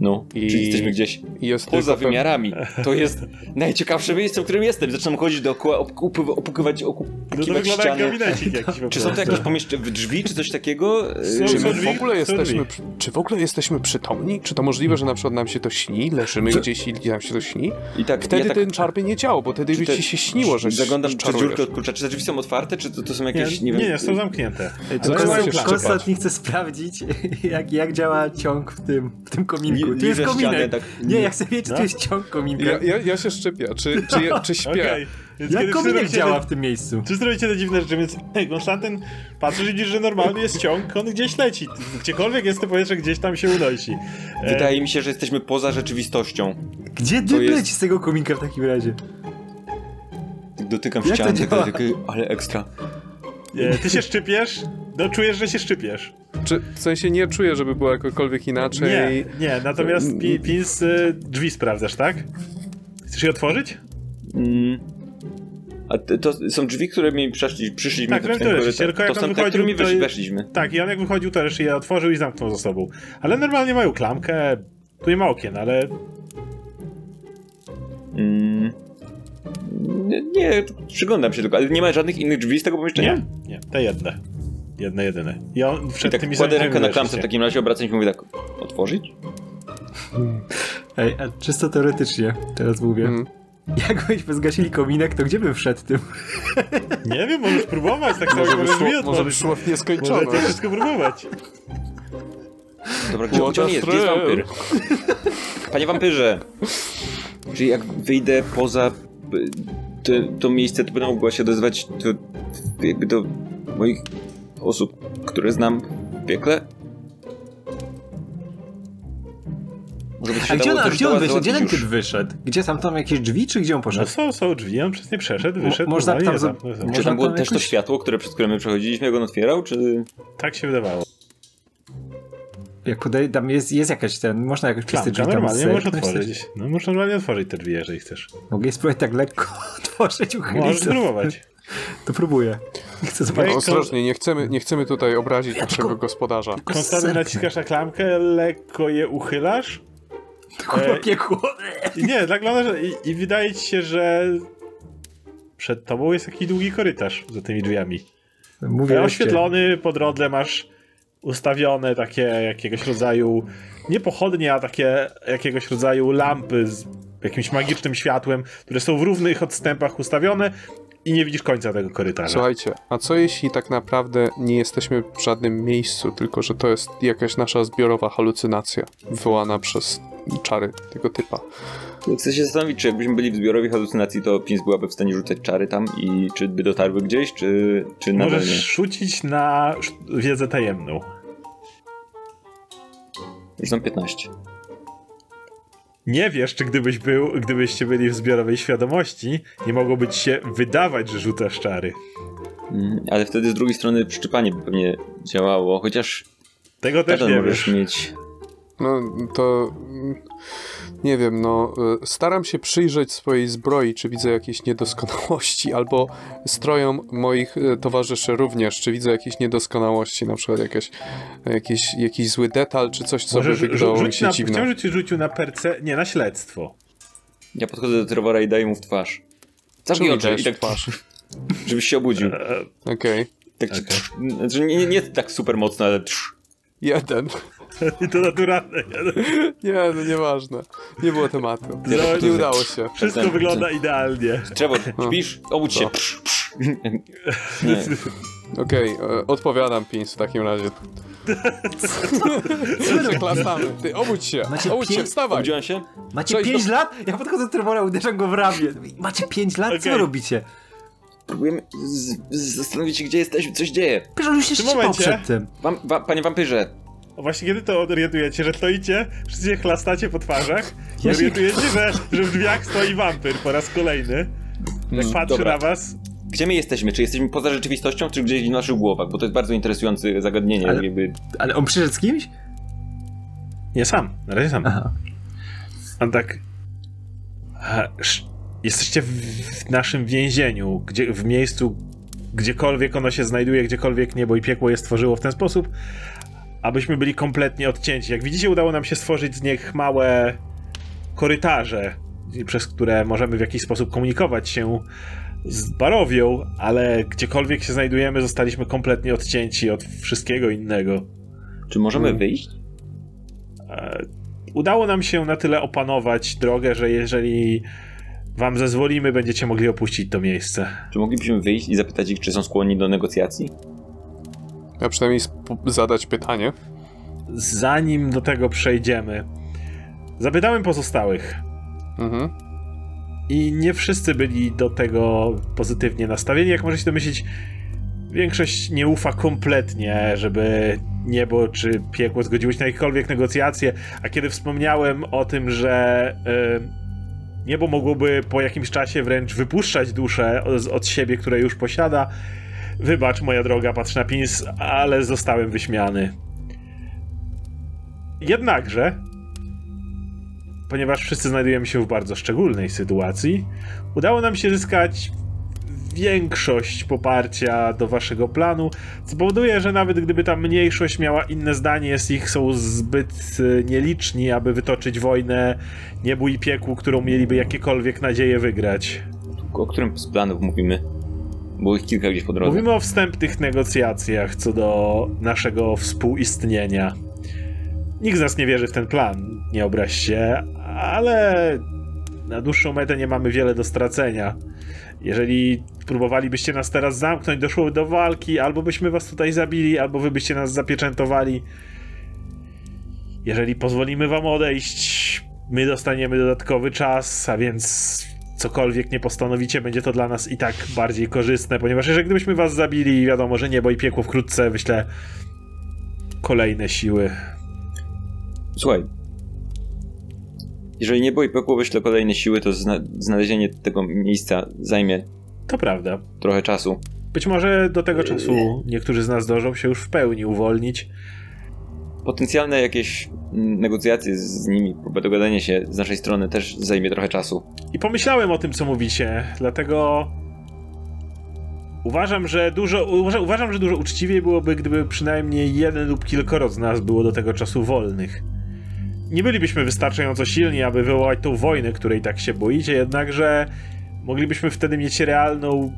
No, I- czyli jesteśmy gdzieś jest poza tylko pe- wymiarami. To jest najciekawsze miejsce, w którym jestem. Zaczynam chodzić dookoła, opukły- opukrywać, No to ściany. Czy są to jakieś pomieszczenia, drzwi, czy coś takiego? Są- Czy Czy my w ogóle jesteśmy, czy w ogóle jesteśmy przytomni? Czy to możliwe, że na przykład nam się to śni? Leżymy gdzieś i nam się to śni? I tak, Wtedy ja tak, ten czar by nie działał, bo wtedy by ci się śniło, że Zaglądam czarujesz. dziurkę od klucza. Czy te drzwi są otwarte, czy to, to są Nie, jakieś, nie, nie, wiem... nie, są zamknięte. Nie chce sprawdzić, jak, jak działa ciąg w tym, w tym kominku. Li- Tu jest kominek. ścianę, tak. Nie, ja chcę wiedzieć, czy No. tu jest ciąg kominka. Ja, ja, ja się szczepię. Czy, czy, ja- czy śpię? Okej. Więc Jak kominek działa robicie w tym miejscu? te- Wszyscy robicie te dziwne rzeczy, więc hej, Konstantyn, patrzysz i widzisz, że normalny jest ciąg, on gdzieś leci. Gdziekolwiek jest to powietrze, gdzieś tam się unosi. E, Wydaje mi się, że jesteśmy poza rzeczywistością. Gdzie dym jest- leci z tego kominka w takim razie? Dotykam Jak to ściany, ale ekstra. E, ty się szczypiesz, no czujesz, że się szczypiesz. Czy, w sensie nie czuję, żeby było jakokolwiek inaczej. Nie, nie, natomiast pi, pins y, drzwi sprawdzasz, tak? Chcesz je otworzyć? Mm. A to, to są drzwi, które mi przeszli, przyszliśmy Tak, w ten korytarz. tylko jak To on są te, wychodził, którymi weszliśmy. Tak, i on jak wychodził, to też je otworzył i zamknął za sobą. Ale normalnie mają klamkę, tu nie ma okien, ale Mm. Nie, nie, przyglądam się tylko, ale nie ma żadnych innych drzwi z tego pomieszczenia? nie, nie, te jedne. Jedne, jedyne. I on I przed tak tymi kładę rękę na klamce w takim razie, obracam się i mówię tak, otworzyć? Ej, a czysto teoretycznie, teraz mówię. Mm. Jakbyśmy zgasili kominek, to gdzie bym wszedł tym? Nie wiem, możesz próbować, tak samo Może by, możesz szło, może by otworzyć. szło w nieskończoność. Możecie wszystko próbować. Dobra, gdzie, gdzie on jest? Gdzie jest wampir? Panie wampyrze! Czyli jak wyjdę poza to, to miejsce, to będę mogła się odezwać do, jakby do moich osób, które znam w piekle? Może by się A gdzie on, gdzie on wyszedł? Gdzie ten typ wyszedł? Gdzie tam, tam jakieś drzwi, czy gdzie on No poszedł? są, są drzwi, on przez nie przeszedł, wyszedł. Mo- można normalnie, tam za- zamknął. Czy tam było tam też to światło, które przez które my przechodziliśmy, jak on otwierał, czy... Tak się wydawało. Jak tam jest, jest jakaś ten, można jakoś przez te drzwi tam normalnie możesz otworzyć. No możesz normalnie otworzyć te drzwi, jeżeli chcesz. Mogę je spróbować tak lekko otworzyć, uchylić. Możesz spróbować. To próbuję. Chcę zobaczyć. Ostrożnie, nie chcemy, nie chcemy tutaj obrazić naszego gospodarza. Konstantnie zerknę. naciskasz na klamkę, lekko je uchylasz. Kurwa, E, piekło. I nie, tak wygląda, że i, i wydaje ci się, że przed tobą jest jakiś długi korytarz za tymi drzwiami. Mówię Oświetlony, po drodze masz ustawione takie jakiegoś rodzaju, nie pochodnie, a takie jakiegoś rodzaju lampy z jakimś magicznym światłem, które są w równych odstępach ustawione i nie widzisz końca tego korytarza. Słuchajcie, a co jeśli tak naprawdę nie jesteśmy w żadnym miejscu, tylko że to jest jakaś nasza zbiorowa halucynacja wywołana przez czary tego typa? Chcę się zastanowić, czy jakbyśmy byli w zbiorowej halucynacji, to Pins byłaby w stanie rzucać czary tam i czy by dotarły gdzieś, czy, czy nadal Możesz nie? rzucić na wiedzę tajemną. Rzucam 15. Nie wiesz, czy gdybyś był, gdybyście byli w zbiorowej świadomości, nie mogłoby ci się wydawać, że rzucasz czary. Mm, Ale wtedy z drugiej strony przyczepanie by pewnie działało, chociaż Tego też nie możesz wiesz. mieć... No to nie wiem, no y, staram się przyjrzeć swojej zbroi, czy widzę jakieś niedoskonałości, albo strojom moich y, towarzyszy również, czy widzę jakieś niedoskonałości, na przykład jakieś, jakieś, jakiś zły detal, czy coś, co by Możesz wydawało rzu- mi się na, dziwne. chciałem, żebyś rzucił na perce, nie, na śledztwo. Ja podchodzę do Trevora i daję mu w twarz. Zamknij oczy i tak twarz? żebyś się obudził. Okej, Tak ci, Okej. znaczy nie, nie tak super mocno, ale trz. jeden. I to naturalne. Nie, no nieważne. Nie było tematu. Ja tak Nie udało się. Wszystko Tak, wygląda idealnie. Trevor, śpisz? Obudź się. No. Psz, psz. Nie. Okej, e, odpowiadam Pins w takim razie. Przeklasamy. Ty, obudź się, Macie obudź się, pięć- wstawaj. Obudziłem się? Macie Cześć, 5 do- lat? Ja podchodzę do Trevora, uderzam go w ramię. Macie 5 lat? Co Okej. wy robicie? Próbujemy z, z, zastanowić się, gdzie jesteśmy, coś dzieje. Przecież on już się szczypał przed tym. Wam, wa, panie wampyrze, O, Właśnie kiedy to orientujecie, że stoicie, wszyscy się chlastacie po twarzach i Ja się- orientujecie, że, że w drzwiach stoi wampir po raz kolejny. Jak patrzy dobra. na was. gdzie my jesteśmy? Czy jesteśmy poza rzeczywistością, czy gdzieś w naszych głowach? Bo to jest bardzo interesujące zagadnienie. Ale- Jakby... Ale on przyszedł z kimś? Nie sam, na razie sam. Aha. On tak. sz- Jesteście w, w naszym więzieniu, gdzie, w miejscu, gdziekolwiek ono się znajduje, gdziekolwiek niebo i piekło je stworzyło w ten sposób. Abyśmy byli kompletnie odcięci. Jak widzicie, udało nam się stworzyć z nich małe korytarze, przez które możemy w jakiś sposób komunikować się z Barowią, ale gdziekolwiek się znajdujemy, zostaliśmy kompletnie odcięci od wszystkiego innego. Czy możemy Mm. wyjść? E, Udało nam się na tyle opanować drogę, że jeżeli wam zezwolimy, będziecie mogli opuścić to miejsce. Czy moglibyśmy wyjść i zapytać ich, czy są skłonni do negocjacji? Ja przynajmniej zadać pytanie. Zanim do tego przejdziemy, zapytałem pozostałych. Mhm. I nie wszyscy byli do tego pozytywnie nastawieni. Jak możecie domyślić, większość nie ufa kompletnie, żeby niebo czy piekło zgodziło się na jakiekolwiek negocjacje. A kiedy wspomniałem o tym, że y, niebo mogłoby po jakimś czasie wręcz wypuszczać duszę od, od siebie, które już posiada, wybacz moja droga, patrz na pins, ale zostałem wyśmiany. Jednakże ponieważ wszyscy znajdujemy się w bardzo szczególnej sytuacji, udało nam się zyskać większość poparcia do waszego planu, co powoduje, że nawet gdyby ta mniejszość miała inne zdanie, jest ich są zbyt e, nieliczni, aby wytoczyć wojnę niebu i piekłu, którą mieliby jakiekolwiek nadzieję wygrać. O którym z planów mówimy? Było ich kilka gdzieś po drodze. Mówimy o wstępnych negocjacjach co do naszego współistnienia. Nikt z nas nie wierzy w ten plan, nie obraź się, ale na dłuższą metę nie mamy wiele do stracenia. Jeżeli próbowalibyście nas teraz zamknąć, doszło do walki, albo byśmy was tutaj zabili, albo wy byście nas zapieczętowali. Jeżeli pozwolimy wam odejść, my dostaniemy dodatkowy czas, a więc cokolwiek nie postanowicie, będzie to dla nas i tak bardziej korzystne, ponieważ jeżeli gdybyśmy was zabili, wiadomo, że niebo i piekło wkrótce wyślę kolejne siły. Słuchaj. Jeżeli niebo i piekło wyśle kolejne siły, to zna znalezienie tego miejsca zajmie To prawda. trochę czasu. Być może do tego czasu niektórzy z nas dążą się już w pełni uwolnić. Potencjalne jakieś mm, negocjacje z nimi, próba dogadania się z naszej strony też zajmie trochę czasu. I pomyślałem o tym, co mówicie, dlatego uważam, że dużo, uważam, że dużo uczciwiej byłoby, gdyby przynajmniej jeden lub kilkoro z nas było do tego czasu wolnych. Nie bylibyśmy wystarczająco silni, aby wywołać tą wojnę, której tak się boicie, jednakże moglibyśmy wtedy mieć realną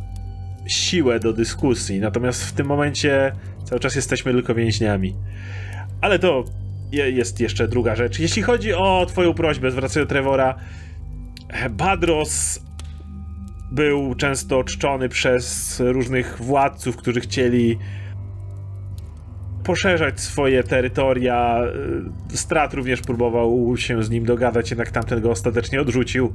siłę do dyskusji, natomiast w tym momencie cały czas jesteśmy tylko więźniami. Ale to je, jest jeszcze druga rzecz. Jeśli chodzi o twoją prośbę, zwracając do Trevora, Badros był często czczony przez różnych władców, którzy chcieli poszerzać swoje terytoria. Strat również próbował się z nim dogadać, jednak tamten go ostatecznie odrzucił.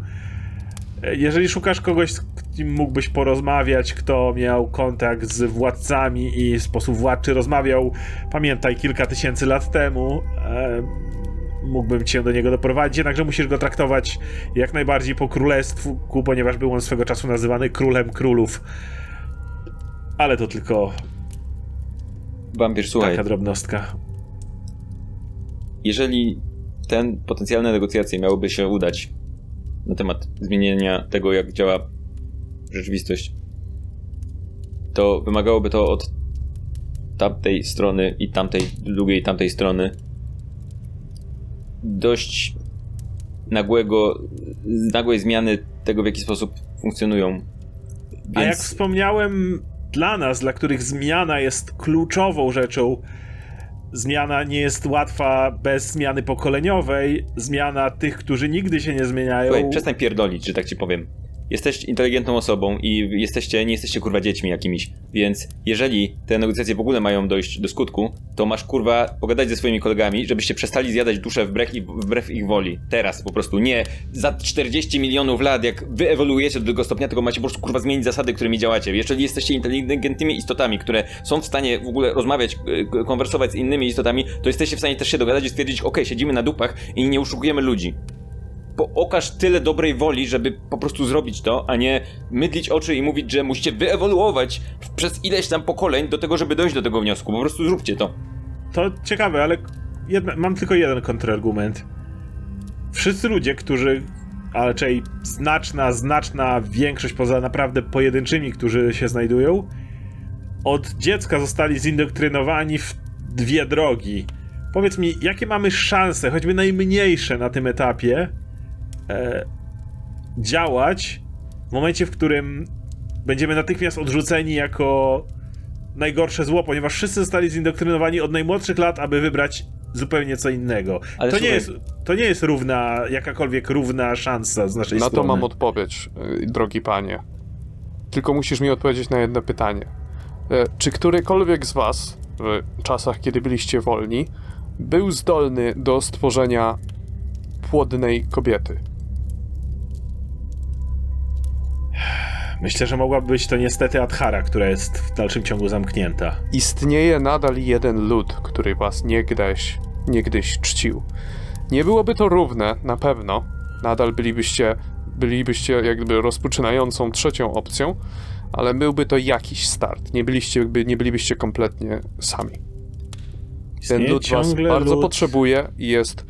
Jeżeli szukasz kogoś, z kim mógłbyś porozmawiać, kto miał kontakt z władcami i w sposób władczy rozmawiał, pamiętaj, kilka tysięcy lat temu, e, mógłbym cię do niego doprowadzić, jednakże musisz go traktować jak najbardziej po królestwu, ponieważ był on swego czasu nazywany królem królów. Ale to tylko Wampir, słuchaj, taka drobnostka. jeżeli ten potencjalne negocjacje miałyby się udać na temat zmienienia tego, jak działa rzeczywistość, to wymagałoby to od tamtej strony i tamtej, drugiej tamtej strony dość nagłego, nagłej zmiany tego, w jaki sposób funkcjonują. Więc A jak wspomniałem, dla nas, dla których zmiana jest kluczową rzeczą, zmiana nie jest łatwa bez zmiany pokoleniowej. Zmiana tych, którzy nigdy się nie zmieniają. Słuchaj, przestań pierdolić, że tak ci powiem. Jesteś inteligentną osobą i jesteście, nie jesteście kurwa dziećmi jakimiś, więc jeżeli te negocjacje w ogóle mają dojść do skutku, to masz kurwa pogadać ze swoimi kolegami, żebyście przestali zjadać duszę wbrew, wbrew ich woli. Teraz po prostu, nie za 40 milionów lat, jak wy ewoluujecie do tego stopnia, tylko macie po prostu kurwa zmienić zasady, którymi działacie. Jeżeli jesteście inteligentnymi istotami, które są w stanie w ogóle rozmawiać, y, konwersować z innymi istotami, to jesteście w stanie też się dogadać i stwierdzić, ok, siedzimy na dupach i nie uszukujemy ludzi okaż tyle dobrej woli, żeby po prostu zrobić to, a nie mydlić oczy i mówić, że musicie wyewoluować przez ileś tam pokoleń do tego, żeby dojść do tego wniosku. Po prostu zróbcie to. To ciekawe, ale jedna, mam tylko jeden kontrargument. Wszyscy ludzie, którzy, a raczej znaczna, znaczna większość poza naprawdę pojedynczymi, którzy się znajdują, od dziecka zostali zindoktrynowani w dwie drogi. Powiedz mi, jakie mamy szanse, choćby najmniejsze na tym etapie, e, działać w momencie, w którym będziemy natychmiast odrzuceni jako najgorsze zło, ponieważ wszyscy zostali zindoktrynowani od najmłodszych lat, aby wybrać zupełnie co innego. Ale to, nie jest, to nie jest równa, jakakolwiek równa szansa z naszej Na strony. to mam odpowiedź, y, drogi panie. Tylko musisz mi odpowiedzieć na jedno pytanie. E, Czy którykolwiek z was w czasach, kiedy byliście wolni, był zdolny do stworzenia płodnej kobiety? Myślę, że mogłaby być to niestety Adhara, która jest w dalszym ciągu zamknięta. Istnieje nadal jeden lud, który was niegdyś, niegdyś czcił. Nie byłoby to równe, na pewno. Nadal bylibyście, bylibyście jakby rozpoczynającą trzecią opcją, ale byłby to jakiś start. Nie byliście, nie bylibyście kompletnie sami. Ten lud was bardzo lud- potrzebuje i jest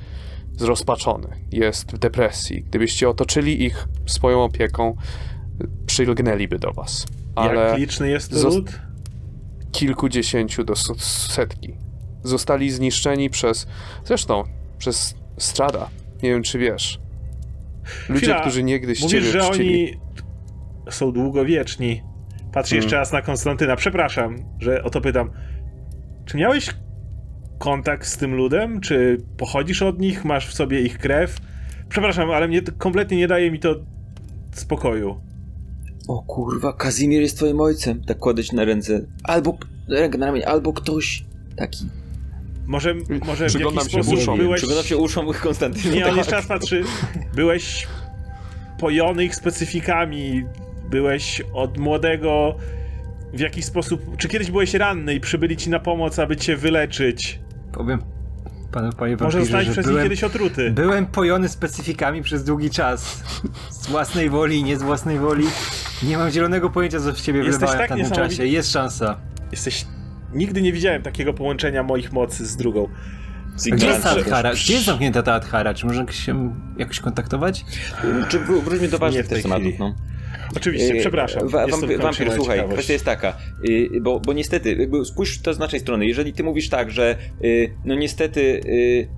zrozpaczony, jest w depresji. Gdybyście otoczyli ich swoją opieką, przylgnęliby do was. Ale Jak liczny jest to lud? kilkudziesięciu do setki. Zostali zniszczeni przez, zresztą przez Strada. Nie wiem, czy wiesz. Ludzie, Chwila, którzy niegdyś Mówisz, ciebie że czcili. oni są długowieczni. Patrz Hmm. jeszcze raz na Konstantyna. Przepraszam, że o to pytam. Czy miałeś kontakt z tym ludem? Czy pochodzisz od nich? Masz w sobie ich krew? Przepraszam, ale mnie kompletnie nie daje mi to spokoju. O kurwa, Kazimir jest twoim ojcem. Tak kładę ci na ręce. Albo rękę na ramię, albo ktoś taki. Może, może w jakiś się sposób uszom. byłeś... Przyglądam się uszom Konstantyna. Nie, on tak. jeszcze raz patrzy. Byłeś pojony ich specyfikami. Byłeś od młodego w jakiś sposób... Czy kiedyś byłeś ranny i przybyli ci na pomoc, aby cię wyleczyć? Powiem panu, panie Może zostałeś przez nich byłem, kiedyś otruty. byłem pojony specyfikami przez długi czas. Z własnej woli, nie z własnej woli. Nie mam zielonego pojęcia, co w ciebie Jesteś wlewałem tak w tamtym czasie. Jest szansa. Jesteś... Nigdy nie widziałem takiego połączenia moich mocy z drugą. Gdzie jest. Adhara? Gdzie jest zamknięta ta Adhara? Czy można się jakoś kontaktować? Czy wró- wróćmy do Nie ważnych tematów, no. Oczywiście, Yy, przepraszam. Wa- wampir, słuchaj, ciekawość. kwestia jest taka, yy, bo, bo niestety, jakby spójrz to z naszej strony, jeżeli ty mówisz tak, że yy, no niestety,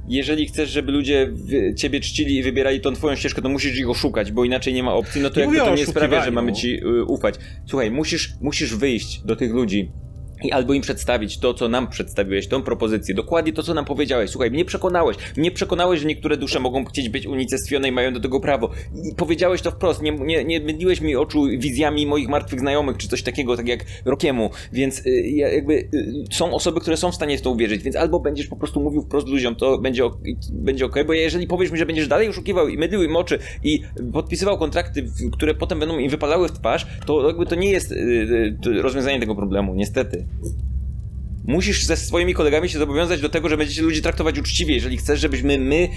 jeżeli chcesz, żeby ludzie ciebie czcili i wybierali tą twoją ścieżkę, to musisz ich oszukać, bo inaczej nie ma opcji, no to Nie jakby to nie sprawia, że mamy ci ufać. Słuchaj, musisz, musisz wyjść do tych ludzi i albo im przedstawić to, co nam przedstawiłeś, tą propozycję, dokładnie to, co nam powiedziałeś. Słuchaj, mnie przekonałeś, mnie przekonałeś, że niektóre dusze mogą chcieć być unicestwione i mają do tego prawo. I powiedziałeś to wprost, nie, nie, nie myliłeś mi oczu wizjami moich martwych znajomych, czy coś takiego, tak jak Rokiemu, więc y, ja- jakby y, są osoby, które są w stanie w to uwierzyć, więc albo będziesz po prostu mówił wprost ludziom, to będzie, ok- będzie okej, bo jeżeli powiesz mi, że będziesz dalej oszukiwał i mydlił im oczy i podpisywał kontrakty, które potem będą im wypalały w twarz, to jakby to nie jest y, y, rozwiązanie tego problemu, niestety. Musisz ze swoimi kolegami się zobowiązać do tego, że będziecie ludzi traktować uczciwie, jeżeli chcesz, żebyśmy my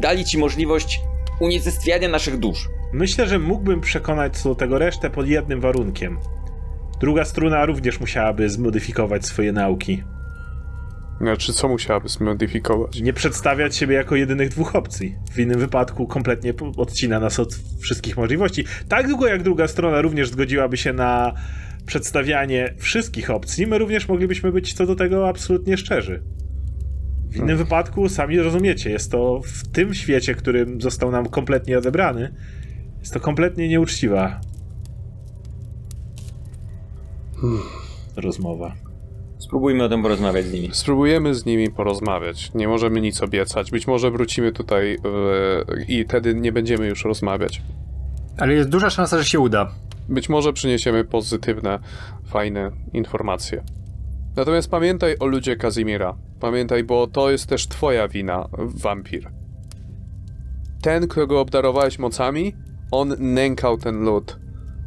dali ci możliwość unicestwiania naszych dusz. Myślę, że mógłbym przekonać co do tego resztę pod jednym warunkiem. Druga struna również musiałaby zmodyfikować swoje nauki. Znaczy, co musiałaby zmodyfikować? Nie przedstawiać siebie jako jedynych dwóch opcji. W innym wypadku kompletnie odcina nas od wszystkich możliwości. Tak długo jak druga strona również zgodziłaby się na przedstawianie wszystkich opcji, my również moglibyśmy być co do tego absolutnie szczerzy. W innym wypadku, sami rozumiecie, jest to w tym świecie, którym został nam kompletnie odebrany, jest to kompletnie nieuczciwa rozmowa. Spróbujmy o tym porozmawiać z nimi. Spróbujemy z nimi porozmawiać. Nie możemy nic obiecać. Być może wrócimy tutaj e, i wtedy nie będziemy już rozmawiać. Ale jest duża szansa, że się uda. Być może przyniesiemy pozytywne, fajne informacje. Natomiast pamiętaj o ludzie Kazimira. Pamiętaj, bo to jest też twoja wina, wampir. Ten, którego obdarowałeś mocami, on nękał ten lud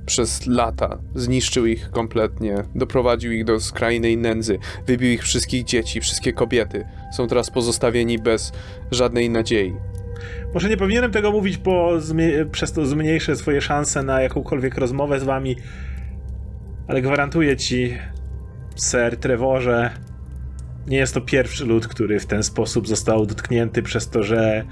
przez lata. Zniszczył ich kompletnie, doprowadził ich do skrajnej nędzy, wybił ich wszystkich dzieci, wszystkie kobiety. Są teraz pozostawieni bez żadnej nadziei. Może nie powinienem tego mówić, bo przez to zmniejszę swoje szanse na jakąkolwiek rozmowę z wami, ale gwarantuję ci, ser Trevorze, nie jest to pierwszy lud, który w ten sposób został dotknięty przez to, że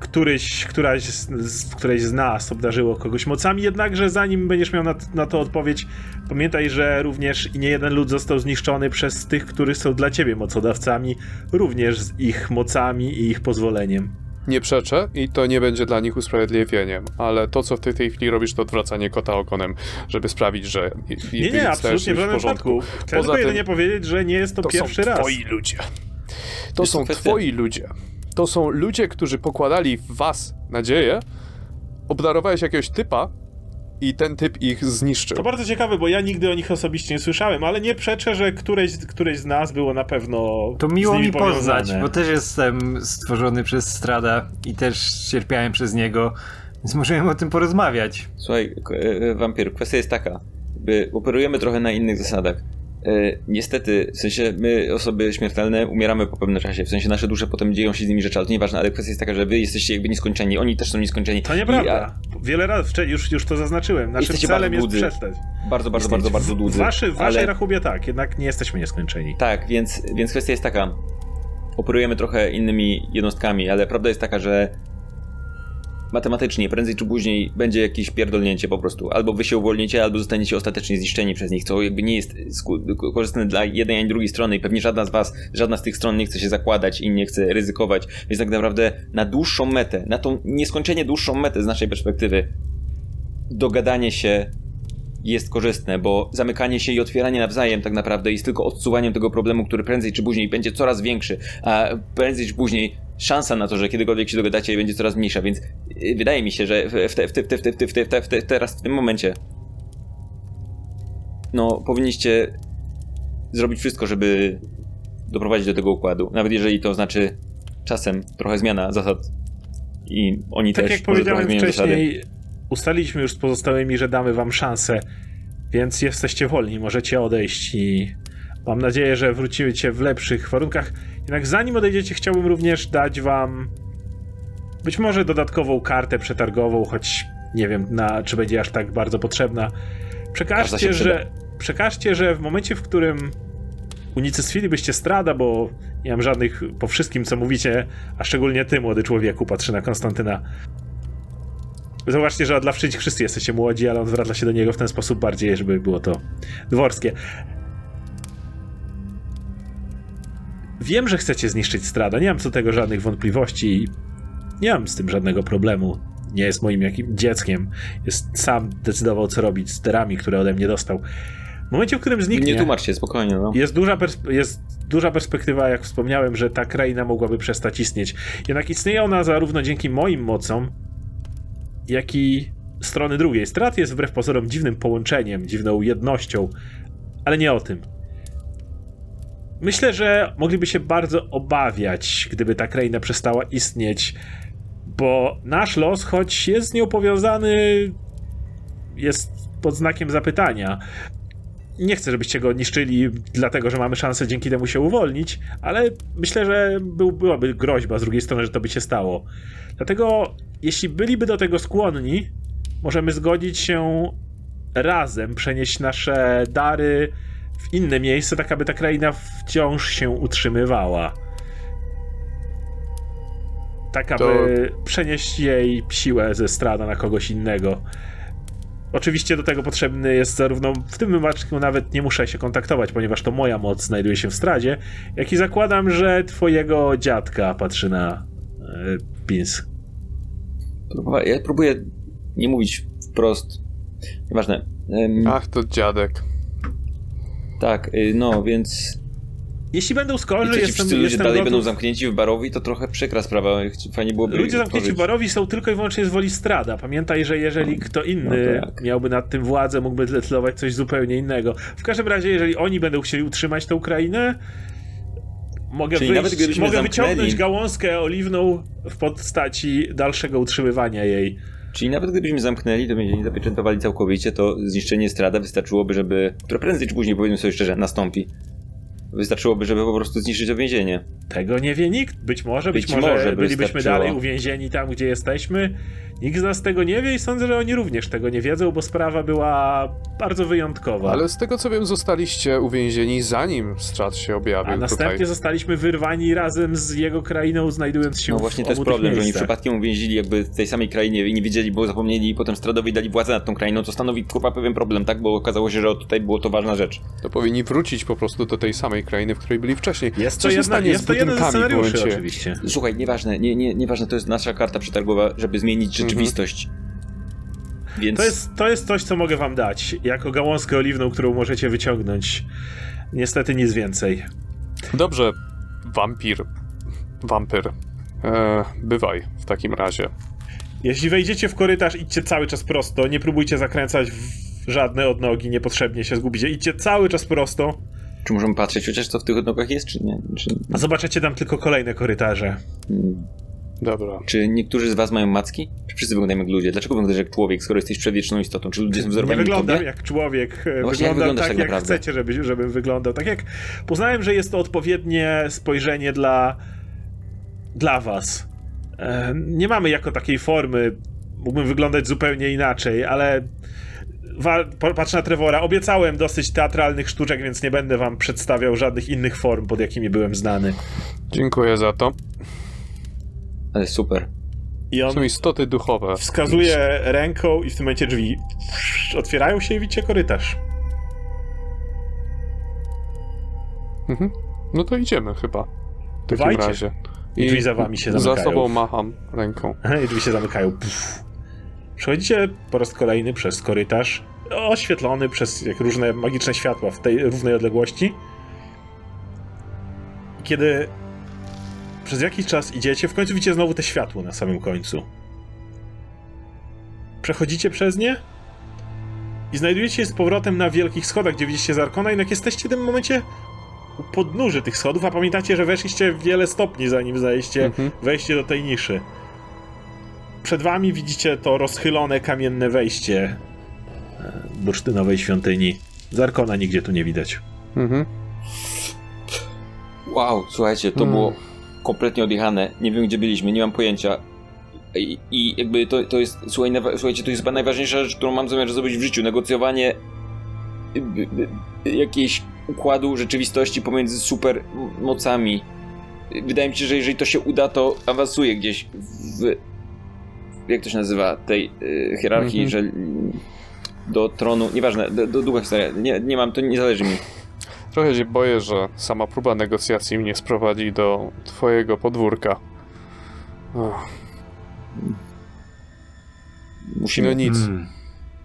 któryś, któraś z, któreś z nas obdarzyło kogoś mocami, jednakże zanim będziesz miał na, na to odpowiedź, pamiętaj, że również nie jeden lud został zniszczony przez tych, którzy są dla ciebie mocodawcami, również z ich mocami i ich pozwoleniem. Nie przeczę i to nie będzie dla nich usprawiedliwieniem, ale to, co w tej, tej chwili robisz, to odwracanie kota ogonem, żeby sprawić, że i- i Nie, nie, absolutnie w żadnym porządku. przypadku. Chcę Poza tylko tym- jedynie powiedzieć, że nie jest to, To pierwszy są raz. twoi ludzie. To Jest to są kwestia- twoi ludzie. To są ludzie, którzy pokładali w was nadzieję, obdarowałeś jakiegoś typa i ten typ ich zniszczył. To bardzo ciekawe, bo ja nigdy o nich osobiście nie słyszałem, ale nie przeczę, że któreś, któreś z nas było na pewno To z miło nimi mi poznać, powiązane. bo też jestem stworzony przez Strada i też cierpiałem przez niego, więc możemy o tym porozmawiać. Słuchaj, k- e, wampir, kwestia jest taka, by operujemy trochę na innych zasadach. E, niestety, w sensie my, osoby śmiertelne, umieramy po pewnym czasie, w sensie nasze dusze potem dzieją się z nimi rzeczy, ale to nieważne, ale kwestia jest taka, że wy jesteście jakby nieskończeni, oni też są nieskończeni. To I nieprawda. Wiele razy już, już to zaznaczyłem. Naszym Jesteście celem jest dłudzy. przestać. Bardzo, bardzo, bardzo, bardzo W, dłudzy. waszy, w waszej ale- rachubie tak, jednak nie jesteśmy nieskończeni. Tak, więc, więc kwestia jest taka. Operujemy trochę innymi jednostkami, ale prawda jest taka, że matematycznie prędzej czy później będzie jakieś pierdolnięcie po prostu. Albo wy się uwolnicie, albo zostaniecie ostatecznie zniszczeni przez nich, co jakby nie jest korzystne dla jednej ani drugiej strony i pewnie żadna z was, żadna z tych stron nie chce się zakładać i nie chce ryzykować. Więc tak naprawdę na dłuższą metę, na tą nieskończenie dłuższą metę z naszej perspektywy, dogadanie się jest korzystne, bo zamykanie się i otwieranie nawzajem tak naprawdę jest tylko odsuwaniem tego problemu, który prędzej czy później będzie coraz większy, a prędzej czy później szansa na to, że kiedykolwiek się dogadacie będzie coraz mniejsza, więc yy, wydaje mi się, że w, te, w, te, w, te, w, te, w, te, w, te, w, te, w te, teraz w tym momencie no powinniście zrobić wszystko, żeby doprowadzić do tego układu, nawet jeżeli to znaczy czasem trochę zmiana zasad i oni Tak też jak powiedziałem zmienią zasady. Ustaliliśmy już z pozostałymi, że damy wam szansę, więc jesteście wolni, możecie odejść i mam nadzieję, że wrócicie w lepszych warunkach. Jednak zanim odejdziecie, chciałbym również dać wam być może dodatkową kartę przetargową, choć nie wiem, na, czy będzie aż tak bardzo potrzebna. Przekażcie, że, przekażcie, że w momencie, w którym unicestwilibyście strada, bo nie mam żadnych po wszystkim, co mówicie, a szczególnie ty, młody człowieku, patrzy na Konstantyna. Zobaczcie, że dla wszystkich wszyscy jesteście młodzi, ale on zwraca się do niego w ten sposób bardziej, żeby było to dworskie. Wiem, że chcecie zniszczyć strada, nie mam co do tego żadnych wątpliwości i nie mam z tym żadnego problemu. Nie jest moim jakim dzieckiem. Jest sam decydował, co robić z terami, które ode mnie dostał. W momencie, w którym zniknie... Nie tłumaczcie, spokojnie, no. Jest duża, jest duża perspektywa, jak wspomniałem, że ta kraina mogłaby przestać istnieć. Jednak istnieje ona zarówno dzięki moim mocom, jak i strony drugiej. Strat jest wbrew pozorom dziwnym połączeniem, dziwną jednością, ale nie o tym. Myślę, że mogliby się bardzo obawiać, gdyby ta kraina przestała istnieć, bo nasz los, choć jest z nią powiązany, jest pod znakiem zapytania nie chcę, żebyście go niszczyli, dlatego że mamy szansę dzięki temu się uwolnić, ale myślę, że był, byłaby groźba z drugiej strony, że to by się stało. Dlatego, jeśli byliby do tego skłonni, możemy zgodzić się razem przenieść nasze dary w inne miejsce, tak aby ta kraina wciąż się utrzymywała. Tak, aby To- przenieść jej siłę ze strada na kogoś innego. Oczywiście do tego potrzebny jest zarówno w tym wypadku nawet nie muszę się kontaktować, ponieważ to moja moc znajduje się w stradzie, jak i zakładam, że twojego dziadka patrzy na e, Pins. Ja próbuję nie mówić wprost. Nieważne. Ym, Ach, to dziadek. tak, y, no więc. Jeśli będą skorzy, jestem, ludzie jestem dalej gotów. będą zamknięci w barowi, to trochę przykra sprawa. Fajnie byłoby. Ludzie zamknięci w barowi są tylko i wyłącznie z woli strada. Pamiętaj, że jeżeli kto inny No tak. miałby nad tym władzę, mógłby zdecydować coś zupełnie innego. W każdym razie, jeżeli oni będą chcieli utrzymać tę Ukrainę, mogę, Czyli wyjść, mogę wyciągnąć gałązkę oliwną w postaci dalszego utrzymywania jej. Czyli nawet gdybyśmy zamknęli, to mieli zapieczętowali całkowicie, to zniszczenie strada wystarczyłoby, żeby. które prędzej czy później, powiedzmy sobie szczerze, nastąpi. Wystarczyłoby, żeby po prostu zniszczyć to więzienie. Tego nie wie nikt. Być może, być, Być może, może dalej uwięzieni tam, gdzie jesteśmy. Nikt z nas tego nie wie i sądzę, że oni również tego nie wiedzą, bo sprawa była bardzo wyjątkowa. Ale z tego co wiem, zostaliście uwięzieni zanim strat się objawił A następnie tutaj. zostaliśmy wyrwani razem z jego krainą, znajdując się No w właśnie to jest problem, że oni przypadkiem uwięzili jakby w tej samej krainie i nie wiedzieli, bo zapomnieli i potem Stradowi dali władzę nad tą krainą, to stanowi kurwa pewien problem, tak? Bo okazało się, że tutaj było to ważna rzecz. To powinni wrócić po prostu do tej samej krainy, w której byli wcześniej. Jest to, Co się jedna, stanie jest z to jeden z w scenariuszy oczywiście. Słuchaj, nieważne, nie, nie, nieważne, to jest nasza karta przetargowa, żeby zmienić. Rzeczywistość. Więc To jest, to jest coś, co mogę wam dać, jako gałązkę oliwną, którą możecie wyciągnąć. Niestety nic więcej. Dobrze, wampir. Wampyr. E, bywaj w takim razie. Jeśli wejdziecie w korytarz, idźcie cały czas prosto, nie próbujcie zakręcać w żadne odnogi, niepotrzebnie się zgubicie. Idźcie cały czas prosto, czy możemy patrzeć chociaż co w tych odnogach jest, czy nie? Czy, a zobaczycie tam tylko kolejne korytarze. mm, Dobra. czy niektórzy z was mają macki? Czy wszyscy wyglądają jak ludzie? Dlaczego wyglądasz jak człowiek, skoro jesteś przedwieczną istotą? Czy ludzie są Nie wzorowani w wyglądam jak człowiek, e, właśnie, jak wyglądam wyglądasz tak, tak jak naprawdę? chcecie, żeby, żebym wyglądał. Tak jak poznałem, że jest to odpowiednie spojrzenie dla, dla was. E, Nie mamy jako takiej formy, mógłbym wyglądać zupełnie inaczej, ale patrz na Trevora, obiecałem dosyć teatralnych sztuczek, więc nie będę wam przedstawiał żadnych innych form, pod jakimi byłem znany. Dziękuję za to. Ale super. I on Są istoty duchowe. wskazuje ręką i w tym momencie drzwi otwierają się i widzicie korytarz. Mhm. No to idziemy chyba. W takim Dawajcie. razie. I drzwi za wami się Za zamykają. sobą macham ręką. I drzwi się zamykają. Puf. Przechodzicie po raz kolejny przez korytarz, oświetlony przez jak różne magiczne światła w tej równej odległości. Kiedy przez jakiś czas idziecie, w końcu widzicie znowu te światło na samym końcu. Przechodzicie przez nie i znajdujecie się z powrotem na wielkich schodach, gdzie widzicie Zarkona, jednak jesteście w tym momencie u podnóży tych schodów, a pamiętacie, że weszliście wiele stopni zanim zajście Mhm. wejście do tej niszy. Przed wami widzicie to rozchylone kamienne wejście e, bursztynowej świątyni. Zarkona nigdzie tu nie widać. Mhm. Wow, słuchajcie, to Hmm. było kompletnie odjechane. Nie wiem, gdzie byliśmy, nie mam pojęcia. I, i jakby to, to jest, słuchaj, słuchajcie, to jest chyba najważniejsza rzecz, którą mam zamiar zrobić w życiu. Negocjowanie y, y, y, jakiejś układu rzeczywistości pomiędzy super m- mocami. Wydaje mi się, że jeżeli to się uda, to awansuje gdzieś w... Jak to się nazywa? Tej y, hierarchii, Mhm. że mm, do tronu, nieważne, do, do długa historia. Nie, nie mam, to nie zależy mi. Trochę się boję, że sama próba negocjacji mnie sprowadzi do twojego podwórka. Ach, Musimy. no nic. Hmm.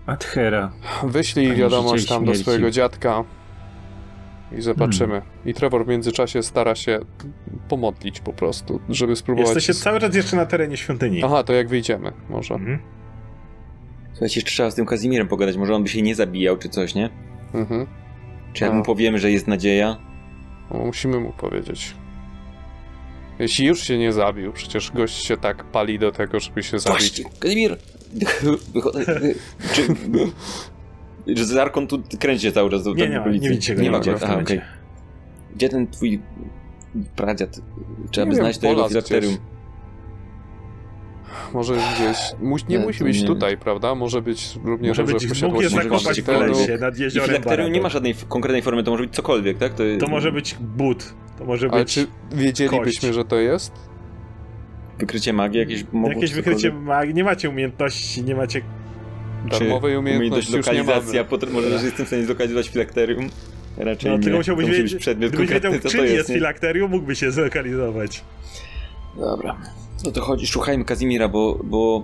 Adhera. Wyślij wiadomość tam do swojego dziadka i zobaczymy. Hmm. I Trevor w międzyczasie stara się pomodlić po prostu, żeby spróbować... Jesteście cały czas jeszcze na terenie świątyni. Aha, to jak wyjdziemy, może. Mhm. Słuchajcie, jeszcze trzeba z tym Kazimirem pogadać, może on by się nie zabijał czy coś, nie? Mhm. Czy jak No. mu powiemy, że jest nadzieja? O, musimy mu powiedzieć. Jeśli już się nie zabił, przecież gość się tak pali do tego, żeby się zabić. Właśnie. Czy... Że Zarkon tu kręci się cały czas do Nie, nie, ma, nie widzicie go. Nie ma go, aha, okej. Gdzie ten twój pradziad? Trzeba Nie by wiem, znaleźć to jego. Może gdzieś. Muś, nie Nie, musi być nie. tutaj, prawda? Może być równie Może być, w posiadłości jest może być zakopać w lesie nad jeziorem nie ma żadnej konkretnej formy, to może być cokolwiek, tak? To, To może być but. To może Ale być czy wiedzielibyśmy, kość. że to jest? wykrycie magii, jakieś mogło jakieś wykrycie magii. Nie macie umiejętności, nie macie... Darmowej Czy umiejętności już nie lokalizacja, mamy. potr- może że jestem w stanie zlokalizować filakterium? Raczej No, nie. tylko musiałbyś to musi wiedzieć, być przedmiot gdybyś wiedział, konkretny, co to jest, jest, nie? filakterium, mógłby się zlokalizować. Dobra. No to chodzi, szukajmy Kazimira, bo, bo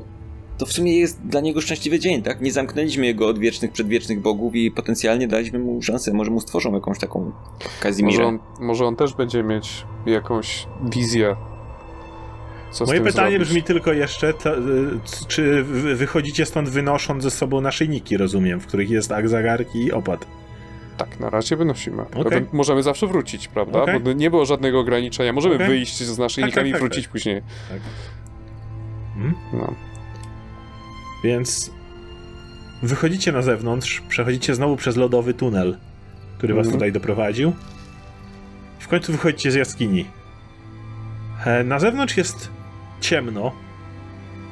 to w sumie jest dla niego szczęśliwy dzień, tak? Nie zamknęliśmy jego od wiecznych, przedwiecznych bogów i potencjalnie daliśmy mu szansę. Może mu stworzą jakąś taką Może Kazimira. on, może on też będzie mieć jakąś wizję. Co Moje pytanie zrobić. brzmi tylko jeszcze, to, y, czy wy- wychodzicie stąd wynosząc ze sobą naszyjniki, rozumiem, w których jest Akzagark i Opad. Tak, na razie wynosimy. Ewen- Możemy zawsze wrócić, prawda? Okej. Bo nie było żadnego ograniczenia. Możemy Okej. wyjść z naszyjnikami Tak, tak, i tak, wrócić później. Mhm. No. Więc wychodzicie na zewnątrz, przechodzicie znowu przez lodowy tunel, który was Mhm. tutaj doprowadził. W końcu wychodzicie z jaskini. E, Na zewnątrz jest ciemno,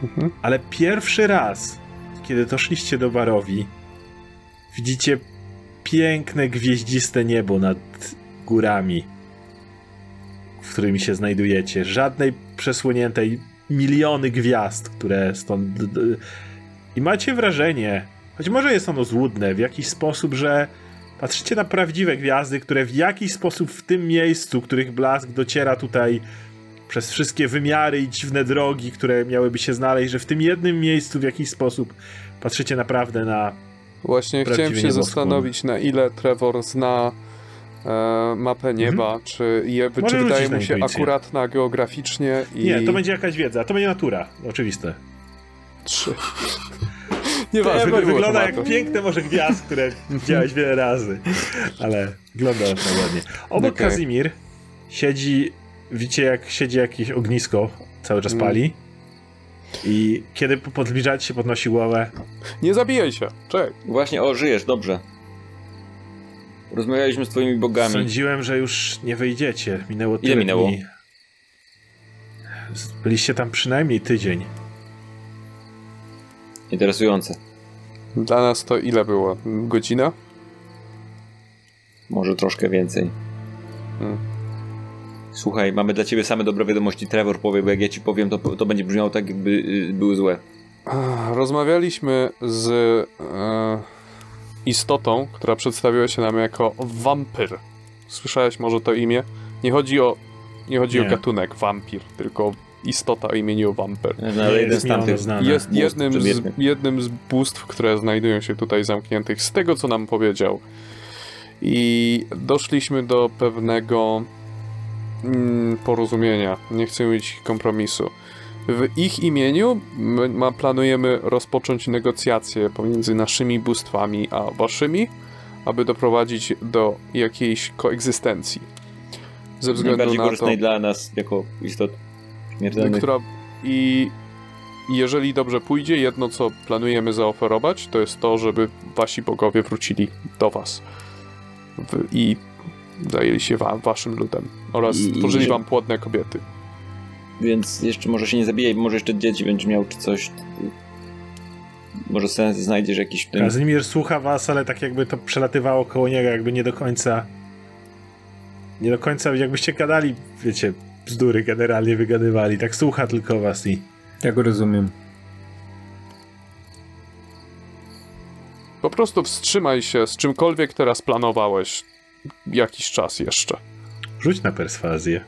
Mhm. ale pierwszy raz, kiedy doszliście do Barowi, widzicie piękne, gwieździste niebo nad górami, w którymi się znajdujecie. Żadnej przesłoniętej miliony gwiazd, które stąd. I macie wrażenie, choć może jest ono złudne, w jakiś sposób, że patrzycie na prawdziwe gwiazdy, które w jakiś sposób w tym miejscu, których blask dociera tutaj przez wszystkie wymiary i dziwne drogi, które miałyby się znaleźć, że w tym jednym miejscu w jakiś sposób patrzycie naprawdę na. Właśnie chciałem się zastanowić, na ile Trevor zna e, mapę nieba, czy, je, Mhm. Może czy wydaje mu się akuratna geograficznie i... Nie, to będzie jakaś wiedza, to będzie natura, oczywiste. Trzy. To Nieważne, nie było wygląda jak piękne morze gwiazd, które widziałeś wiele razy, ale wygląda na ładnie. Obok Okej. Kazimir siedzi, widzicie jak siedzi jakieś ognisko, cały czas Mm. pali. I kiedy po- podbliżacie się, podnosi głowę. Nie zabijaj się, czekaj. Właśnie, o, żyjesz, dobrze. Rozmawialiśmy z twoimi bogami. Sądziłem, że już nie wyjdziecie. Minęło tyle minęło? dni. Byliście tam przynajmniej tydzień. Interesujące. Dla nas to ile było? Godzina? Może troszkę więcej. Hmm. Słuchaj, mamy dla ciebie same dobre wiadomości. Trevor powie, bo jak ja ci powiem, to, to będzie brzmiało tak, jakby y, były złe. Rozmawialiśmy z e, istotą, która przedstawiła się nam jako wampir. Słyszałeś może to imię? Nie chodzi o, nie chodzi Nie. o gatunek wampir, tylko istota o imieniu wampir. No, ale jeden z tamtych. znane. Jest bóstw jednym z, jednym z bóstw, które znajdują się tutaj zamkniętych, z tego co nam powiedział. I doszliśmy do pewnego porozumienia. Nie chcę mieć kompromisu. W ich imieniu ma, planujemy rozpocząć negocjacje pomiędzy naszymi bóstwami a waszymi, aby doprowadzić do jakiejś koegzystencji. Ze względu Najbardziej na to, korzystnej dla nas jako istot śmiertelnych. która i i jeżeli dobrze pójdzie, jedno co planujemy zaoferować, to jest to, żeby wasi bogowie wrócili do was w, i zajęli się wa, waszym ludem oraz I- stworzyli wam płodne kobiety. Więc jeszcze może się nie zabijaj, może jeszcze dzieci będziesz miał czy coś. Może sens znajdziesz jakiś w tym. Kazimir słucha was, ale tak jakby to przelatywało koło niego, jakby nie do końca. Nie do końca, jakbyście gadali, wiecie, bzdury generalnie wygadywali. Tak słucha tylko was i. Ja go rozumiem. Po prostu wstrzymaj się z czymkolwiek teraz planowałeś jakiś czas jeszcze. Rzuć na perswazję.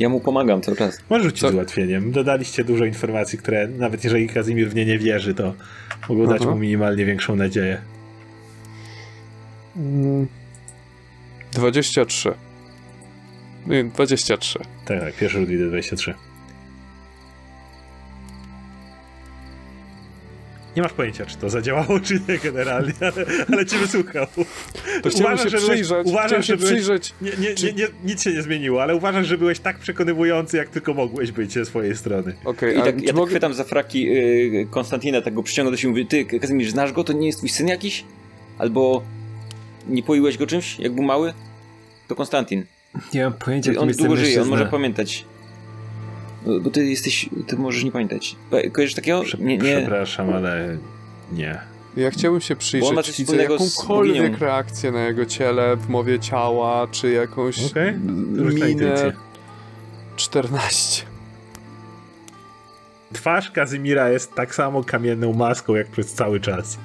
Ja mu pomagam cały czas. Może rzucić Co? z ułatwieniem. Dodaliście dużo informacji, które nawet jeżeli Kazimir w nie nie wierzy, to mogą dać Aha. mu minimalnie większą nadzieję. Mm. 23. Nie, 23. Tak, tak, pierwszy rzut widzę 23. Nie masz pojęcia, czy to zadziałało, czy nie generalnie, ale, ale cię wysłuchał. To chciałem Uważam, się że byłeś- przyjrzeć, uważam, chciałem że się byłeś- przyjrzeć Nie, nie, Czy- nie, nie, nic się nie zmieniło, ale uważasz, że byłeś tak przekonywujący, jak tylko mogłeś być ze swojej strony. Okej, I tak, ja tak mogę... chwytam za fraki y, Konstantina, tak go przyciągam do siebie i mówię, ty Kazimierz, znasz go? To nie jest twój syn jakiś? Albo nie poiłeś go czymś, jak był mały? To Konstantin. Nie mam pojęcia, kim on długo żyje, on może pamiętać. No, Bo ty jesteś, ty możesz nie pamiętać. Pa- Kojarzysz takiego? Nie, nie. Przepraszam, ale nie. Ja chciałbym się przyjrzeć, widzę jakąkolwiek reakcję na jego ciele, w mowie ciała, czy jakąś na minę intuicję. 14. Twarz Kazimira jest tak samo kamienną maską, jak przez cały czas.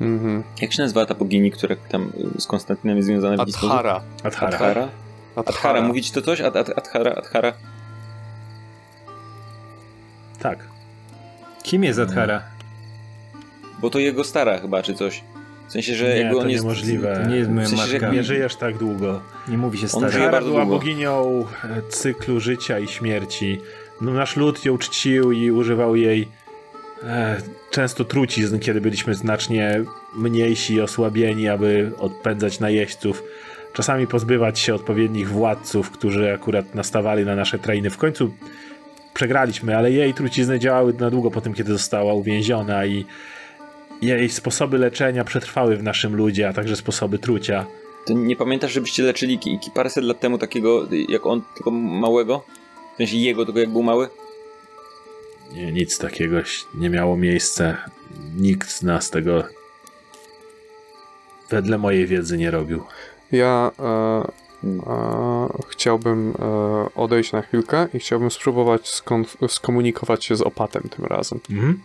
Mhm. Jak się nazywa ta bogini, która tam y, z Konstantinem jest związana w jakiś sposób? Adhara. Adhara. Adhara? Adhara, mówić to coś? Ad, ad, adhara, Adhara. Tak. Kim jest Adhara? Bo to jego stara chyba, czy coś. W sensie, że Nie, jakby to on jest... niemożliwe. To nie jest moja W sensie, że matka. jak Nie żyjesz tak długo. Nie mówi się żyje Adhara bardzo była długo. boginią e, cyklu życia i śmierci. No, nasz lud ją czcił i używał jej e, często trucizn, kiedy byliśmy znacznie mniejsi i osłabieni, aby odpędzać najeźdźców. Czasami pozbywać się odpowiednich władców, którzy akurat nastawali na nasze trainy. W końcu przegraliśmy, ale jej trucizny działały na długo po tym, kiedy została uwięziona i jej sposoby leczenia przetrwały w naszym ludzie, a także sposoby trucia. To nie pamiętasz, żebyście leczyli paręset lat temu takiego, jak on, tylko małego? W sensie jego, tylko jak był mały? Nie, nic takiego nie miało miejsca. Nikt z nas tego wedle mojej wiedzy nie robił. Ja e, chciałbym e, odejść na chwilkę i chciałbym spróbować skomunikować się z opatem tym razem. Mhm.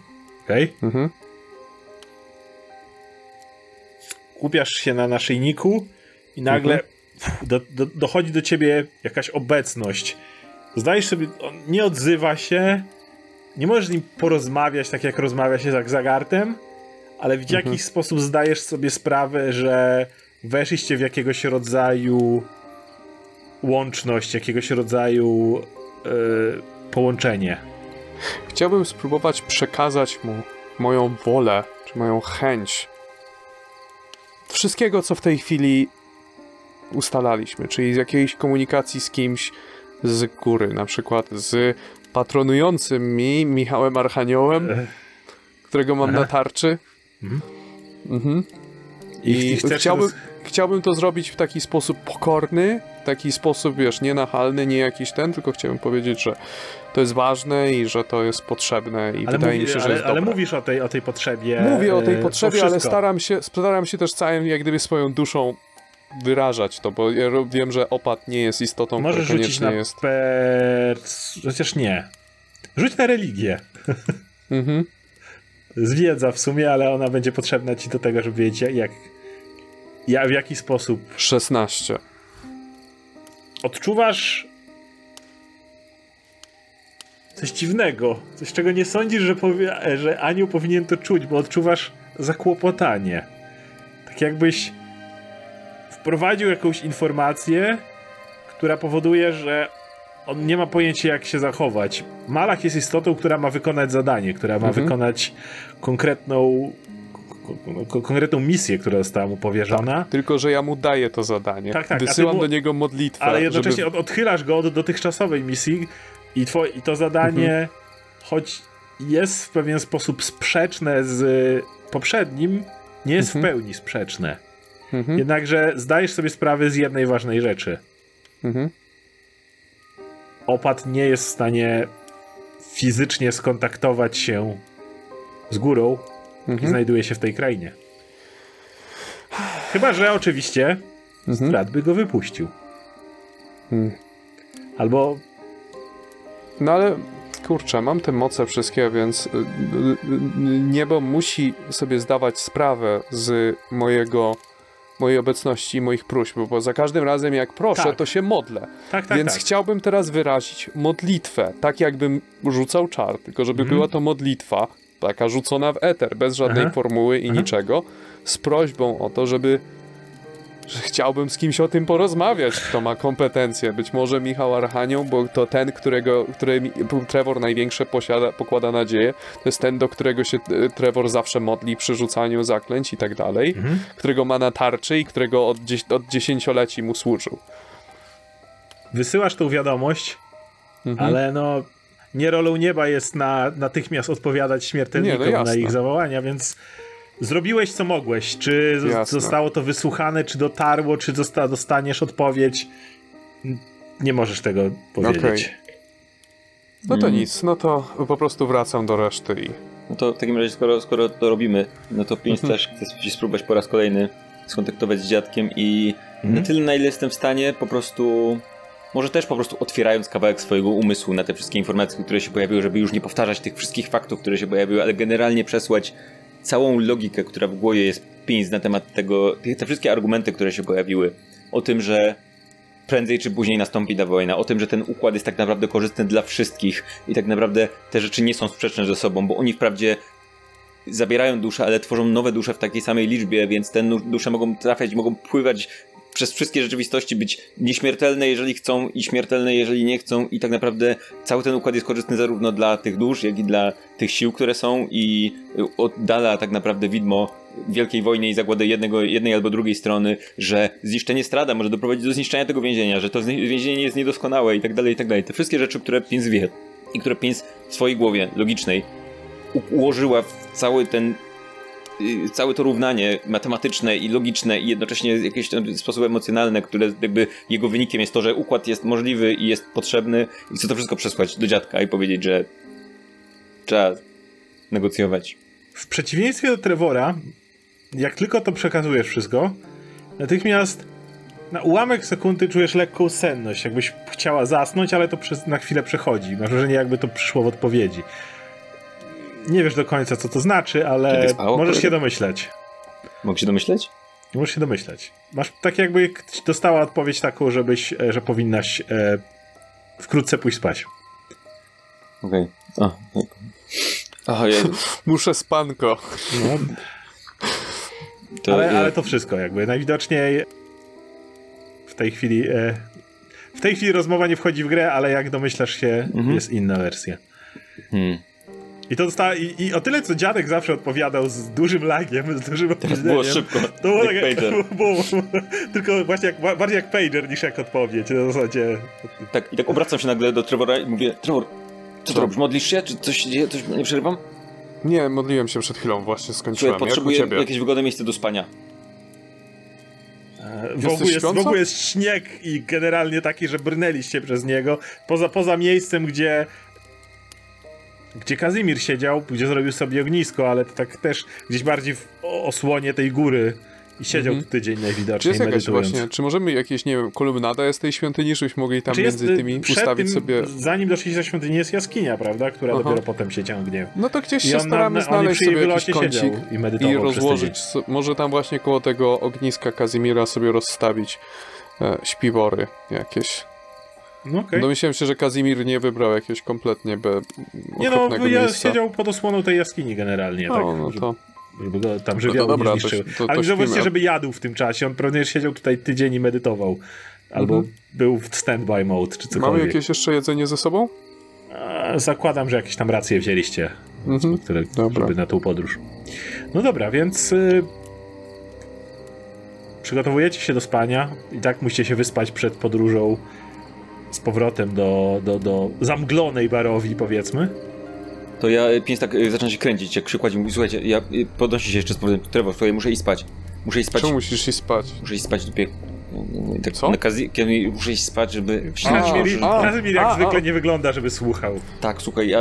Okej. Mhm. Kupiasz się na naszyjniku i nagle Mhm. do, do, dochodzi do ciebie jakaś obecność. Zdajesz sobie, on nie odzywa się, nie możesz z nim porozmawiać tak jak rozmawia się z Zagartem, ale w Mhm. jakiś sposób zdajesz sobie sprawę, że weszliście w jakiegoś rodzaju łączność, jakiegoś rodzaju e, połączenie. Chciałbym spróbować przekazać mu moją wolę, czy moją chęć wszystkiego, co w tej chwili ustalaliśmy, czyli z jakiejś komunikacji z kimś z góry, na przykład z patronującym mi Michałem Archaniołem, E, którego mam na tarczy. Mhm. Mhm. I, I chciałbym, chciałbym to zrobić w taki sposób pokorny, taki sposób, wiesz, nie nachalny, nie jakiś ten, tylko chciałbym powiedzieć, że to jest ważne i że to jest potrzebne i ale, wydaje mówi, mi się, że ale, jest ale dobre. mówisz o tej, o tej potrzebie. Mówię o tej e, potrzebie, ale staram się, staram się też całym, jak gdyby swoją duszą wyrażać to, bo ja wiem, że opat nie jest istotą, Możesz która rzucić koniecznie na jest. per... Chociaż nie. Rzuć na religię. Mhm. Zwiedza w sumie, ale ona będzie potrzebna ci do tego, żeby wiedzieć jak, jak w jaki sposób 16. odczuwasz coś dziwnego, coś czego nie sądzisz, że, powie, że anioł powinien to czuć, bo odczuwasz zakłopotanie. Tak jakbyś wprowadził jakąś informację, która powoduje, że on nie ma pojęcia jak się zachować. Malach jest istotą, która ma wykonać zadanie, która ma Mhm. wykonać konkretną ko- ko- konkretną misję, która została mu powierzona. Tylko, że ja mu daję to zadanie. Tak, tak, Wysyłam mu- do niego modlitwę. Ale jednocześnie żeby... od, odchylasz go od dotychczasowej misji i, two, i to zadanie, choć jest w pewien sposób sprzeczne z poprzednim, nie jest Mhm. w pełni sprzeczne. Mhm. Jednakże zdajesz sobie sprawę z jednej ważnej rzeczy. Mhm. Opat nie jest w stanie fizycznie skontaktować się z górą Mhm. znajduje się w tej krainie. Chyba, że oczywiście Mhm. Strat by go wypuścił. Mhm. Albo No ale kurczę, mam te moce wszystkie, więc y, y, y, niebo musi sobie zdawać sprawę z mojego mojej obecności i moich próśb, bo za każdym razem jak proszę, Tak. to się modlę. tak, tak, Więc tak. chciałbym teraz wyrazić modlitwę, tak jakbym rzucał czar, tylko żeby Mhm. była to modlitwa, taka rzucona w eter, bez żadnej Aha. formuły i Aha. niczego, z prośbą o to, żeby że chciałbym z kimś o tym porozmawiać, kto ma kompetencje. Być może Michał Archanioł, bo to ten, którego, który Trevor największe posiada, pokłada nadzieję, to jest ten, do którego się e, Trevor zawsze modli przy rzucaniu zaklęć i tak dalej, Mhm. którego ma na tarczy i którego od, od dziesięcioleci mu służył. Wysyłasz tą wiadomość, Mhm. ale no nie rolą nieba jest na, natychmiast odpowiadać śmiertelnikom Nie, no na ich zawołania, więc zrobiłeś co mogłeś. Czy Jasne. zostało to wysłuchane, czy dotarło, czy zosta- dostaniesz odpowiedź? Nie możesz tego powiedzieć. No to Mm. nic, no to po prostu wracam do reszty i... No to w takim razie, skoro, skoro to robimy, no to Pięć Mhm. też chce się spróbować po raz kolejny skontaktować z dziadkiem i Mhm. na tyle, na ile jestem w stanie, po prostu. Może też po prostu otwierając kawałek swojego umysłu na te wszystkie informacje, które się pojawiły, żeby już nie powtarzać tych wszystkich faktów, które się pojawiły, ale generalnie przesłać całą logikę, która w głowie jest pięć na temat tego, te, wszystkie argumenty, które się pojawiły, o tym, że prędzej czy później nastąpi ta wojna, o tym, że ten układ jest tak naprawdę korzystny dla wszystkich i tak naprawdę te rzeczy nie są sprzeczne ze sobą, bo oni wprawdzie zabierają dusze, ale tworzą nowe dusze w takiej samej liczbie, więc te dusze mogą trafiać, mogą pływać przez wszystkie rzeczywistości, być nieśmiertelne, jeżeli chcą i śmiertelne, jeżeli nie chcą i tak naprawdę cały ten układ jest korzystny zarówno dla tych dusz, jak i dla tych sił, które są i y, oddala tak naprawdę widmo wielkiej wojny i zagłady jednego, jednej albo drugiej strony, że zniszczenie strada może doprowadzić do zniszczenia tego więzienia, że to więzienie jest niedoskonałe i tak dalej, i tak dalej. Te wszystkie rzeczy, które Piens wie i które Piens w swojej głowie logicznej ułożyła w cały ten całe to równanie matematyczne i logiczne i jednocześnie jakieś tam sposoby emocjonalne, które jakby jego wynikiem jest to, że układ jest możliwy i jest potrzebny i chce to wszystko przesłać do dziadka i powiedzieć, że trzeba negocjować. W przeciwieństwie do Trevora, jak tylko to przekazujesz wszystko, natychmiast na ułamek sekundy czujesz lekką senność, jakbyś chciała zasnąć, ale to przez, na chwilę przechodzi. Masz wrażenie, jakby to przyszło w odpowiedzi. Nie wiesz do końca, co to znaczy, ale możesz się domyśleć. Mogę się domyśleć? Możesz się domyśleć. Masz tak jakby dostała odpowiedź taką, żebyś, e, że powinnaś e, wkrótce pójść spać. Okej. Okay. Ojej. Muszę spanko. No, To, ale, ale to wszystko jakby. Najwidoczniej w tej chwili e, w tej chwili rozmowa nie wchodzi w grę, ale jak domyślasz się, Mhm. jest inna wersja. Hmm. I to została, i, i o tyle, co dziadek zawsze odpowiadał z dużym lagiem, z dużym Teraz było opóźnieniem, szybko. To było jak takie, pager. było, tylko właśnie jak, ba- bardziej jak pager niż jak odpowiedź. Na zasadzie Tak, I tak obracam się nagle do Trevora i mówię, Trevor, co robisz? Modlisz się? Czy coś się dzieje? Coś nie przerywam? Nie, modliłem się przed chwilą, właśnie skończyłem. Słuchaj, Jak potrzebuję ciebie? jakieś wygodne miejsce do spania. e, wokół jest, wokół jest śnieg i generalnie taki, że brnęliście przez niego. Poza, poza miejscem, gdzie gdzie Kazimir siedział, gdzie zrobił sobie ognisko, ale to tak też gdzieś bardziej w osłonie tej góry i siedział Mhm. tydzień Czy najwidoczniej jest jakaś medytując. właśnie, czy możemy jakieś, nie wiem, kolumnada jest tej świątyni, żebyśmy mogli tam Czy między y, tymi ustawić tym, sobie... Zanim doszliście do świątyni jest jaskinia, prawda? Która Aha. dopiero potem się ciągnie. No to gdzieś I się staramy na- znaleźć sobie jakiś kącik i i rozłożyć, so- może tam właśnie koło tego ogniska Kazimira sobie rozstawić e, śpiwory jakieś. No okej. Domyślałem się, że Kazimir nie wybrał jakiegoś kompletnie be, Nie no, ja miejsca. siedział pod osłoną tej jaskini generalnie, O, tak, no to żeby go tam to żywioł dobra, nie to- zniszczył. to- to Ale zobaczcie, żeby jadł w tym czasie. On pewnie siedział tutaj tydzień i medytował. Albo Mhm. był w standby mode, czy Mamy cokolwiek. jakieś jeszcze jedzenie ze sobą? A, Zakładam, że jakieś tam racje wzięliście, Mhm. które, Dobra. żeby na tą podróż. No dobra, więc y, przygotowujecie się do spania i tak musicie się wyspać przed podróżą z powrotem do, do, do zamglonej barowi, powiedzmy. To ja y, pięć tak y, zaczyna się kręcić, jak przykładzi mówi, słuchajcie, ja y, podnosi się jeszcze z powrotem, Trevor, słuchaj, muszę iść spać. Muszę iść spać, Czemu musisz iść spać? muszę iść spać dopiero. Tak, Co? Na okazji, kiedy muszę iść spać, żeby... Kazimir, a, Kazimir jak a, zwykle a. nie wygląda, żeby słuchał. Tak, słuchaj, ja...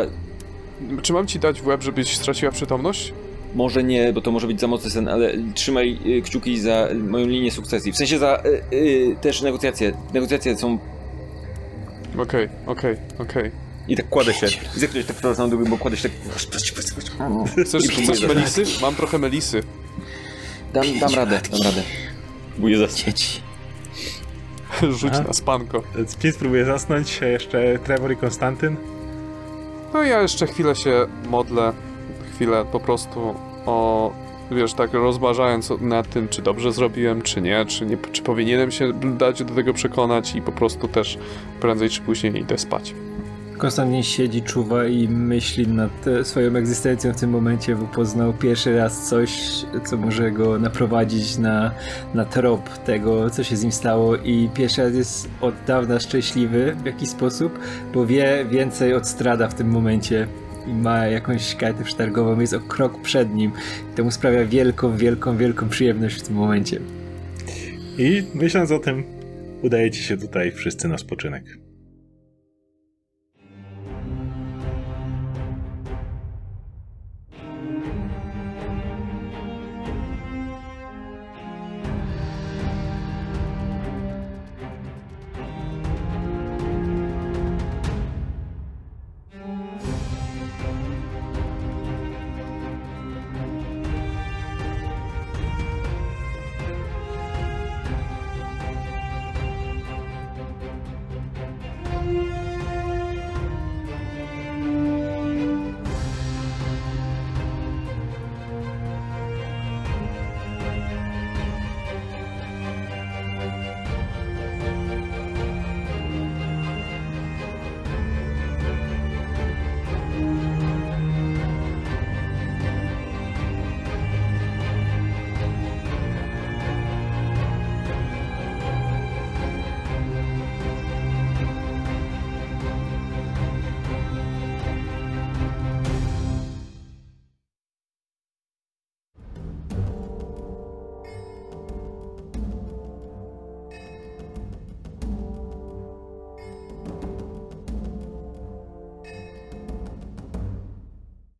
Czy mam ci dać w łeb, żebyś straciła przytomność? Może nie, bo to może być za mocny sen, ale trzymaj y, kciuki za moją linię sukcesji. W sensie za y, y, też negocjacje. Negocjacje są... Okej, okej, okej. I tak kładę się. I za chwilę tak wprowadzam do bo kładę się tak... Chcesz, chcesz melisy? Mam trochę melisy. Dam, dam radę, dam radę. Próbuję zasnąć. Rzuć A? na spanko. Pies próbuje zasnąć, jeszcze Trevor i Konstantyn. No ja jeszcze chwilę się modlę, chwilę po prostu o, wiesz, tak rozważając nad tym, czy dobrze zrobiłem, czy nie, czy, nie, czy powinienem się dać do tego przekonać i po prostu też prędzej czy później idę spać. Konstantin siedzi, czuwa i myśli nad e, swoją egzystencją w tym momencie, bo poznał pierwszy raz coś, co może go naprowadzić na, na trop tego, co się z nim stało i pierwszy raz jest od dawna szczęśliwy w jakiś sposób, bo wie więcej od strada w tym momencie i ma jakąś kartę przetargową, jest o krok przed nim. To mu sprawia wielką, wielką, wielką przyjemność w tym momencie. I myśląc o tym, udajecie się tutaj wszyscy na spoczynek.